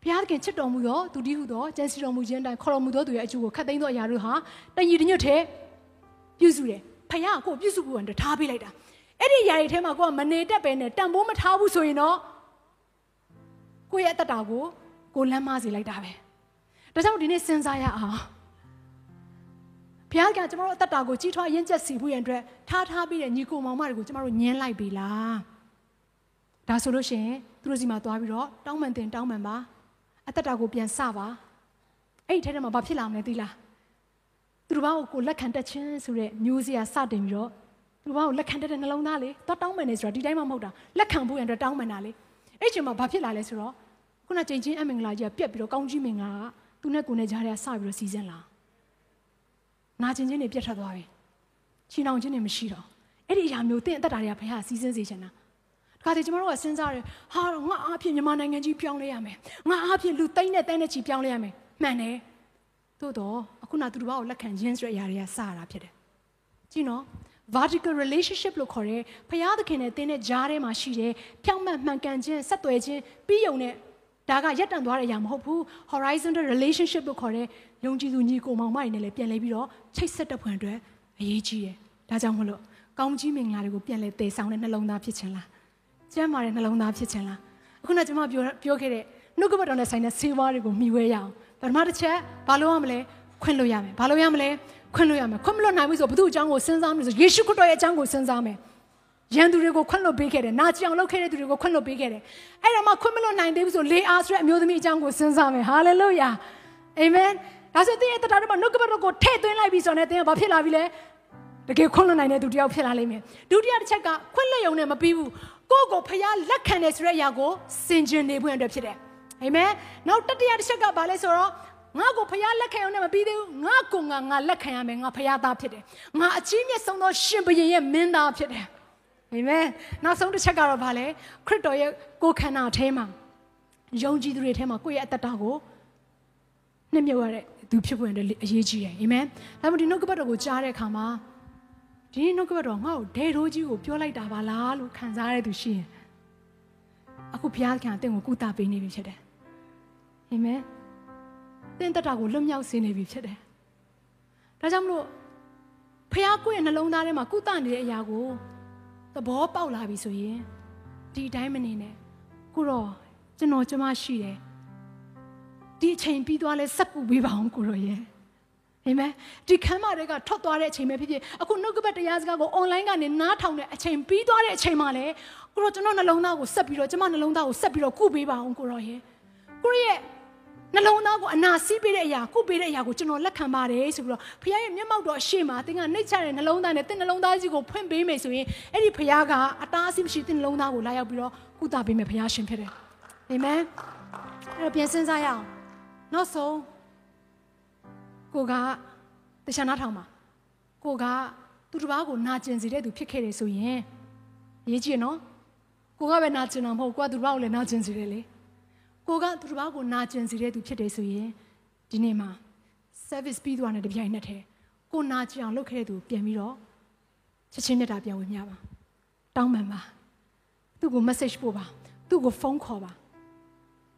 ဘုရားသခင်ချစ်တော်မူသောသူတည်းဟုသောကြံစီတော်မူခြင်းတိုင်းခေါ်တော်မူသောသူရဲ့အကျိုးကိုခတ်သိမ်းသောအရာတို့ဟာတညီတညွတ်တည်းပြုစုတယ်ဖခင်ကကိုပြုစုဖို့အတွက်ထားပေးလိုက်တာ အဲ့ဒီຢာတွေထဲမှာကိုကမနေတတ်ပဲနဲ့တန်ဖိုးမထားဘူးဆိုရင်တော့ကိုရဲ့အတ္တတာကိုကိုလမ်းမစေလိုက်တာပဲဒါကြောင့်ဒီနေ့စဉ်းစားရအောင်ဘုရားကကျွန်တော်တို့အတ္တတာကိုကြီးထွားရင့်ကျက်စီဖို့ရန်အတွက်ထားထားပြီးတဲ့ညီကိုမောင်မတွေကိုကျွန်တော်တို့ညှင်းလိုက်ပြီလားဒါဆိုလို့ရှိရင်သူတို့စီမှာသွားပြီးတော့တောင်းပန်တင်တောင်းပန်ပါအတ္တတာကိုပြန်စပါအဲ့ဒီထဲမှာဘာဖြစ်လာမလဲသိလားသူတို့ဘာကိုကိုလက်ခံတက်ခြင်းဆိုတဲ့မျိုးစရာစတင်ပြီးတော့ သူဘာကိုလက်ခံတတ်တဲ့နှလုံးသားလေတော့တောင်းပန်နေဆိုတာဒီတိုင်းမှမဟုတ်တာလက်ခံဖို့ရန်အတွက်တောင်းပန်တာလေအဲ့ချိန်မှာဘာဖြစ်လာလဲဆိုတော့ခုနချိန်ချင်းအမင်္ဂလာကြီးကပြက်ပြီးတော့ကောင်းကြီးမင်္ဂလာကသူနဲ့ကိုနဲ့ကြားထဲကစပြီးတော့စီစဉ်လာနာကျင်ချင်းတွေပြက်ထွက်သွားပြီချီနှောင်ချင်းတွေမရှိတော့အဲ့ဒီအရာမျိုးတင့်အသက်တာတွေကဘယ်ဟာစီစဉ်စေချင်တာတခါတည်းကျမတို့ကစဉ်းစားတယ်ဟာတော့ငါအားဖြင့်မြန်မာနိုင်ငံကြီးပြောင်းလဲရမယ်ငါအားဖြင့်လူသိန်းနဲ့တိုင်းနဲ့ချီပြောင်းလဲရမယ်မှန်တယ်သို့တော့အခုနသူတို့ဘာကိုလက်ခံရင်းဆိုတဲ့အရာတွေကစရတာဖြစ်တယ်ကြည့်နော် vertical relationship လို့ခေါ်တဲ့ဖရာသခင်နဲ့တင်းတဲ့ကြားထဲမှာရှိတဲ့ဖြောင့်မတ်မှန်ကန်ခြင်းဆက်သွယ်ခြင်းပြီးယုံတဲ့ဒါကရက်တန်သွားတဲ့အရာမဟုတ်ဘူး horizontal relationship လို့ခေါ်တဲ့ယုံကြည်သူညီကိုမောင်မတွေနဲ့လည်းပြန်လဲပြီးတော့ချိတ်ဆက်တဲ့ဖွယ်အတွက်အရေးကြီးတယ်ဒါကြောင့်မလို့ကောင်းကြီးမင်္ဂလာတွေကိုပြန်လဲတည်ဆောင်တဲ့နှလုံးသားဖြစ်ခြင်းလားကျမ်းမာတဲ့နှလုံးသားဖြစ်ခြင်းလားအခုနကကျွန်မပြောပြောခဲ့တဲ့နှုတ်ကပတ်တော်နဲ့ဆိုင်တဲ့ဆေးဝါးတွေကိုမျှဝဲရအောင်ပထမတစ်ချက်ဘာလို့ရမလဲခွင့်လို့ရမယ်ဘာလို့ရမလဲ ခွင့်လို့ရမယ်ခွင့်မလို့နိုင်ဘူးဆိုဘုသူ့အကြောင်းကိုစဉ်းစားမယ်ဆိုယေရှုခရစ်တော်ရဲ့အကြောင်းကိုစဉ်းစားမယ်ရန်သူတွေကိုခွင့်လွှတ်ပေးခဲ့တယ်။နာကြအောင်လုပ်ခဲ့တဲ့သူတွေကိုခွင့်လွှတ်ပေးခဲ့တယ်။အဲ့ဒါမှခွင့်မလွှတ်နိုင်သေးဘူးဆိုလေအားဆိုတဲ့အမျိုးသမီးအကြောင်းကိုစဉ်းစားမယ်။ဟာလေလုယာ။အာမင်။ဒါဆိုတင်းရဲ့တရားတော်မှာနှုတ်ကပတ်တော်ကိုထည့်သွင်းလိုက်ပြီဆိုတော့တင်းကဘာဖြစ်လာပြီလဲ။တကယ်ခွင့်လွှတ်နိုင်တဲ့သူတယောက်ဖြစ်လာလိမ့်မယ်။ဒုတိယတစ်ချက်ကခွင့်လွှတ်ရုံနဲ့မပြီးဘူး။ကိုယ့်ကိုဖျားလက်ခံတယ်ဆိုတဲ့အရာကိုစင်ကြင်နေဖို့အတွက်ဖြစ်တယ်။အာမင်။နောက်တတိယတစ်ချက်ကဘာလဲဆိုတော့ ငါ့ကိုဖျားလက်ခံအောင်နဲ့မပြီးသေးဘူးငါ့ကိုငါငါလက်ခံရမယ်ငါဖျားသားဖြစ်တယ်ငါအကြီးမြတ်ဆုံးသောရှင်ဘုရင်ရဲ့မင်းသားဖြစ်တယ်အာမင်နောက်ဆုံးတစ်ချက်ကတော့ဗာလဲခရစ်တော်ရဲ့ကိုယ်ခန္ဓာအထဲမှာယုံကြည်သူတွေထဲမှာကိုယ့်ရဲ့အသက်တာကိုနှစ်မြုပ်ရတဲ့သူဖြစ်ဖို့အတွက်အရေးကြီးတယ်အာမင်ဒါမှမဟုတ်ဒီနှုတ်ကပတ်တော်ကိုကြားတဲ့အခါမှာဒီနှုတ်ကပတ်တော်ငါ့ကိုဒဲထိုးကြီးကိုပြောလိုက်တာပါလားလို့ခံစားရတဲ့သူရှိရင်အခုဘုရားခင်အသင်ကိုကုသပေးနေပြီဖြစ်တယ်အာမင် သင်တက်တာကိုလွတ်မြောက်စေနေပြီဖြစ်တယ်ဒါကြောင့်မလို့ဖះကိုယ့်ရဲ့နှလုံးသားထဲမှာကုသနေတဲ့အရာကိုသဘောပေါက်လာပြီဆိုရင်ဒီအတိုင်းမနေနဲ့ကိုတော့ကျွန်တော်ကျမရှိတယ်ဒီအချိန်ပြီးသွားလဲစက်ပူပေးပါအောင်ကိုရောရဲ့အာမင်ဒီခမ်းမတွေကထွက်သွားတဲ့အချိန်ပဲဖြစ်ဖြစ်အခုနှုတ်ကပတ်တရားစကားကို online ကနေနားထောင်တဲ့အချိန်ပြီးသွားတဲ့အချိန်မှလည်းကိုရောကျွန်တော်နှလုံးသားကိုဆက်ပြီးတော့ကျမနှလုံးသားကိုဆက်ပြီးတော့ကုပေးပါအောင်ကိုရောရဲ့ကိုရောရဲ့ နှလုံးသားကိုအနာစီးပေးတဲ့အရာကုပေးတဲ့အရာကိုကျွန်တော်လက်ခံပါတယ်ဆိုပြီးတော့ဖခင်ရဲ့မျက်မှောက်တော်အရှိမသင်ကနှိတ်ချတဲ့နှလုံးသားနဲ့သင်နှလုံးသားကြီးကိုဖွင့်ပေးမယ်ဆိုရင်အဲ့ဒီဖခင်ကအတားအဆီးမရှိသင်နှလုံးသားကိုလာရောက်ပြီးတော့ကုသပေးမယ်ဖခင်ရှင်ဖြစ်တယ်အာမင်အဲ့တော့ပြန်စဉ်းစားရအောင်နောက်ဆုံးကိုကတခြားနားထောင်ပါကိုကသူတစ်ပါးကိုနာကျင်စေတဲ့သူဖြစ်ခဲ့တယ်ဆိုရင်ရေးကြည့်နော်ကိုကပဲနာကျင်တာမဟုတ်ကိုကသူတစ်ပါးကိုလည်းနာကျင်စေတယ်လေ ကိုကသူတစ်ပါးကိုနာကျင်စေတဲ့သူဖြစ်တယ်ဆိုရင်ဒီနေ့မှာ service ပြီးသွားတဲ့တပြိုင်နက်တည်းကိုနာကျင်အောင်လုပ်ခဲ့တဲ့သူပြန်ပြီးတော့ချက်ချင်းမြတ်တာပြန်ဝင်မြပါတောင်းပန်ပါသူ့ကို message ပို့ပါသူ့ကိုဖုန်းခေါ်ပါ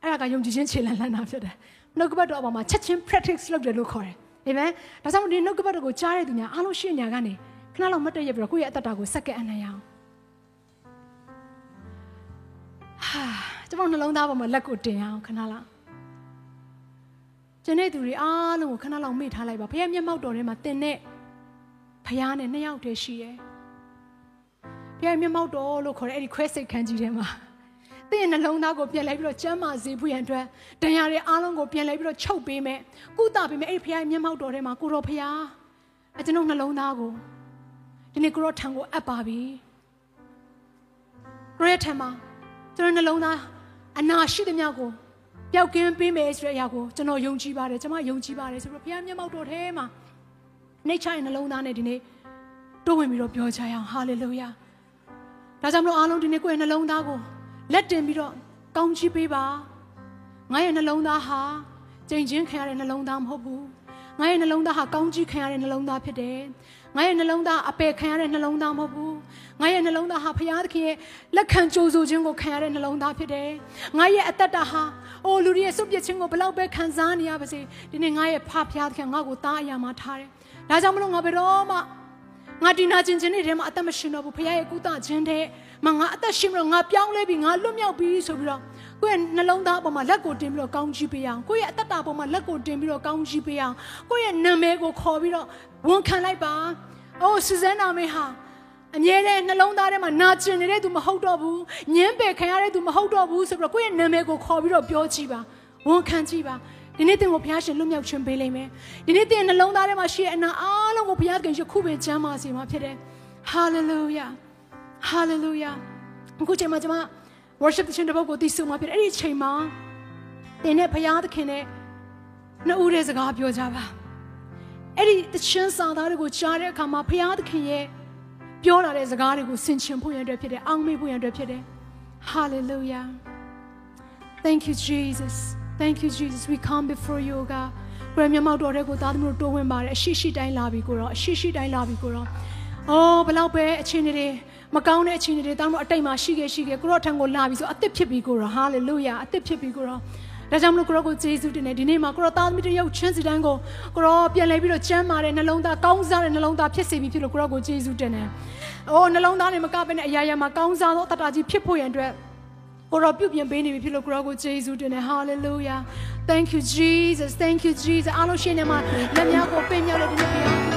အဲ့ဒါကယုံကြည်ခြင်းခြေလှမ်းလှမ်းတာဖြစ်တယ်နှုတ်ကပတ်တော်အပေါ်မှာချက်ချင်း practice လုပ်တယ်လို့ခေါ်တယ်အာမင်ဒါကြောင့်ဒီနှုတ်ကပတ်တော်ကိုကြားတဲ့သူများအားလုံးရှင်းညာကနေခဏလောက်မတ်တရပြီးတော့ကိုယ့်ရဲ့အသက်တာကိုစက္ကန့်အနိုင်အောင်ဟာ ကျွန်တော်နှလုံးသားပေါ်မှာလက်ကိုတင်အောင်ခဏလောက်ကျန်တဲ့သူတွေအားလုံးကိုခဏလောက်မေ့ထားလိုက်ပါဖခင်မျက်မှောက်တော်ထဲမှာတင်တဲ့ဖခင်နဲ့နှစ်ယောက်တည်းရှိတယ်ဖခင်မျက်မှောက်တော်လို့ခေါ်တဲ့အဲ့ဒီခွဲစိတ်ခန်းကြီးထဲမှာသင်ရဲ့နှလုံးသားကိုပြန်လဲပြီးတော့ကျမ်းမာစေဖို့ရန်အတွက်တရားတွေအားလုံးကိုပြန်လဲပြီးတော့ချုပ်ပေးမယ်ကုသပေးမယ်အဲ့ဒီဖခင်မျက်မှောက်တော်ထဲမှာကိုတော်ဖခင်အကျွန်ုပ်နှလုံးသားကိုဒီနေ့ကိုရောထံကိုအပ်ပါပြီကိုရဲ့ထံမှာကျွန်တော်နှလုံးသား အနာရှိတဲ့မြောက်ကိုပျောက်ကင်းပေးမယ်ဆိုတဲ့အရာကိုကျွန်တော်ယုံကြည်ပါတယ်ကျွန်မယုံကြည်ပါတယ်ဆိုတော့ဘုရားမျက်မှောက်တော်ထဲမှာနှိတ်ချရဲ့နှလုံးသားနဲ့ဒီနေ့တိုးဝင်ပြီးတော့ပြောကြရအောင်ဟာလေလုယာဒါကြောင့်မလို့အားလုံးဒီနေ့ကိုယ့်ရဲ့နှလုံးသားကိုလက်တင်ပြီးတော့ကောင်းချီးပေးပါငါရဲ့နှလုံးသားဟာကြင်ချင်းခံရတဲ့နှလုံးသားမဟုတ်ဘူးငါရဲ့နှလုံးသားဟာကောင်းကြီးခံရတဲ့နှလုံးသားဖြစ်တယ် ငါရဲ့နှလုံးသားအပယ်ခံရတဲ့နှလုံးသားမဟုတ်ဘူးငါရဲ့နှလုံးသားဟာဖခင်သခင်ရဲ့လက်ခံကြိုးဆိုခြင်းကိုခံရတဲ့နှလုံးသားဖြစ်တယ်ငါရဲ့အသက်တာဟာအိုလူတွေရဲ့စွန့်ပစ်ခြင်းကိုဘလောက်ပဲခံစားနေရပါစေဒီနေ့ငါရဲ့ဖဖခင်သခင်ငါ့ကိုသားအရာမှာထားတယ်ဒါကြောင့်မလို့ငါဘယ်တော့မှငါဒီနာကျင်ခြင်းတွေထဲမှာအသက်မရှင်တော့ဘူးဖခင်ရဲ့ကုသခြင်းတဲ့မငါအသက်ရှင်ပြီးတော့ငါပြောင်းလဲပြီးငါလွတ်မြောက်ပြီးဆိုပြီးတော့ ကိုယ့်ရဲ့နှလုံးသားအပေါ်မှာလက်ကိုတင်ပြီးတော့ကောင်းချီးပေးအောင်ကိုယ့်ရဲ့အသက်တာအပေါ်မှာလက်ကိုတင်ပြီးတော့ကောင်းချီးပေးအောင်ကိုယ့်ရဲ့နာမည်ကိုခေါ်ပြီးတော့ဝန်ခံလိုက်ပါအိုးစူဇန်နာမေဟာအမြဲတမ်းနှလုံးသားထဲမှာနာကျင်နေတဲ့သူမဟုတ်တော့ဘူးညင်းပယ်ခံရတဲ့သူမဟုတ်တော့ဘူးဆိုပြီးတော့ကိုယ့်ရဲ့နာမည်ကိုခေါ်ပြီးတော့ပြောကြည့်ပါဝန်ခံကြည့်ပါဒီနေ့သင်ကိုဘုရားရှင်လွတ်မြောက်ခြင်းပေးလိမ့်မယ်ဒီနေ့သင်နှလုံးသားထဲမှာရှိတဲ့အနာအားလုံးကိုဘုရားခင်ယခုပဲချမ်းပါစေမှာဖြစ်တယ်ဟာလေလုယာဟာလေလုယာအခုချိန်မှာကျွန်မ worship တဲ့ခြင်းတစ်ပုဒ်ကိုသိဆုံးမှာဖြစ်တယ်အဲ့ဒီချိန်မှာသင်နဲ့ဘုရားသခင်နဲ့နှစ်ဦးတည်းစကားပြောကြပါအဲ့ဒီတခြင်းစာသားတွေကိုကြားတဲ့အခါမှာဘုရားသခင်ရဲ့ပြောလာတဲ့စကားတွေကိုဆင်ခြင်ဖို့ရန်အတွက်ဖြစ်တယ်အောင်မေ့ဖို့ရန်အတွက်ဖြစ်တယ် hallelujah thank you jesus thank you jesus we come before you god ကိုရမြတ်မောက်တော်တဲ့ကိုသားသမီးတို့တိုးဝင်ပါတယ်အရှိရှိတိုင်းလာပြီကိုတော့အရှိရှိတိုင်းလာပြီကိုတော့အော်ဘလောက်ပဲအချင်းတွေ မကောင်းတဲ့အချင်းတွေတောင်းတော့အတိတ်မှာရှိခဲ့ရှိခဲ့ကိုတော့ထံကိုလာပြီဆိုအသစ်ဖြစ်ပြီကိုတော့ဟာလေလုယာအသစ်ဖြစ်ပြီကိုတော့ဒါကြောင့်မလို့ကိုရောကိုကျေးဇူးတင်တယ်ဒီနေ့မှာကိုရောသားသမီးတယောက်ချင်းစီတိုင်းကိုကိုရောပြန်လဲပြီးတော့ချမ်းမာတဲ့နှလုံးသားကောင်းစားတဲ့နှလုံးသားဖြစ်စေပြီဖြစ်လို့ကိုရောကိုကျေးဇူးတင်တယ်။အိုးနှလုံးသားနဲ့မကဘဲနဲ့အရာရာမှာကောင်းစားသောတတကြီးဖြစ်ဖို့ရန်အတွက်ကိုရောပြုပြင်ပေးနေပြီဖြစ်လို့ကိုရောကိုကျေးဇူးတင်တယ် hallelujah thank you jesus thank you jesus အားလုံးရှင်နေမှာလက်များကိုပင်မြောက်လို့ဒီနေ့ဘုရား